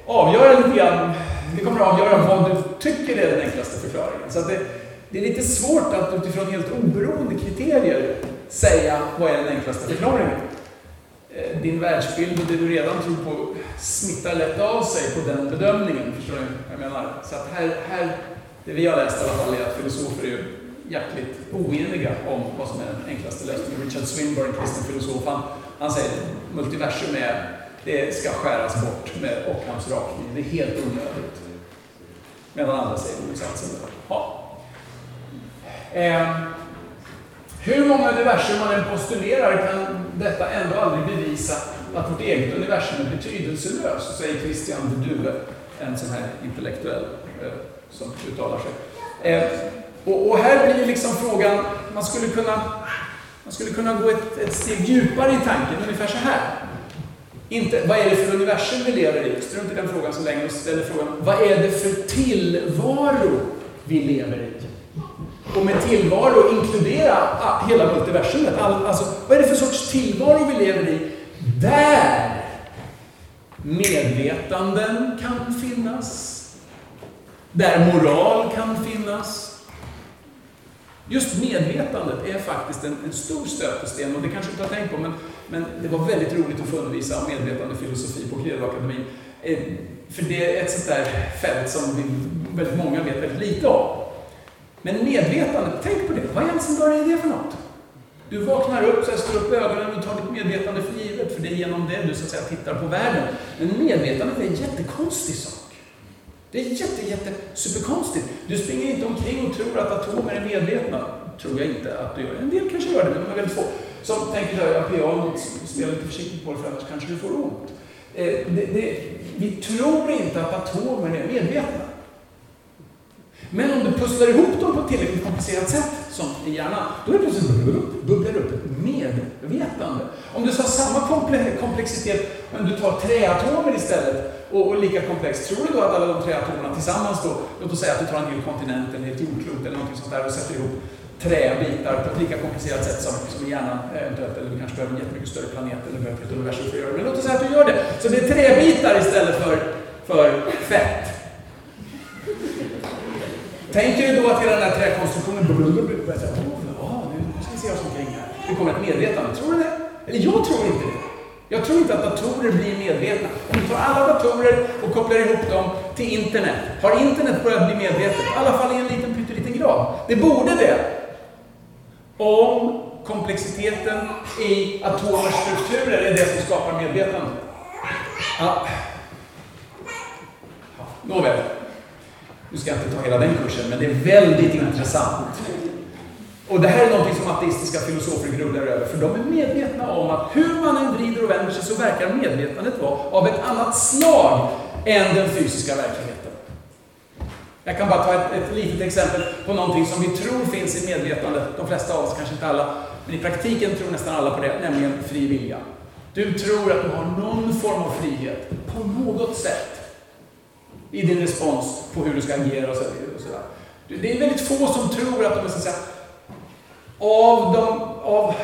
avgöra lite grann, det kommer avgöra vad du tycker är den enklaste förklaringen. Så att det, det är lite svårt att utifrån helt oberoende kriterier säga vad är den enklaste förklaringen. Eh, din världsbild och det du redan tror på smittar lätt av sig på den bedömningen, förstår ni vad jag menar? Så att här, här, det vi har läst i alla fall är att filosofer är hjärtligt oeniga om vad som är den enklaste lösningen. Richard Swinburne, kristen filosof, han, han säger att multiversum är, det ska skäras bort med Ockhams rakning. Det är helt onödigt. Medan andra säger motsatsen. Ja. Eh, hur många universum man än postulerar kan detta ändå aldrig bevisa att vårt eget universum är betydelselöst, säger Christian de Duve, en sån här intellektuell eh, som uttalar sig. Eh, och, och, här blir liksom frågan, man skulle kunna, man skulle kunna gå ett, ett steg djupare i tanken, ungefär så här. Inte vad är det för universum vi lever i? Strunt i den frågan så länge och ställer frågan, vad är det för tillvaro vi lever i? Och med tillvaro inkludera hela multiversumet. All, alltså, vad är det för sorts tillvaro vi lever i? Där medvetanden kan finnas. Där moral kan finnas. Just medvetandet är faktiskt en, en stor stötesten och det kanske du inte har tänkt på men, men det var väldigt roligt att få undervisa om medvetandefilosofi på Kredoakademin, Eh, för det är ett sånt där fält som vi, väldigt många vet väldigt lite om. Men medvetandet, tänk på det. Vad egentligen börjar är det för något? Du vaknar upp, så här, slår upp ögonen och tar ditt medvetande för givet, för det är genom det du så att säga tittar på världen. Men medvetandet är en jättekonstig sak. Det är jätte, jätte superkonstigt. Du springer inte omkring och tror att atomer är medvetna. tror jag inte att du gör. En del kanske gör det, men de är väldigt få. Som tänker så här, pianot, spela lite försiktigt på det för annars kanske du får ont. Eh, det, det, vi tror inte att atomer är medvetna. Men om du pusslar ihop dem på ett tillräckligt komplicerat sätt, som i hjärnan, då är det plötsligt bubblar upp ett medvetande. Om du har samma komple- komplexitet, men du tar träatomer istället, och, och lika komplext, tror du då att alla de träatomerna tillsammans då, låt oss säga att du tar en hel kontinent eller ett jordklot eller någonting sånt där och sätter ihop träbitar på ett lika komplicerat sätt som, som i hjärnan eventuellt, eller du kanske behöver en jättemycket större planet eller behöver ett universum för att göra det. Men låt oss säga att du gör det. Så det är träbitar istället för, för fett. Tänker du då att hela den här träkonstruktionen börjar säga, åh, nu ska vi se oss omkring här. Det kommer ett medvetande. Tror du det? Eller jag tror inte det. Jag tror inte att datorer blir medvetna. Om du tar alla datorer och kopplar ihop dem till internet, har internet börjat bli medvetet? I alla fall i en liten pytteliten grad. Det borde det. Om komplexiteten i atomers strukturer är det som skapar medvetande. Ja. Ja, Nåväl. Nu ska jag inte ta hela den kursen, men det är väldigt intressant. Och det här är något som ateistiska filosofer grubblar över, för de är medvetna om att hur man än vrider och vänder sig så verkar medvetandet vara av ett annat slag än den fysiska verkligheten. Jag kan bara ta ett, ett litet exempel på någonting som vi tror finns i medvetandet, de flesta av oss, kanske inte alla, men i praktiken tror nästan alla på det, nämligen fri vilja. Du tror att du har någon form av frihet, på något sätt, i din respons på hur du ska agera och så sådär. Det är väldigt få som tror att de är så att säga, av, de, av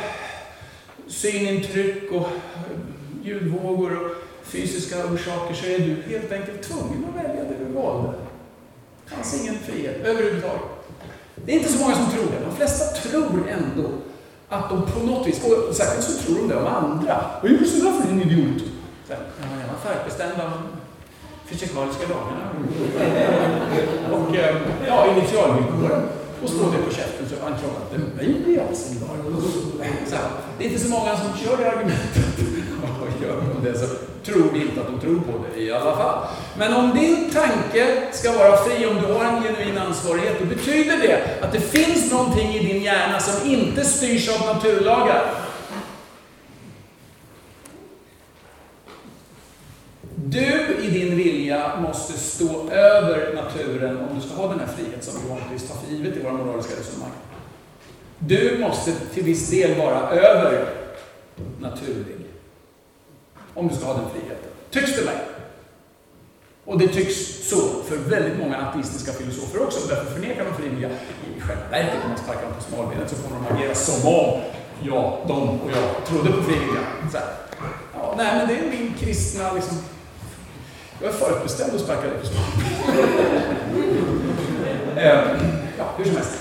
synintryck och eh, ljudvågor och fysiska orsaker så är du helt enkelt tvungen att välja det du valde. Det fanns ingen frihet överhuvudtaget. Det är inte så många som tror det. De flesta tror ändå att de på något vis, och särskilt så tror de det om andra. Vad gjorde du sådär för din idiot? Så Ja, jag var färgbestämd av fysikaliska lagarna. Och eh, ja, initialvillkoren. Och står det på käften så anklagar inte mig i all sin dag. Det är inte så många som kör det argumentet. Och gör de det så tror vi inte att de tror på det i alla fall. Men om din tanke ska vara fri, om du har en genuin ansvarighet, då betyder det att det finns någonting i din hjärna som inte styrs av naturlagar. Du i din vilja måste stå över naturen om du ska ha den här frihet som vi vanligtvis tar för givet i våra moraliska resonemang. Du måste till viss del vara över naturlig. Om du ska ha den friheten. Tycks det mig? Och det tycks så för väldigt många ateistiska filosofer också. Därför förnekar de frivilliga. I själva verket, om man sparkar dem på smalbenet, så kommer de agera som om jag, de och jag trodde på frivilliga. Så här. Ja, nej, men det är min kristna liksom, jag är förutbestämd att sparka dig på eh, Ja, hur som helst.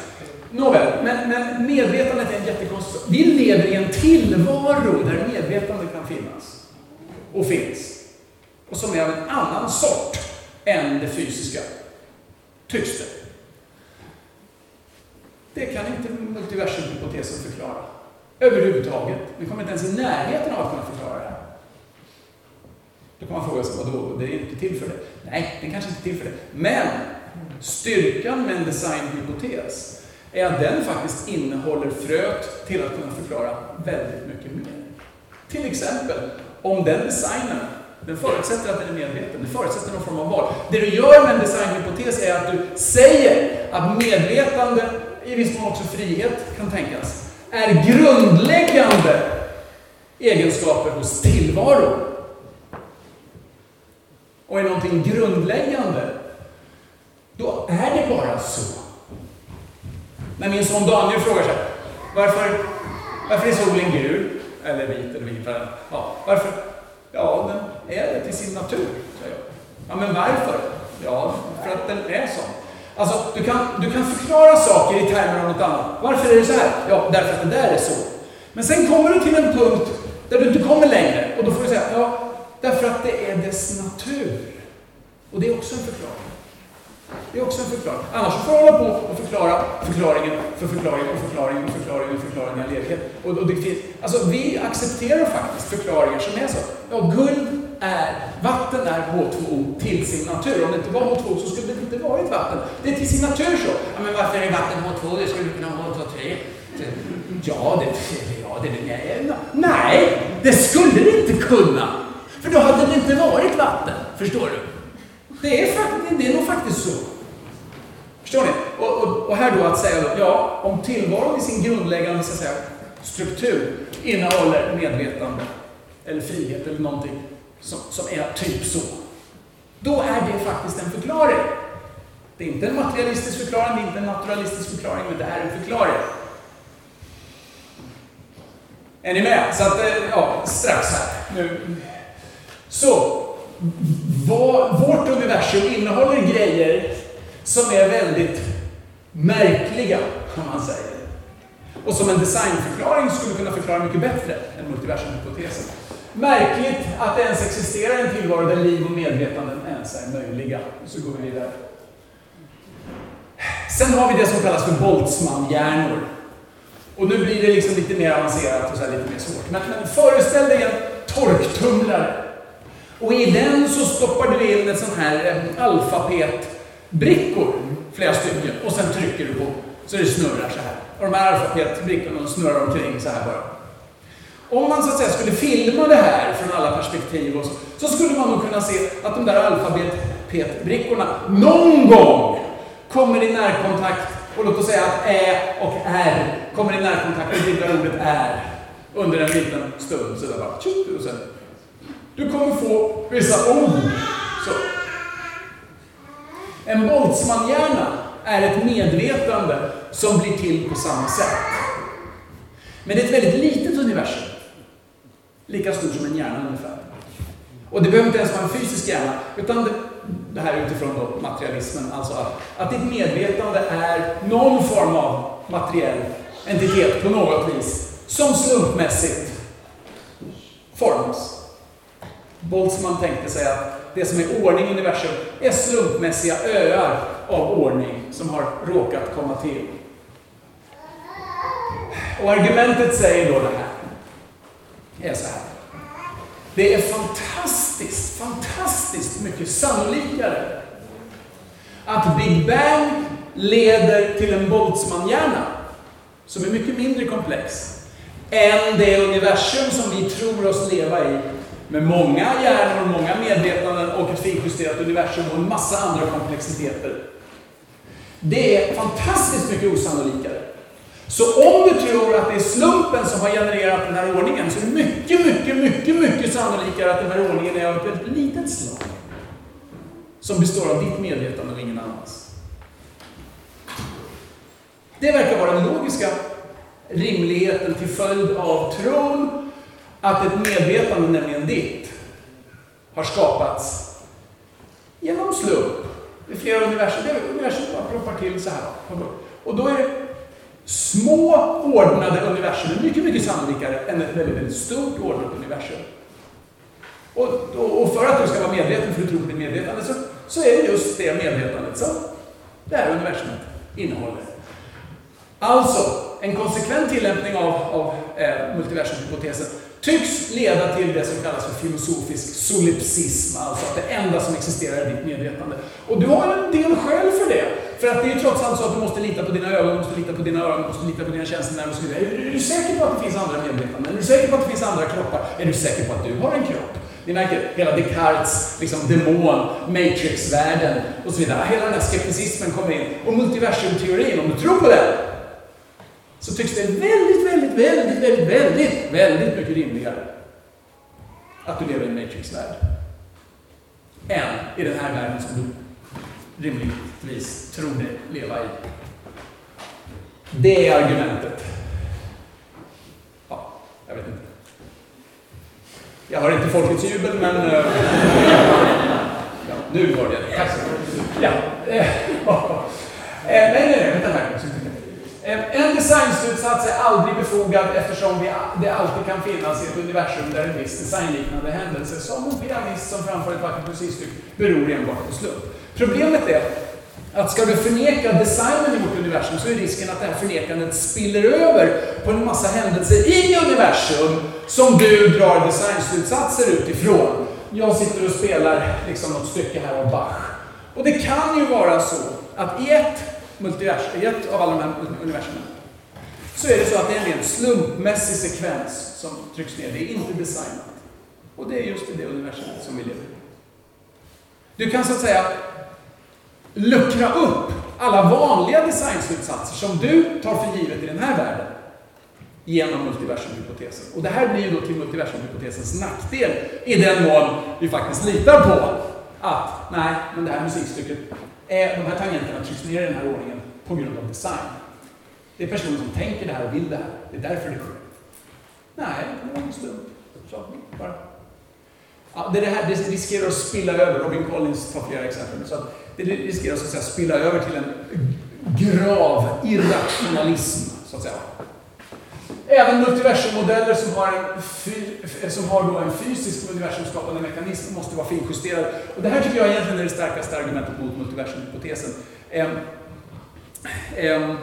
Nåväl, men, men medvetandet är en jättekonstig. Vi lever i en tillvaro där medvetande kan finnas. Och finns. Och som är av en annan sort än det fysiska. Tycks det. Det kan inte multiversumhypotesen förklara. Överhuvudtaget. Vi kommer inte ens i närheten av att kunna förklara det. Då kan man fråga sig, vadå, det är inte till för det? Nej, det kanske inte är till för det. Men styrkan med en designhypotes är att den faktiskt innehåller fröet till att kunna förklara väldigt mycket mer. Till exempel, om den designen, den förutsätter att den är medveten, den förutsätter någon form av val. Det du gör med en designhypotes är att du säger att medvetande, i viss mån också frihet kan tänkas, är grundläggande egenskaper hos tillvaron och är någonting grundläggande, då är det bara så. När min son Daniel frågar sig, varför, varför är solen gul? Eller vit eller vit. Ja, varför? Ja, den är det till sin natur, säger jag. Ja, men varför? Ja, för att den är sån. Alltså, du kan, du kan förklara saker i termer av något annat. Varför är det så här? Ja, därför att det där är så. Men sen kommer du till en punkt där du inte kommer längre och då får du säga, ja, Därför att det är dess natur. Och det är också en förklaring. Det är också en förklaring. Annars får jag hålla på och förklara förklaringen för förklaringen och förklaringen och förklaringen och förklaringen i ledighet. Och, och det finns, alltså vi accepterar faktiskt förklaringar som är så. Ja, guld är, vatten är H2O till sin natur. Om det inte var H2O så skulle det inte varit vatten. Det är till sin natur så. Ja, men varför är vatten H2O? Det skulle kunna vara H2O3 Ja, det, ja, det, nej, nej, det skulle det inte kunna. För då hade det inte varit vatten, förstår du? Det är, faktiskt, det är nog faktiskt så. Förstår ni? Och, och, och här då att säga då, ja, om tillvaron i sin grundläggande så att säga, struktur innehåller medvetande eller frihet eller någonting som, som är typ så. Då är det faktiskt en förklaring. Det är inte en materialistisk förklaring, det är inte en naturalistisk förklaring, men det är en förklaring. Är ni med? Så att, eh, ja, strax här. Nu. Så, vad, vårt universum innehåller grejer som är väldigt märkliga, kan man säga. Och som en designförklaring skulle kunna förklara mycket bättre än multiversumhypotesen. Märkligt att det ens existerar en tillvaro där liv och medvetanden ens är möjliga. Och så går vi vidare. Sen har vi det som kallas för Boltzmann-hjärnor. Och nu blir det liksom lite mer avancerat och så lite mer svårt. Men, men föreställ dig en torktumlare. Och i den så stoppar du in ett sån här alfabetbrickor, flera stycken, och sen trycker du på så det snurrar så här. Och de här alfabetbrickorna snurrar omkring så här bara. Om man så att säga skulle filma det här från alla perspektiv och så, så skulle man nog kunna se att de där alfabetbrickorna någon gång kommer i närkontakt och låt oss säga att Ä och R kommer i närkontakt med det ordet är under en liten stund. Så där bara, tjup, och sen. Du kommer få vissa ord. Så. En Boltzmann-hjärna är ett medvetande som blir till på samma sätt. Men det är ett väldigt litet universum. Lika stort som en hjärna ungefär. Och det behöver inte ens vara en fysisk hjärna, utan det, det här utifrån då materialismen, alltså att, att ditt medvetande är någon form av materiell entitet på något vis, som slumpmässigt formas. Boltzmann tänkte sig att det som är ordning i universum är slumpmässiga öar av ordning som har råkat komma till. Och argumentet säger då det här. Det är så här. Det är fantastiskt, fantastiskt mycket sannolikare att Big Bang leder till en Boltzmann-hjärna som är mycket mindre komplex än det universum som vi tror oss leva i med många hjärnor, många medvetanden och ett finjusterat universum och en massa andra komplexiteter. Det är fantastiskt mycket osannolikare. Så om du tror att det är slumpen som har genererat den här ordningen så är det mycket, mycket, mycket, mycket sannolikare att den här ordningen är av ett väldigt litet slag. Som består av ditt medvetande och ingen annans. Det verkar vara den logiska rimligheten till följd av tron att ett medvetande, nämligen ditt, har skapats genom slump. Det är flera universum. Det är universum bara ploppar till så här. Och då är det små ordnade universum mycket, mycket sannolikare än ett väldigt, väldigt stort ordnat universum. Och, och, och, för att du ska vara medveten, för du tror på ditt medvetande, så, så är det just det medvetandet som det här universumet innehåller. Alltså, en konsekvent tillämpning av, av eh, multiversumhypotesen tycks leda till det som kallas för filosofisk solipsism, alltså att det enda som existerar är ditt medvetande. Och du har en del skäl för det. För att det är ju trots allt så att du måste lita på dina ögon, du måste lita på dina öron, du måste lita på dina känslor och så vidare. Är du säker på att det finns andra medvetanden? Är du säker på att det finns andra kroppar? Är du säker på att du har en kropp? Ni märker, hela Descartes liksom, demon, matrix-världen och så vidare. Hela den här skepticismen kommer in. Och multiversumteorin, om du tror på den, så tycks det väldigt, väldigt, väldigt, väldigt, väldigt, väldigt mycket rimligare att du lever i en matrix-värld än i den här världen som du rimligtvis tror dig leva i. Det är argumentet. Ja, jag vet inte. Jag har inte folkets jubel, men... Eh, ja, nu var det Tack så mycket. Ja. Eh, eh, nej, nej, nej, vänta här. En designslutsats är aldrig befogad eftersom det alltid kan finnas i ett universum där en viss designliknande händelse, som en pianist som framför ett vackert musikstycke, beror enbart på slump. Problemet är att ska du förneka designen i vårt universum så är risken att det här förnekandet spiller över på en massa händelser i universum som du drar designslutsatser utifrån. Jag sitter och spelar liksom något stycke här av Bach. Och det kan ju vara så att i ett multivers, i ett av alla de här universumen, så är det så att det är en rent slumpmässig sekvens som trycks ner. Det är inte designat. Och det är just i det universumet som vi lever i. Du kan så att säga luckra upp alla vanliga designslutsatser som du tar för givet i den här världen genom multiversumhypotesen. Och det här blir ju då till multiversumhypotesens nackdel i den mån vi faktiskt litar på att, nej, men det här musikstycket, är, de här tangenterna trycks ner i den här ordningen på grund av design. Det är personer som tänker det här och vill det här. Det är därför det sker. Nej, det var en slump. Så, bara. Ja, det, är det här det riskerar att spilla över. Robin Collins tar flera exempel. Så det riskerar så att säga, spilla över till en grav irrationalism, så att säga. Även multiversummodeller som har, en, eh, som har då en fysisk universumskapande mekanism måste vara finjusterade. Och det här tycker jag egentligen är det starkaste argumentet mot multiversumhypotesen. Um, um,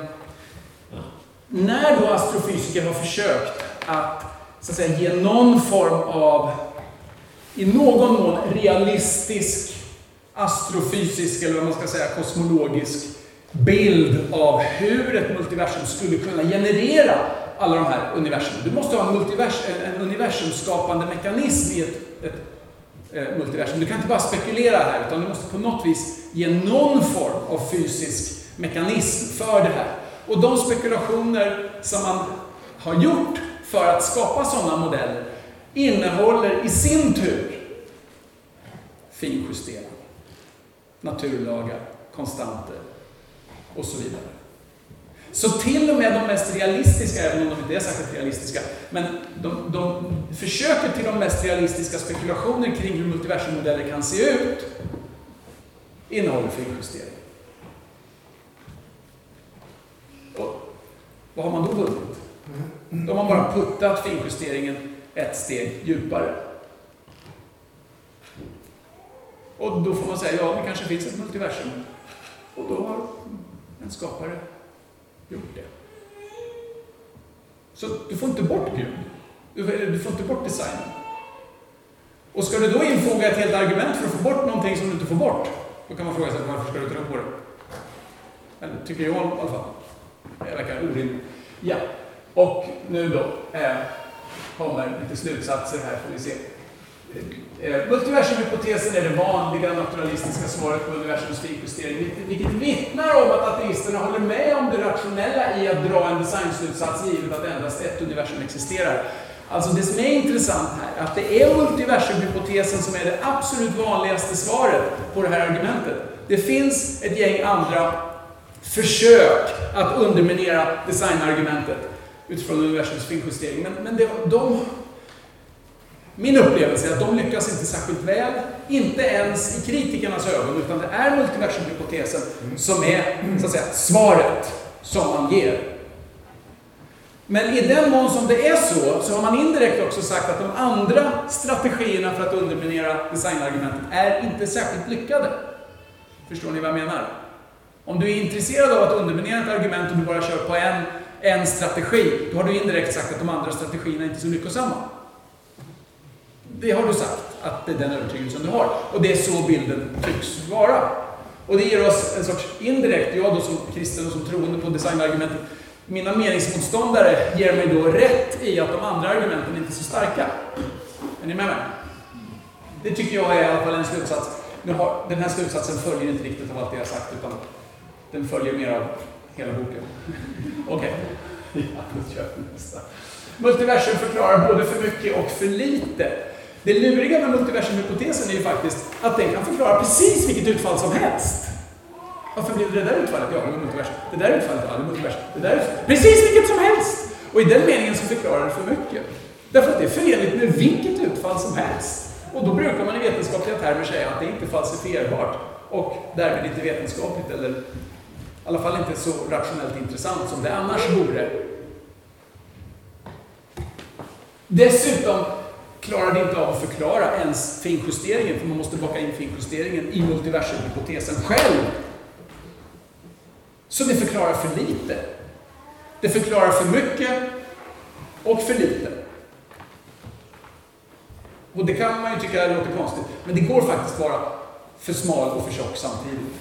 när då astrofysiker har försökt att, så att säga, ge någon form av, i någon mån realistisk astrofysisk, eller vad man ska säga, kosmologisk bild av hur ett multiversum skulle kunna generera alla de här universum. Du måste ha en, multivers, en universumskapande mekanism i ett, ett eh, multiversum. Du kan inte bara spekulera här, utan du måste på något vis ge någon form av fysisk mekanism för det här. Och de spekulationer som man har gjort för att skapa sådana modeller innehåller i sin tur finjusterande naturlagar, konstanter och så vidare. Så till och med de mest realistiska, även om de inte är särskilt realistiska, men de, de försöker till de mest realistiska spekulationer kring hur multiversummodeller kan se ut, innehåller finjustering. Och vad har man då vunnit? Då har man bara puttat finjusteringen ett steg djupare. Och då får man säga, ja, det kanske finns ett multiversum. Och då har en skapare gjort det. Så du får inte bort Gud. Du får inte bort designen. Och ska du då infoga ett helt argument för att få bort någonting som du inte får bort, då kan man fråga sig varför ska du tro på det? Eller tycker jag i alla fall. Det verkar orimligt. Ja, och nu då eh, kommer lite slutsatser här får vi se. Eh, multiversumhypotesen är det vanliga naturalistiska svaret på universums finjustering, vilket vittnar om att ateisterna håller med om det rationella i att dra en designslutsats givet att endast ett universum existerar. Alltså det som är intressant här, att det är multiversumhypotesen som är det absolut vanligaste svaret på det här argumentet. Det finns ett gäng andra försök att underminera designargumentet utifrån universums finjustering, men, men det, de min upplevelse är att de lyckas inte särskilt väl, inte ens i kritikernas ögon, utan det är multiversumhypotesen som är så att säga, svaret som man ger. Men i den mån som det är så, så har man indirekt också sagt att de andra strategierna för att underminera designargumentet är inte särskilt lyckade. Förstår ni vad jag menar? Om du är intresserad av att underminera ett argument och du bara kör på en, en strategi, då har du indirekt sagt att de andra strategierna inte är så lyckosamma. Det har du sagt, att det är den övertygelsen du har. Och det är så bilden tycks vara. Och det ger oss en sorts indirekt, jag då som kristen och som troende på designargumentet, mina meningsmotståndare ger mig då rätt i att de andra argumenten inte är så starka. Är ni med mig? Det tycker jag är i alla fall en slutsats. Nu har, den här slutsatsen följer inte riktigt av allt det jag sagt, utan den följer mer av hela boken. Okej, okay. Multiversum förklarar både för mycket och för lite. Det luriga med multiversumhypotesen är ju faktiskt att den kan förklara precis vilket utfall som helst. Varför blev det det där utfallet? Ja, det var multiversum. Det där utfallet? Ja, det multiversum. Det där utfallet. Precis vilket som helst! Och i den meningen så förklarar det för mycket. Därför att det är förenligt med vilket utfall som helst. Och då brukar man i vetenskapliga termer säga att det inte är falsifierbart och därmed inte vetenskapligt eller i alla fall inte så rationellt intressant som det annars vore. Dessutom klarade inte av att förklara ens finjusteringen, för man måste baka in finjusteringen i multiversumhypotesen själv. Så det förklarar för lite. Det förklarar för mycket och för lite. Och det kan man ju tycka låter konstigt, men det går faktiskt vara för smal och för tjock samtidigt.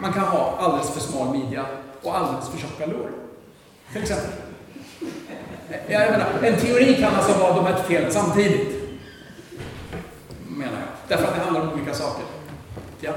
Man kan ha alldeles för smal midja och alldeles för tjocka lår. Till exempel. Jag menar, en teori kan alltså vara de här felen samtidigt. Menar jag. Därför att det handlar om olika saker. Ja.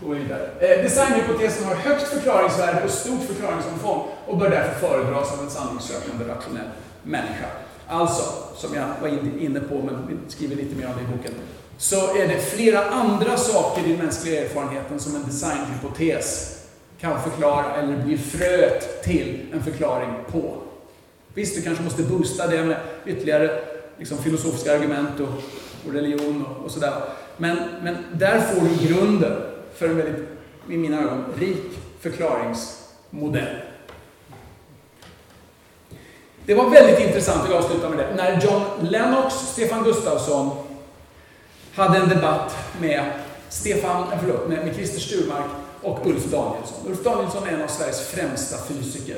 Gå vidare. Eh, designhypotesen har högt förklaringsvärde och stort förklaringsomfång och bör därför föredras av en sanningssökande rationell människa. Alltså, som jag var inne på, men skriver lite mer om det i boken, så är det flera andra saker i den mänskliga erfarenheten som en designhypotes kan förklara eller blir fröet till en förklaring på. Visst, du kanske måste boosta det med ytterligare liksom, filosofiska argument och, och religion och, och sådär. Men, men där får du grunden för en väldigt, i mina ögon, rik förklaringsmodell. Det var väldigt intressant, jag avslutar med det, när John Lennox, Stefan Gustafsson, hade en debatt med, Stefan, förlåt, med, med Christer Sturmark och Ulf Danielsson. Ulf Danielsson är en av Sveriges främsta fysiker.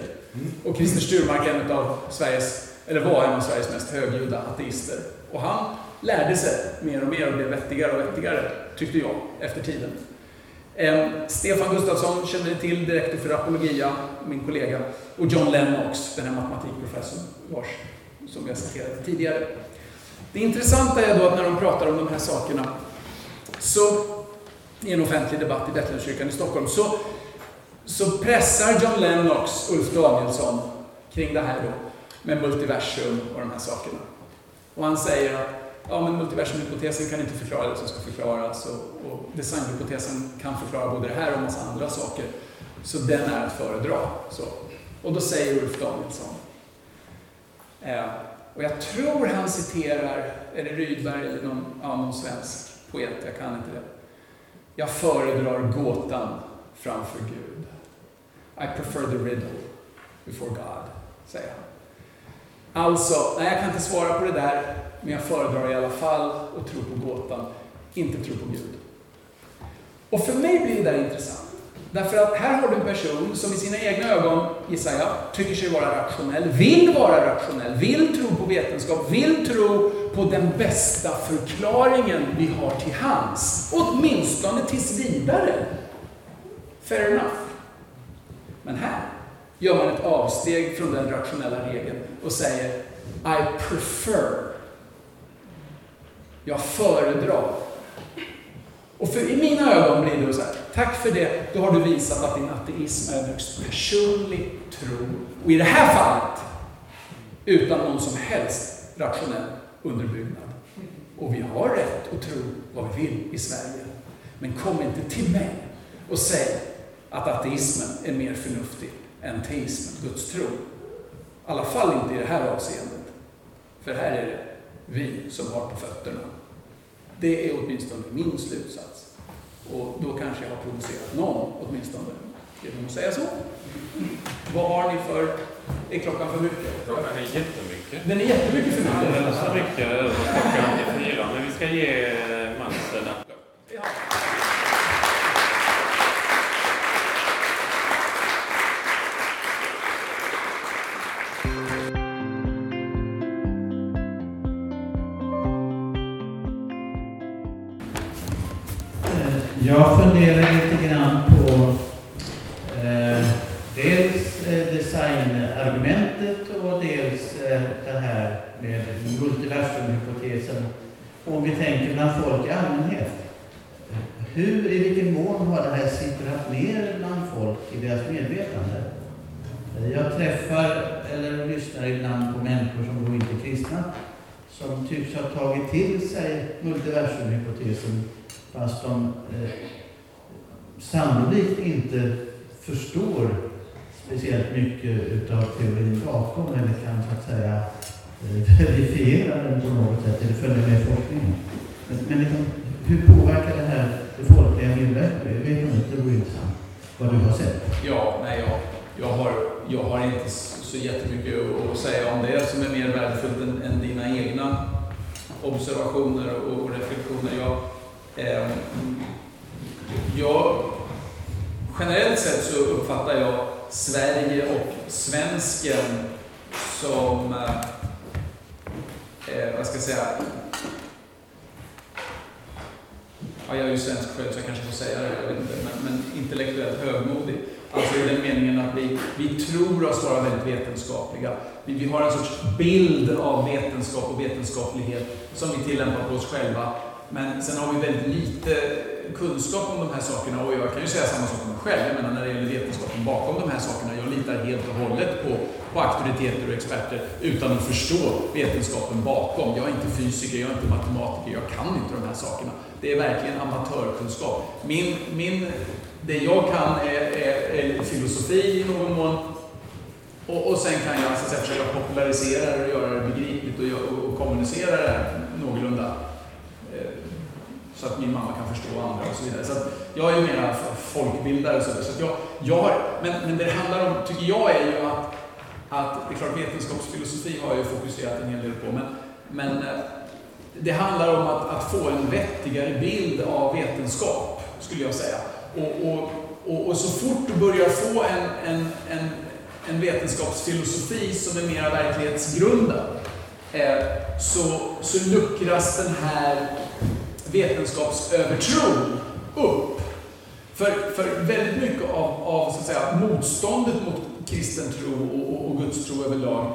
Och Christer Sturmark är en av Sveriges, eller var en av Sveriges mest högljudda ateister. Och han lärde sig mer och mer och blev vettigare och vettigare, tyckte jag, efter tiden. Eh, Stefan Gustafsson känner ni till, direktor för Apologia, min kollega. Och John Lennox, den här matematikprofessorn, vars, som jag citerade tidigare. Det intressanta är då att när de pratar om de här sakerna, så i en offentlig debatt i Betlehemskyrkan i Stockholm, så, så pressar John Lennox Ulf Danielsson kring det här då, med multiversum och de här sakerna. Och han säger att ja, men multiversumhypotesen kan inte förklara det som ska förklaras och, och designhypotesen kan förklara både det här och en massa andra saker. Så den är att föredra. Så. Och då säger Ulf Danielsson, eh, och jag tror han citerar, är det Rydberg eller någon, ja, någon svensk poet, jag kan inte det. Jag föredrar gåtan framför Gud. I prefer the riddle before God, säger han. Alltså, nej jag kan inte svara på det där, men jag föredrar i alla fall att tro på gåtan, inte tro på Gud. Och för mig blir det där intressant. Därför att här har du en person som i sina egna ögon, gissar jag, tycker sig vara rationell, vill vara rationell, vill tro på vetenskap, vill tro på den bästa förklaringen vi har till hands. Åtminstone tills vidare. Fair enough. Men här gör man ett avsteg från den rationella regeln och säger I prefer. Jag föredrar. Och för, i mina ögon blir det så här, tack för det, då har du visat att din ateism är en högst personlig tro. Och i det här fallet, utan någon som helst rationell underbyggnad. Och vi har rätt att tro vad vi vill i Sverige. Men kom inte till mig och säg att ateismen är mer förnuftig än teismen, Guds tro. I alla fall inte i det här avseendet. För här är det vi som har på fötterna. Det är åtminstone min slutsats. Och då kanske jag har provocerat någon åtminstone genom att säga så. Vad har ni för... Är klockan för mycket? Klockan är jättemycket. Den är jättemycket för mycket. Alldeles för mycket över klockan är fyra, men vi ska ge Mats en applåd. Ja. Jag funderar lite grann på eh, dels eh, designargumentet och dels eh, det här med multiversumhypotesen. Om vi tänker bland folk i allmänhet. Hur, i vilken mån har det här sipprat ner bland folk i deras medvetande? Jag träffar eller lyssnar ibland på människor som då inte är kristna som tycks ha tagit till sig multiversumhypotesen fast de eh, sannolikt inte förstår speciellt mycket utav teorin bakom eller kan så att säga eh, verifiera den på något sätt eller följa med forskningen. Men, men liksom, hur påverkar det här det folkliga medvetandet? Jag vet inte, det vore intressant vad du har sett. Ja, nej, jag, jag, har, jag har inte så jättemycket att- säga om det som är mer värdefullt än, än dina egna observationer och, och reflektioner. Jag, Ehm, jag, generellt sett så uppfattar jag Sverige och svensken som, eh, eh, vad ska jag säga, ja, jag är ju svensk själv så jag kanske får säga det, jag vet inte, men, men intellektuellt högmodig. Alltså i den meningen att vi, vi tror oss vara väldigt vetenskapliga. Vi, vi har en sorts bild av vetenskap och vetenskaplighet som vi tillämpar på oss själva. Men sen har vi väldigt lite kunskap om de här sakerna och jag kan ju säga samma sak om mig själv. Jag menar när det gäller vetenskapen bakom de här sakerna. Jag litar helt och hållet på, på auktoriteter och experter utan att förstå vetenskapen bakom. Jag är inte fysiker, jag är inte matematiker, jag kan inte de här sakerna. Det är verkligen amatörkunskap. Min, min, det jag kan är, är, är filosofi i någon mån och, och sen kan jag så att säga, försöka popularisera det och göra det begripligt och, och, och kommunicera det någorlunda så att min mamma kan förstå andra och så vidare. Så jag är ju mera folkbildare. Så, så jag, jag har, men, men det det handlar om, tycker jag, är ju att, att det är klart vetenskapsfilosofi har jag ju fokuserat en hel del på, men, men eh, det handlar om att, att få en vettigare bild av vetenskap, skulle jag säga. Och, och, och, och så fort du börjar få en, en, en, en vetenskapsfilosofi som är mera verklighetsgrundad, eh, så, så luckras den här vetenskapsövertro upp. För, för väldigt mycket av, av så att säga, motståndet mot kristen tro och, och, och Guds tro överlag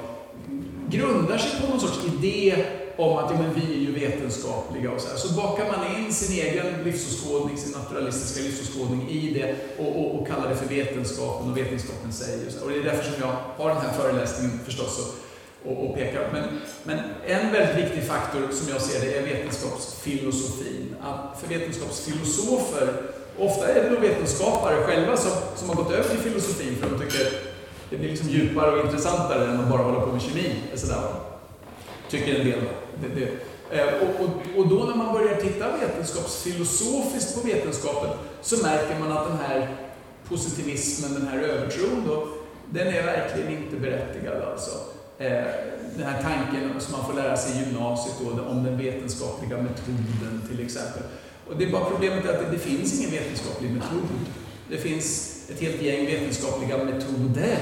grundar sig på någon sorts idé om att ja, men vi är ju vetenskapliga och så här. Så bakar man in sin egen livsåskådning, sin naturalistiska livsåskådning i det och, och, och kallar det för vetenskapen och vetenskapen säger. Så. Och det är därför som jag har den här föreläsningen förstås och, och, peka pekar. Men, men en väldigt viktig faktor som jag ser det är vetenskapsfilosofin. Att för vetenskapsfilosofer, ofta är det nog vetenskapare själva som, som har gått över till filosofin för de tycker det blir liksom djupare och intressantare än att bara hålla på med kemi. Sådär. Tycker en del. Det, det. Eh, och, och, och, då när man börjar titta vetenskapsfilosofiskt på vetenskapen så märker man att den här positivismen, den här övertron, då, den är verkligen inte berättigad. Alltså. Eh, den här tanken som man får lära sig i gymnasiet då, om den vetenskapliga metoden till exempel. Och det är bara problemet är att det, det finns ingen vetenskaplig metod. Det finns ett helt gäng vetenskapliga metoder.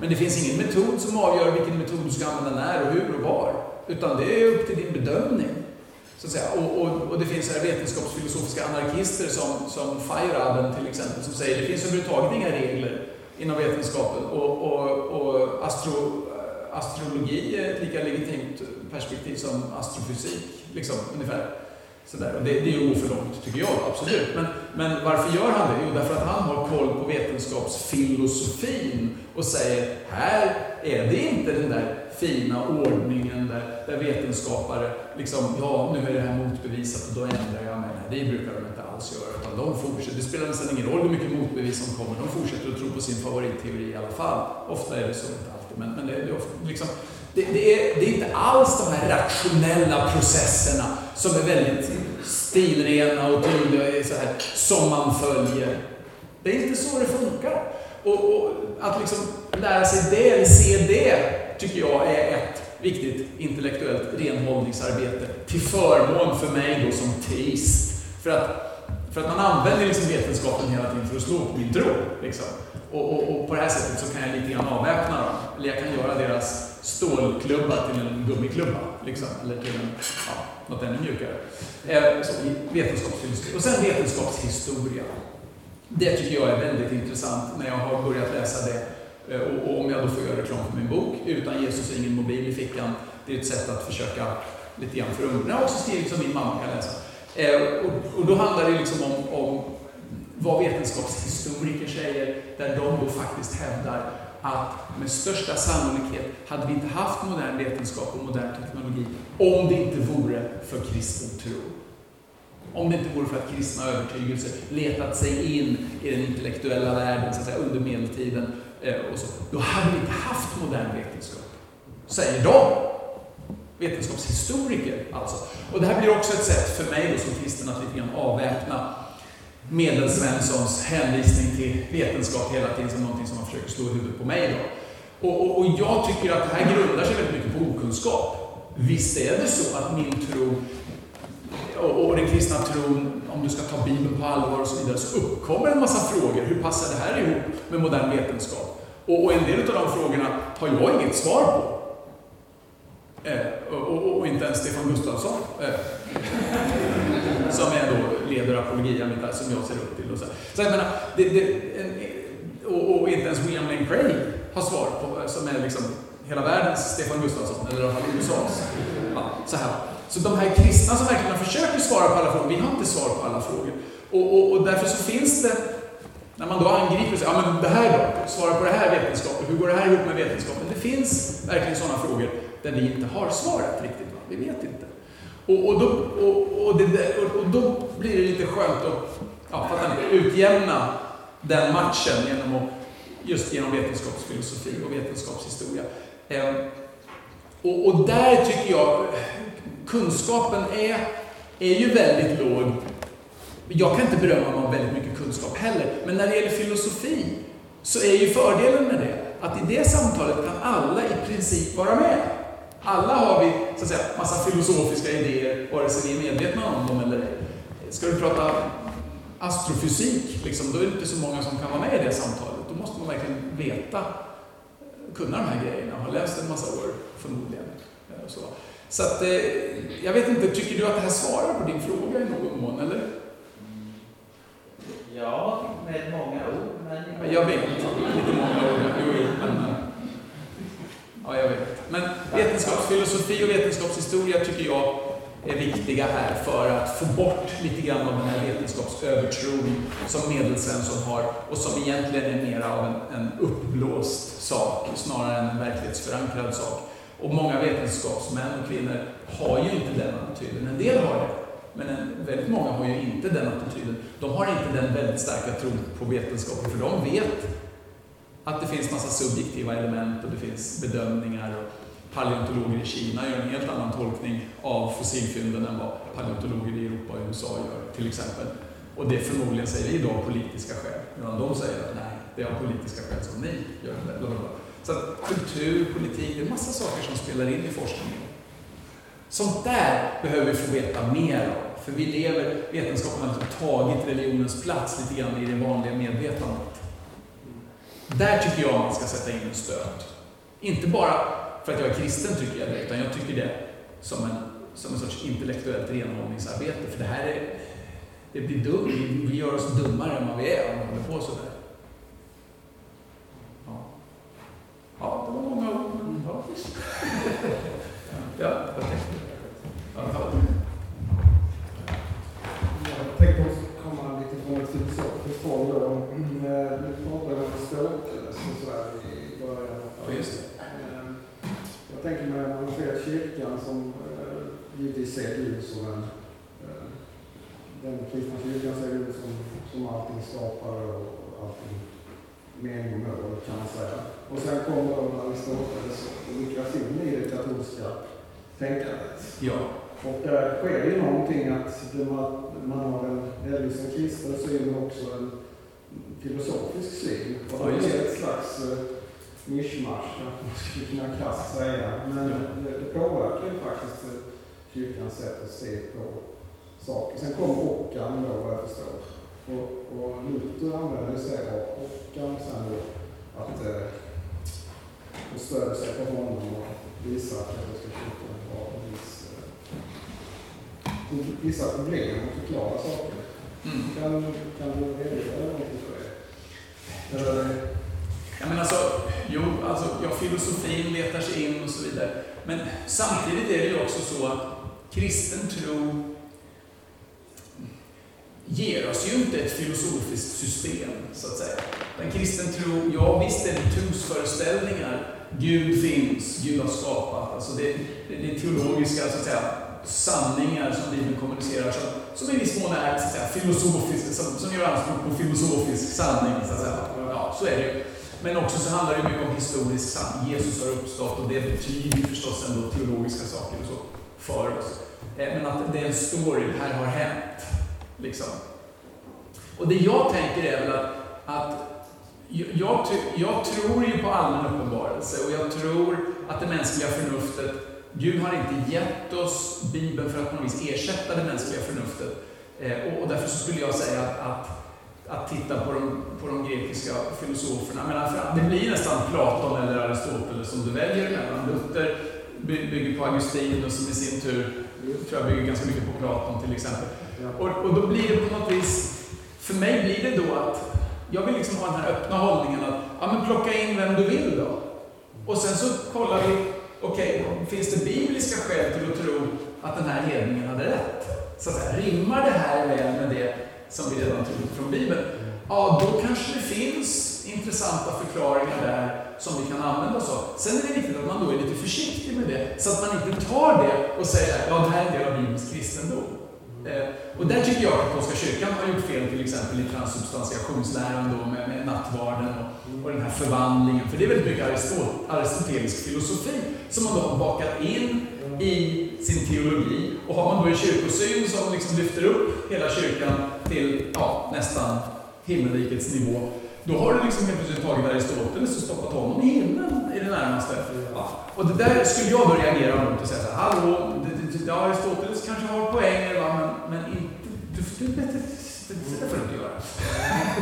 Men det finns ingen metod som avgör vilken metod du ska använda när och hur och var. Utan det är upp till din bedömning. Så att säga. Och, och, och det finns här vetenskapsfilosofiska anarkister som, som Feyerabend till exempel, som säger att det finns överhuvudtaget inga regler inom vetenskapen. Och, och, och astro, astrologi är ett lika legitimt perspektiv som astrofysik, liksom, ungefär. Sådär. Och det, det är ju för långt, tycker jag, absolut. Men, men varför gör han det? Jo, därför att han har koll på vetenskapsfilosofin och säger, här är det inte den där fina ordningen där, där vetenskapare liksom, ja, nu är det här motbevisat och då ändrar jag mig. Nej, det brukar de inte alls göra, utan de fortsätter. Det spelar nästan ingen roll hur mycket motbevis som kommer, de fortsätter att tro på sin favoritteori i alla fall. Ofta är det så, inte men, men det, det, är ofta, liksom, det, det, är, det är inte alls de här rationella processerna som är väldigt stilrena och tydliga så här, som man följer. Det är inte så det funkar. Och, och, att liksom lära sig det, eller se det, tycker jag är ett viktigt intellektuellt renhållningsarbete till förmån för mig då som teist. För att, för att man använder liksom vetenskapen hela tiden för att slå på min tro. Liksom. Och, och, och, på det här sättet så kan jag lite grann avväpna dem. Eller jag kan göra deras stålklubba till en gummiklubba. Liksom. Eller till en, ja, något ännu mjukare. Eh, så, vetenskapsfilosofi. Och sen vetenskapshistoria. Det tycker jag är väldigt intressant när jag har börjat läsa det. Eh, och, och om jag då får göra reklam för min bok, Utan Jesus ingen mobil i fickan. Det är ett sätt att försöka lite grann för ungdomar. Jag har också skrivit som min mamma kan läsa. Eh, och, och, då handlar det liksom om, om vad vetenskapshistoriker säger, där de då faktiskt hävdar att med största sannolikhet hade vi inte haft modern vetenskap och modern teknologi om det inte vore för kristen tro. Om det inte vore för att kristna övertygelser letat sig in i den intellektuella världen så att säga, under medeltiden. Eh, och så, då hade vi inte haft modern vetenskap. Säger de. Vetenskapshistoriker alltså. Och det här blir också ett sätt för mig då, som kristen att lite grann avväpna Medelsvenssons hänvisning till vetenskap hela tiden som någonting som han försöker slå i huvudet på mig. Då. Och, och, och jag tycker att det här grundar sig väldigt mycket på okunskap. Visst är det så att min tro och, och den kristna tron, om du ska ta Bibeln på allvar och så vidare, så uppkommer en massa frågor. Hur passar det här ihop med modern vetenskap? Och, och en del av de frågorna har jag inget svar på. Eh, och, och, inte ens Stefan Gustafsson. Eh, som är då leder apologia, som jag ser upp till. Och så så jag menar, det, det, en, och, och inte ens William Lane Craig har svar på, som är liksom hela världens Stefan Gustafsson, eller i alla fall USAs. Ja, så, här. så de här kristna som verkligen försöker svara på alla frågor, vi har inte svar på alla frågor. Och, och, och därför så finns det, när man då angriper och säger, ja men det här då, svara på det här vetenskapligt, hur går det här ihop med vetenskapen? Det finns verkligen sådana frågor där vi inte har svaret riktigt, va? vi vet inte. Och, och, då, och, och, det, och, och då blir det lite skönt att ja, ni, utjämna den matchen genom att, just genom vetenskapsfilosofi och vetenskapshistoria. Eh, och, och där tycker jag kunskapen är, är ju väldigt låg. Jag kan inte berömma mig av väldigt mycket kunskap heller, men när det gäller filosofi så är ju fördelen med det att i det samtalet kan alla i princip vara med. Alla har vi, så att säga, massa filosofiska idéer, vare sig vi är medvetna om dem eller ej. Ska du prata astrofysik, liksom, då är det inte så många som kan vara med i det samtalet. Då måste man verkligen veta, kunna de här grejerna, ha läst en massa år förmodligen. Eh, Så, så att, eh, jag vet inte, tycker du att det här svarar på din fråga i någon mån, eller? Ja, med många ord, men... Ja, Jag vet, lite många ord, jo, jo, men... eh, Ja, jag vet. Men vetenskapsfilosofi och vetenskapshistoria tycker jag är viktiga här för att få bort lite grann av den här vetenskapsövertron som Medelsvensson har och som egentligen är mer av en, en uppblåst sak snarare än en verklighetsförankrad sak. Och många vetenskapsmän och kvinnor har ju inte den attityden. En del har det, men en, väldigt många har ju inte den attityden. De har inte den väldigt starka tron på vetenskapen, för de vet att det finns massa subjektiva element och det finns bedömningar. Och paleontologer i Kina gör en helt annan tolkning av fossilfynden än vad paleontologer i Europa och USA gör, till exempel. Och det förmodligen säger vi idag av politiska skäl, medan de säger att nej, det är av politiska skäl som ni gör det. Bla bla bla. Så att kultur, politik, det är massa saker som spelar in i forskningen. Sånt där behöver vi få veta mer av, för vi lever, vetenskapen har tagit religionens plats lite grann i det vanliga medvetandet. Där tycker jag man ska sätta in en stöt. Inte bara för att jag är kristen tycker jag det, utan jag tycker det som en, som en sorts intellektuellt renhållningsarbete. För det här är, det blir dumt, vi, vi gör oss dummare än vad vi är om vi håller på sådär. Ja, ja det var många ord, ja, ja, jag tänkte. Ja, ja. Jag tänkte också komma lite från ett filosofiskt håll då. Mm, eh, Du pratade om förståelse och sådär i början. Ja, just det. Eh, Jag tänker mig när man kyrkan som eh, givetvis ser Gud som en eh, den kristna kyrkan ser Gud som, som allting skapare och allting mening och mål kan man säga. Och sen kommer då Aristoteles och lyckas in i det katolska tänkandet. Ja, Och där sker ju någonting att man, man har en delvis en kristen syn men också en filosofisk syn. Och det är ett slags uh, mischmasch, kanske man skulle kunna krasst säga. Men det, det påverkar ju faktiskt eh, kyrkans sätt att se på saker. Sen kom Ockham då vad jag förstår. Och, och Luther använde sig av Ockham sen då att eh, och stödde sig på honom och visa att katolska kyrkan har en viss eh, vissa problem att förklara saker. mm. Kan, kan du redogöra någonting för det? Eller, Ja, menar alltså, jo, alltså, ja, filosofin letar sig in och så vidare. Men samtidigt är det ju också så att kristen tro ger oss ju inte ett filosofiskt system, så att säga. Den kristen tro, ja visst är det trosföreställningar. Gud finns, Gud har skapat. Alltså det, det, det är teologiska, så att säga, sanningar som Bibeln kommunicerar som, som i viss mån är så att säga, filosofiska, som, som gör anspråk på filosofisk sanning, så att säga. Ja, så är det ju. Men också så handlar det mycket om historisk sanning. Jesus har uppstått och det betyder ju förstås ändå teologiska saker och så för oss. Eh, men att det är en story, det här har hänt. Liksom. Och det jag tänker är väl att, att jag, jag, tror ju på allmän uppenbarelse och jag tror att det mänskliga förnuftet, Gud har inte gett oss Bibeln för att på något vis ersätta det mänskliga förnuftet. Eh, och, och därför så skulle jag säga att, att titta på de, på de grekiska filosoferna. Men det blir nästan Platon eller Aristoteles som du väljer mellan. Luther by- bygger på Augustinus som i sin tur tror jag bygger ganska mycket på Platon till exempel. Och, och då blir det på något vis, för mig blir det då att jag vill liksom ha den här öppna hållningen att, ja men plocka in vem du vill då. Och sen så kollar vi, okej, finns det bibliska skäl till att tro att den här hedningen hade rätt? Så att säga, rimmar det här väl med det som vi redan tror från Bibeln? Ja, då kanske det finns intressanta förklaringar där som vi kan använda oss av. Sen är det viktigt att man då är lite försiktig med det, så att man inte tar det och säger ja, det här är en del av Bibelns kristendom. Eh, och där tycker jag att Katolska kyrkan har gjort fel, till exempel i transsubstantiationsläran då med, med nattvarden och, och den här förvandlingen. För det är väldigt mycket aristot, aristotelisk filosofi som man då har bakat in i sin teologi. Och har man då en kyrkosyn som liksom lyfter upp hela kyrkan till ja, nästan himmelrikets nivå, då har du liksom helt plötsligt tagit Aristoteles och stoppat honom i himlen i det närmaste. Ja. Och det där skulle jag då reagera mot och säga så här, hallå, det, det, ja, Aristoteles kanske har poänger, va, men, men inte, du, du, det, det, det får du inte göra.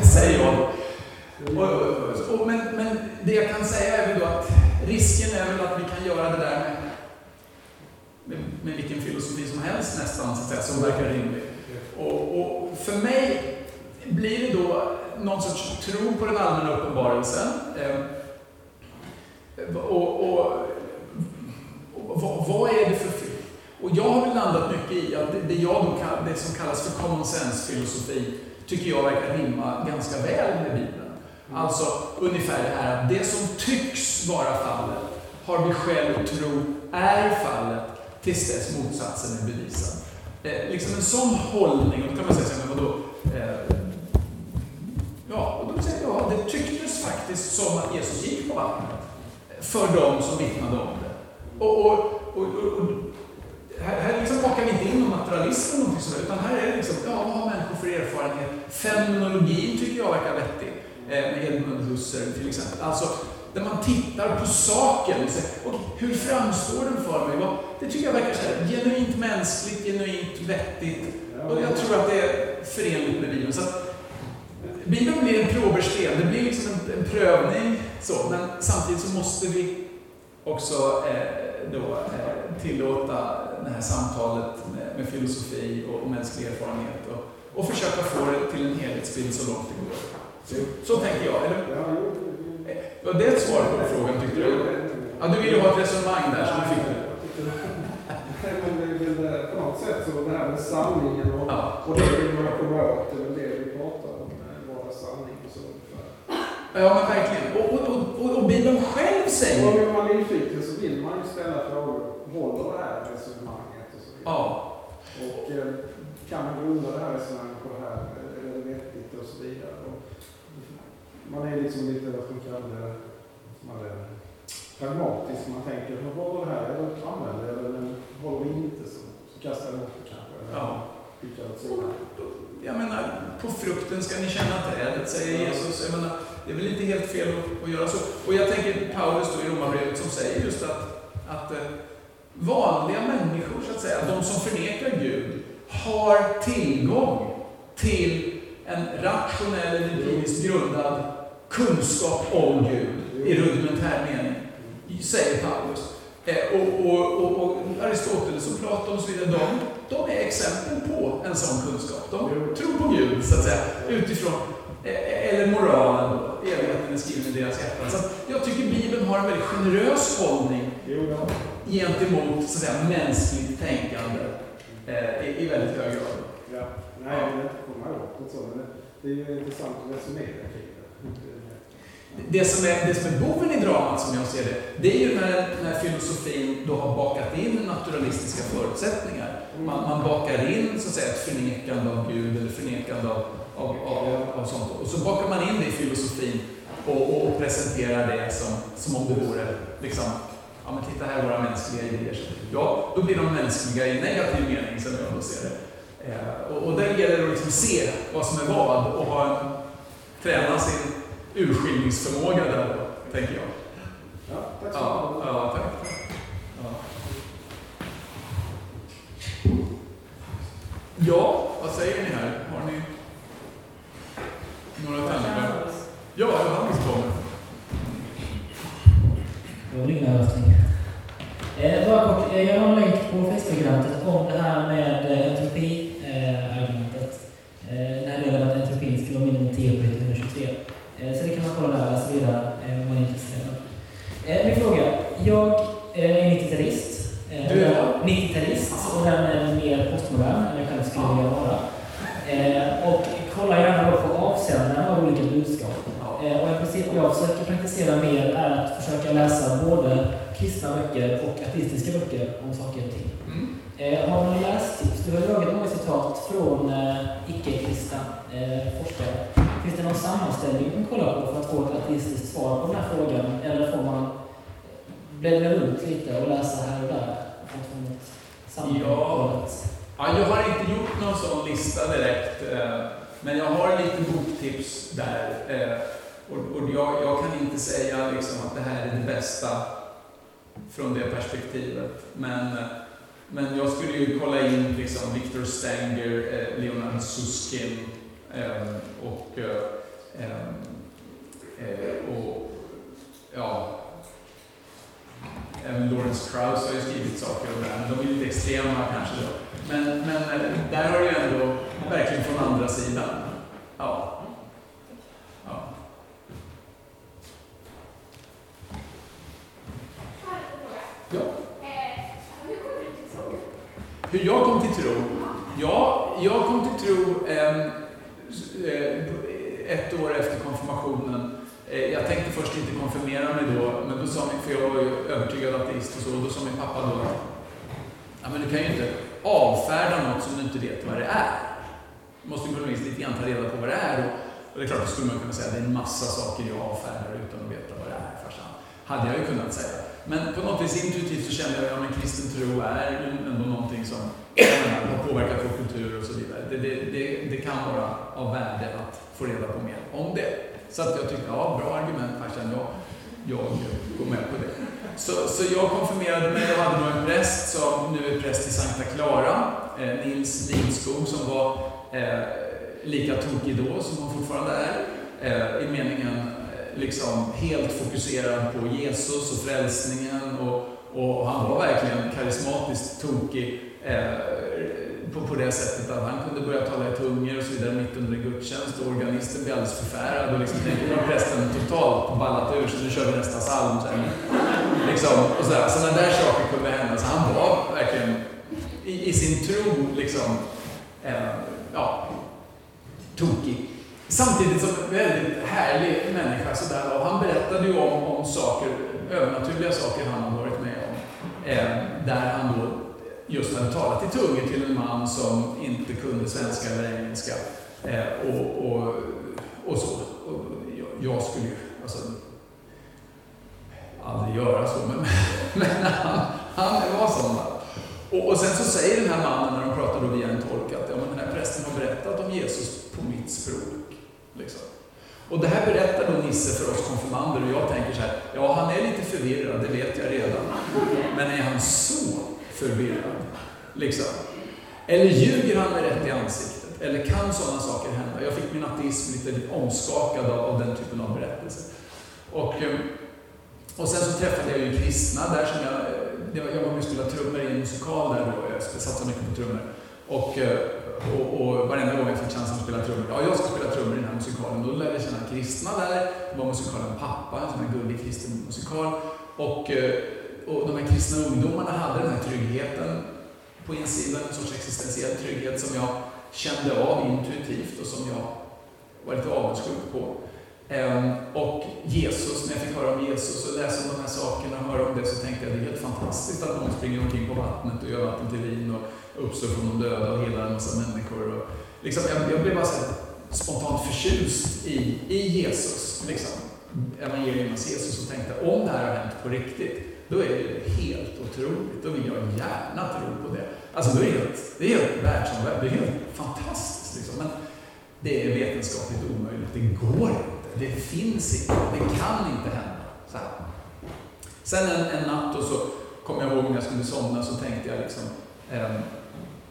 Säger jag. Och, och, och, men, men det jag kan säga är väl då att risken är väl att vi kan göra det där med, med, med vilken filosofi som helst nästan, så att säga, som verkar rimlig. Och, och för mig blir det då någon sorts tro på den allmänna uppenbarelsen. Eh, och, och, och vad, vad, är det för... Och jag har väl landat mycket i att det, det, jag då, det som kallas för common sense-filosofi tycker jag verkar rimma ganska väl med Bibeln. Alltså ungefär det här att det som tycks vara fallet har vi att tro är fallet tills dess motsatsen är bevisad. Eh, liksom en sån hållning, och då kan man säga så här, men vadå? Eh, Ja, och då säger jag, det tycktes faktiskt som att Jesus gick på vattnet. Eh, för de som vittnade om det. Och, och, och, och här, här liksom bakar vi inte in någon naturalism eller någonting sådär, utan här är det liksom, ja, vad har människor för erfarenhet? Fenomenologin tycker jag verkar vettig, eh, med Edmund Husserl till exempel. Alltså, där man tittar på saken och säger, och hur framstår den för mig? Det tycker jag verkar så här, genuint mänskligt, genuint vettigt. Och jag tror att det är förenligt med Bibeln. Så eh, Bibeln blir en probersten, det blir liksom en, en, prövning, så, men samtidigt så måste vi också eh, då, eh, tillåta det här samtalet med, med filosofi och, och, mänsklig erfarenhet och, och försöka få det till en helhetsbild så långt det går. Så, så tänker jag, eller? Var det ett svar på frågan, tyckte du? Ja, du ville ha ett resonemang där, så du fick det. Men det är väl på något sätt så det här med sanningen och, ja. och det vill man komma åt, det är väl det vi pratar om. Ja, men verkligen. Och, och, och, och Bibeln själv säger... Och om man är nyfiken så vill man ju ställa frågor. Håller det här resonemanget? Och så vidare. Ja. Och eh, kan man grunda det här resonemanget på det här? Är det vettigt? Och så vidare. Man är liksom lite, vad ska man kalla det, man är pragmatisk. Man tänker, håller det här? Eller använder det? Eller håller det inte? Så, så kastar jag bort det kanske. Ja. Jag menar, på frukten ska ni känna trädet, säger Jesus. Jag menar, det är väl inte helt fel att, att göra så. Och jag tänker Paulus då i Romarbrevet som säger just att, att eh, vanliga människor, så att säga, de som förnekar Gud, har tillgång till en rationell, empiriskt grundad kunskap om Gud i rudimentär mening, säger Paulus. Eh, och, och, och, och, Aristoteles och Platon och så vidare, de, de är exempel på en sån kunskap. De tror på Gud, så att säga, utifrån Eh, eller moralen, evigheten är skriven i deras hjärtan. Så jag tycker Bibeln har en väldigt generös hållning gentemot så att säga, mänskligt tänkande eh, i, i väldigt hög grad. Nej, jag vill inte komma åt det så, men det är ju intressant att resonera kring det. Det som, är, det som är boven i dramat som jag ser det, det är ju när, när filosofin då har bakat in naturalistiska förutsättningar. Man, man bakar in så att säga, ett förnekande av Gud eller förnekande av av, av, av sånt. Och så bakar man in det i filosofin och, och presenterar det som, som om det vore liksom, ja men titta här våra mänskliga idéer. Ja, då blir de mänskliga i negativ mening som jag då ser det. Eh, och, och där gäller det att liksom se vad som är vad och ha en, träna sin urskiljningsförmåga där tänker jag. Ja, tack så ja, ja, tack. Ja. ja, vad säger ni här? Har ni några tankar? Ja, Johannes kommer. Det var din i tungor till en man som inte kunde svenska eller engelska. Eh, och, och, och så. Och jag, jag skulle ju alltså, aldrig göra så, men, men han, han var sån. Och, och sen så säger den här mannen när de pratar då via en tolk att ja, men den här prästen har berättat om Jesus på mitt språk. Liksom. Och det här berättar då Nisse för oss konfirmander och jag tänker så här, ja han är lite förvirrad, det vet jag redan. Men är han så förvirrad? Liksom. Eller ljuger han med rätt i ansiktet? Eller kan sådana saker hända? Jag fick min ateism lite omskakad av, av den typen av berättelser. Och, ehm, och sen så träffade jag ju kristna där som jag, jag var med och spelade trummor i en musikal där då, jag satsade mycket på trummor. Och, eh, och, och varenda gång jag fick chansen att spela trummor, ja jag ska spela trummor i den här musikalen, då lärde jag känna kristna där. Det var musikalen Pappa, en sån här gullig kristen musikal. Och, eh, och de här kristna ungdomarna hade den här tryggheten på insidan, en sorts existentiell trygghet som jag kände av intuitivt och som jag var lite avundsjuk på. Ehm, och Jesus, när jag fick höra om Jesus och läsa om de här sakerna och höra om det så tänkte jag att det är helt fantastiskt att någon springer omkring på vattnet och gör vatten till vin och uppstår från de döda och helar en massa människor. Och liksom, jag, jag blev bara så spontant förtjust i, i Jesus, liksom. evangeliernas Jesus och tänkte om det här har hänt på riktigt, då är det helt otroligt. Då vill jag gärna tro på det. Alltså, det är det, det är helt världsomvänt. Det är helt fantastiskt. Liksom. Men det är vetenskapligt omöjligt. Det går inte. Det finns inte. Det kan inte hända. Så här. Sen en, en natt och så kom jag ihåg när jag skulle somna så tänkte jag liksom, eh,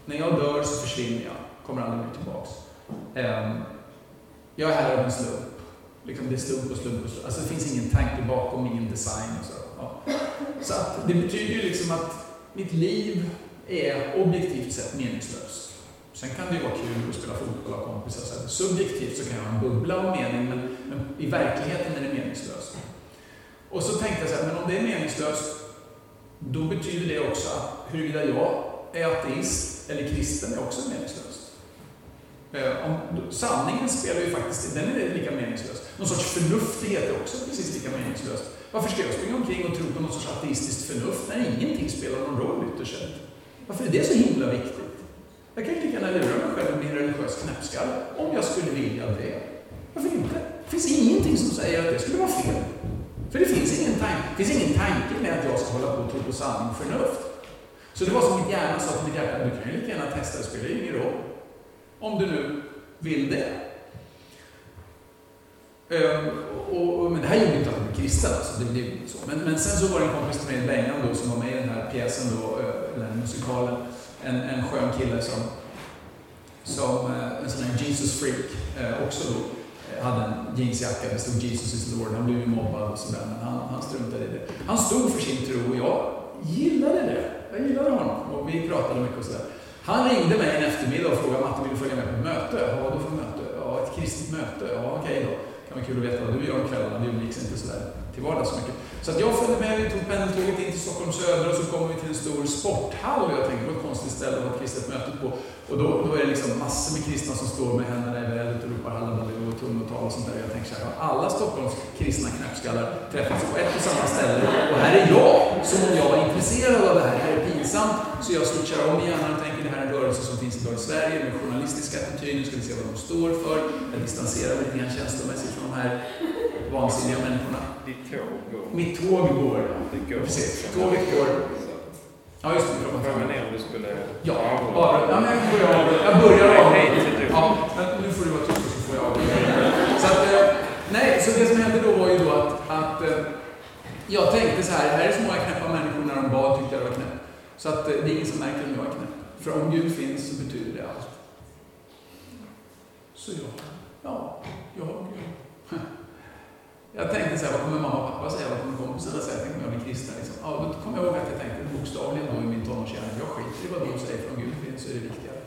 när jag dör så försvinner jag. Kommer aldrig mer tillbaks. Eh, jag är här av en slump. Liksom det är slump och slump och slump. Alltså det finns ingen tanke bakom, ingen design och så. Så att det betyder ju liksom att mitt liv är objektivt sett meningslöst. Sen kan det ju vara kul att spela fotboll och kompisar. Så subjektivt så kan jag ha en bubbla av mening, men, men, i verkligheten är det meningslöst. Och så tänkte jag så här, men om det är meningslöst, då betyder det också att huruvida jag är ateist eller kristen är också meningslöst. Eh, om, sanningen spelar ju faktiskt, den är lika meningslös. Någon sorts förnuftighet är också precis lika meningslöst. Varför ska jag springa omkring och tro på något sorts ateistiskt förnuft när ingenting spelar någon roll ytterst sett? Varför är det så himla viktigt? Jag kan ju lika gärna lura mig själv med en religiös knäppskalle, om jag skulle vilja det. Varför inte? Det finns ingenting som säger att det skulle vara fel. För det finns ingen, tanke, det finns ingen tanke med att jag ska hålla på och tro på sanning och förnuft. Så det var som mitt hjärna sa till mitt hjärta, du kan ju lika gärna testa, det spelar ingen roll. Om du nu vill det. Ehm, och, och, men det här gjorde inte att han blev kristen, alltså, det det, så. Men, men sen så var det en kompis till mig, Bengan, då, som var med i den här pjäsen, då, eh, den här musikalen. En, en skön kille som, som eh, en sån här Jesus freak, eh, också då hade en jeansjacka det stod Jesus is Lord. Han blev ju mobbad och sådär, men han, han struntade i det. Han stod för sin tro och jag gillade det. Jag gillade honom och vi pratade mycket och sådär. Han ringde mig en eftermiddag och frågade Matte, vill följa med på ett möte? Ja, vad då för möte? Ja, ett kristet möte. Ja, okej då. Det kan vara kul att veta vad du gör om kvällarna. det umgicks inte sådär till vardags så mycket. Så att jag följde med, vi tog pendeltåget in till Stockholm Söder och så kom vi till en stor sporthall och jag tänkte, det var ett konstigt ställe att ha ett kristet möte på. Och då, då är det liksom massor med kristna som står med händerna i vädret och ropar halleluja och tungotal och sånt där. Jag tänker så här, alla Stockholms kristna knäppskallar träffas på ett och samma ställe. Och här är jag, som om jag var intresserad av det här. Det här är pinsamt. Så jag switchar om i hjärnan och tänker, det här är en rörelse som finns idag i Sverige med journalistiska attityder. Nu ska vi se vad de står för. Jag distanserar mig lite grann känslomässigt från de här vansinniga människorna. Ditt tåg går. Mitt tåg går. Det går. Precis, tåget går. Ja, just det. Frågan är om du skulle... Ja, bara, ja men jag börjar av. Jag börjar av. Hej till du. Ja, men nu får du vara tyst så får jag av. Så att, eh, nej, så det som hände då var ju då att, att eh, jag tänkte så här, här är så många knäppa människor när de bad tyckte jag det var knäpp. Så att eh, det är ingen som märker om jag är knäpp. För om Gud finns så betyder det allt. Så jag, ja, jag, jag tänkte så här, vad kommer mamma och pappa säga? Vad kommer kompisarna säga? Tänk om jag blir kristen? Liksom. Ja, då kommer jag ihåg att jag tänkte bokstavligen då i min tonårshjärna, jag skiter i vad de säger, för om Gud finns så är det viktigare.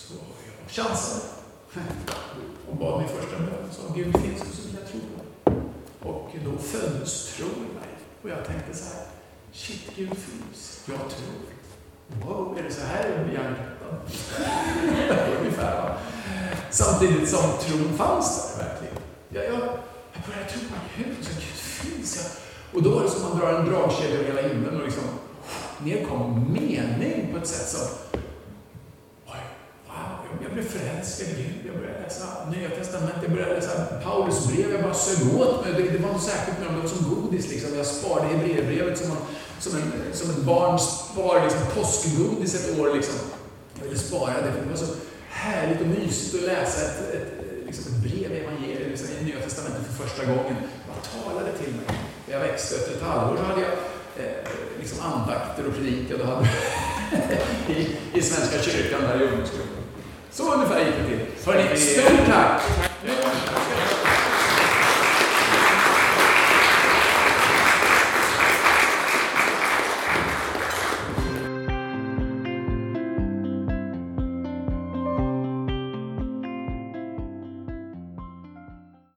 Så jag har chansen. Hon bad min första bön och sa, om Gud finns så vill jag tro på. Och då föddes tro i mig. Och jag tänkte så här, shit, Gud finns. Jag tror. Wow, är det så här jag blir hjärntvättad? Ungefär va? Samtidigt som tron fanns där. Jag, jag, jag började tro på Gud, så Gud finns. Jag. Och då var det som att man drar en dragkedja över hela himlen och liksom ner kom mening på ett sätt som Oj, wow, jag, blev förälskad i Gud. Jag började läsa Nya Testamentet, jag började läsa Paulus brev. Jag bara sög åt mig. Det, det var något särskilt med dem, det var som godis. Liksom. Jag sparade Hebreerbrevet som, som, en, som ett barn sparar liksom, påskgodis ett år. Liksom. Jag ville spara det, för det var så härligt och mysigt att läsa ett, ett, liksom ett brev i evangeliet liksom, i Nya Testamentet för första gången. Vad talade till mig. Jag växte efter ett halvår då hade jag eh, liksom andakter och predikade och hade i, i Svenska kyrkan där i ungdomsgruppen. Så ungefär gick det till. Hörrni, stort tack!